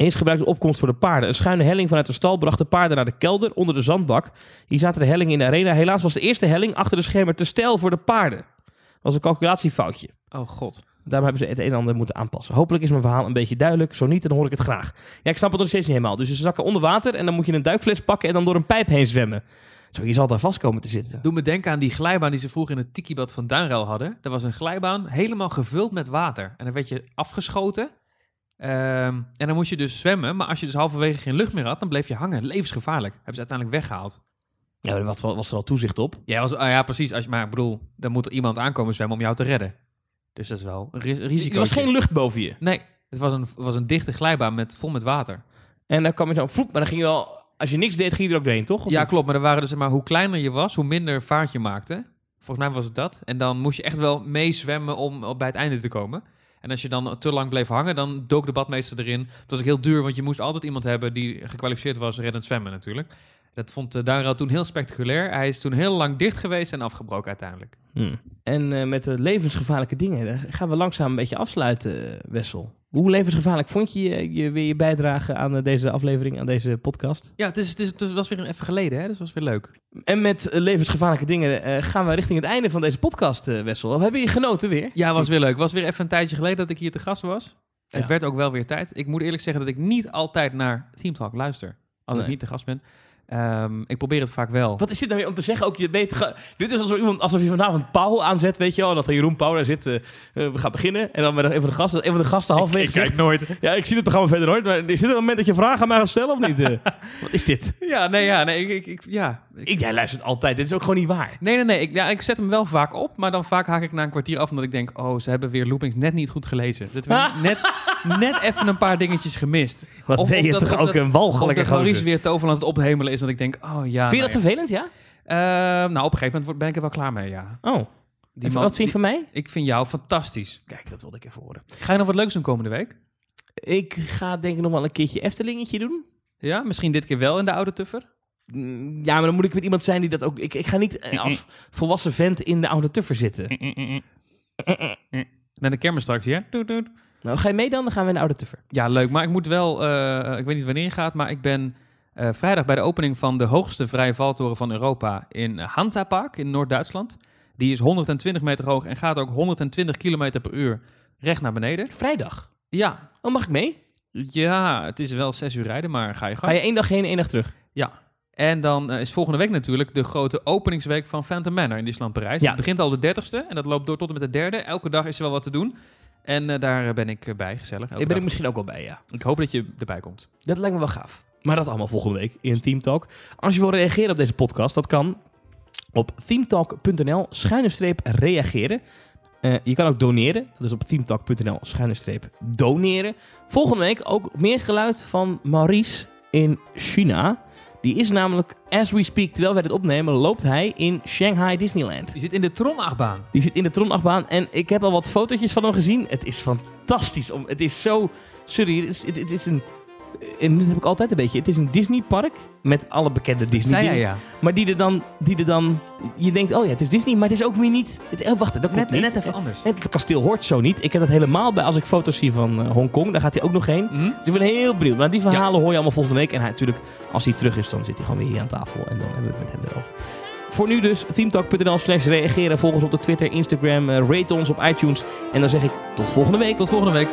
Eerst gebruikte opkomst voor de paarden. Een schuine helling vanuit de stal bracht de paarden naar de kelder onder de zandbak. Hier zaten de hellingen in de arena. Helaas was de eerste helling achter de schermen te stijl voor de paarden. Dat was een calculatiefoutje. Oh god. Daarom hebben ze het een en ander moeten aanpassen. Hopelijk is mijn verhaal een beetje duidelijk. Zo niet, dan hoor ik het graag. Ja, ik snap het nog steeds niet helemaal. Dus ze zakken onder water en dan moet je een duikfles pakken en dan door een pijp heen zwemmen. Zo, je zal daar vast komen te zitten. Doe me denken aan die glijbaan die ze vroeger in het tikibad van Duinruil hadden. Dat was een glijbaan helemaal gevuld met water. En dan werd je afgeschoten. Ehm, en dan moest je dus zwemmen. Maar als je dus halverwege geen lucht meer had, dan bleef je hangen. Levensgevaarlijk. Hebben ze uiteindelijk weggehaald. Ja, er was, was er al toezicht op. Ja, was, ah ja precies. Als je, maar ik bedoel, dan moet er iemand aankomen zwemmen om jou te redden. Dus dat is wel een ris- risico. Er was geen lucht boven je. Nee, het was een, was een dichte glijbaan met, vol met water. En dan kwam je zo, voep, maar dan ging je wel, als je niks deed, ging je er ook doorheen, toch? Of ja, niet? klopt. Maar er waren dus maar hoe kleiner je was, hoe minder vaart je maakte. Volgens mij was het dat. En dan moest je echt wel meezwemmen om op- bij het einde te komen. En als je dan te lang bleef hangen, dan dook de badmeester erin. Het was ook heel duur, want je moest altijd iemand hebben die gekwalificeerd was reddend zwemmen natuurlijk. Dat vond uh, toen heel spectaculair. Hij is toen heel lang dicht geweest en afgebroken uiteindelijk. Hmm. En eh, met de levensgevaarlijke dingen, gaan we langzaam een beetje afsluiten, eh, Wessel. Hoe levensgevaarlijk vond je, je, je weer je bijdrage aan eh, deze aflevering, aan deze podcast? Ja, het, is, het, is, het was weer even geleden, hè? dus het was weer leuk. En met eh, levensgevaarlijke dingen eh, gaan we richting het einde van deze podcast, eh, Wessel. Of hebben je genoten weer? Ja, was weer leuk. was weer even een tijdje geleden dat ik hier te gast was. Het werd ook wel weer tijd. Ik moet eerlijk zeggen dat ik niet altijd naar Team Talk luister. Als ik niet te gast ben. Ehm, ik probeer het vaak wel. Wat is dit nou weer om te zeggen? Ook je weet, dit is alsof, iemand, alsof je vanavond Paul aanzet, weet je wel. Dat er Jeroen Pauw daar zit. eh, eh, we gaan beginnen. En dan met een van de gasten, een van de gasten halverwege zegt... nooit. Ja, ik zie het programma verder nooit. Maar is dit een moment dat je vragen aan mij gaat stellen of niet? eh? wat is dit? Ja, nee, ja, nee, ik, ik, ik- ja. Ik- Ik, jij luistert altijd. Dit is ook gewoon niet waar. nee, nee, nee. Ik, ja, ik zet hem wel vaak op, maar dan vaak haak ik na een kwartier af omdat ik denk, oh, ze hebben weer loopings net niet goed gelezen. Ze hebben net, net even een paar dingetjes gemist. Wat Of- of je dat- toch of ook dat- een Of walgelijke dat Maurice gozer. weer Toverland het ophemelen is, dat ik denk, oh ja. Vind je nou dat vervelend, ja? Ehm, nou, op een gegeven moment word- ben ik er wel klaar mee, ja. Oh. Die man- wat vind je van mij? Ik vind jou fantastisch. Kijk, dat wilde ik even horen. Ga je nog wat leuks doen komende week? Ik ga denk ik nog wel een keertje Eftelingetje doen. Ja, misschien dit keer wel in de oude tuffer? Mm, Ja, maar dan moet ik met iemand zijn die dat ook... Ik, ik ga niet eh, als volwassen vent in de oude tuffer zitten. Met een kermis straks, ja? Doet, doet. Nou, ga je mee dan? Dan gaan we in de oude tuffer. Ja, leuk. Maar ik moet wel, eh, ik weet niet wanneer je gaat, maar ik ben eh, vrijdag bij de opening van de hoogste vrije valtoren van Europa in Hansa Park in Noord-Duitsland. Die is 120 meter hoog en gaat ook 120 kilometer per uur recht naar beneden. Vrijdag. Ja, Oh, mag ik mee? ja, het is wel zes uur rijden, maar ga je Ga gang. je één dag heen en één dag terug? Ja. En dan eh, is volgende week natuurlijk de grote openingsweek van Phantom Manor in Disneyland Parijs. Ja. Het begint al de 30ste en dat loopt door tot en met de derde. Elke dag is er wel wat te doen. En eh, daar ben ik bij, gezellig. Ik ben ik misschien ook wel bij, ja. ik hoop dat je erbij komt. Dat lijkt me wel gaaf. Maar dat allemaal volgende week in Team Talk. Als je wil reageren op deze podcast, dat kan op themetalk.nl schuine streep reageren. Eh, je kan ook doneren. Dat is op themetalk.nl schuine streep doneren. Volgende week ook meer geluid van Maurice in China. Die is namelijk, as we speak, terwijl wij dit opnemen, loopt hij in Shanghai Disneyland. Je zit in de Tron-achtbaan. Die zit in de tronachtbaan en ik heb al wat fotootjes van hem gezien. Het is fantastisch. Om, het is zo... Sorry, het is, het, het is een... En dit heb ik altijd een beetje. Het is een Disneypark met alle bekende Disney dingen. ja. Maar die er, dan, die er dan... Je denkt, oh ja, het is Disney, maar het is ook weer niet... Het, oh, wacht, dat Net, niet. net even anders. Het kasteel hoort zo niet. Ik heb dat helemaal bij als ik foto's zie van eh, Hongkong. Daar gaat hij ook nog heen. Hm? Dus ik ben heel benieuwd. Maar die verhalen hoor je allemaal volgende week. En hij, natuurlijk, als hij terug is, dan zit hij gewoon weer hier aan tafel. En dan hebben we het met hem erover. Voor nu dus, themetalk.nl slash reageren. Volg ons op de Twitter, Instagram. eh, rate ons op iTunes. En dan zeg ik tot volgende week. Tot volgende week.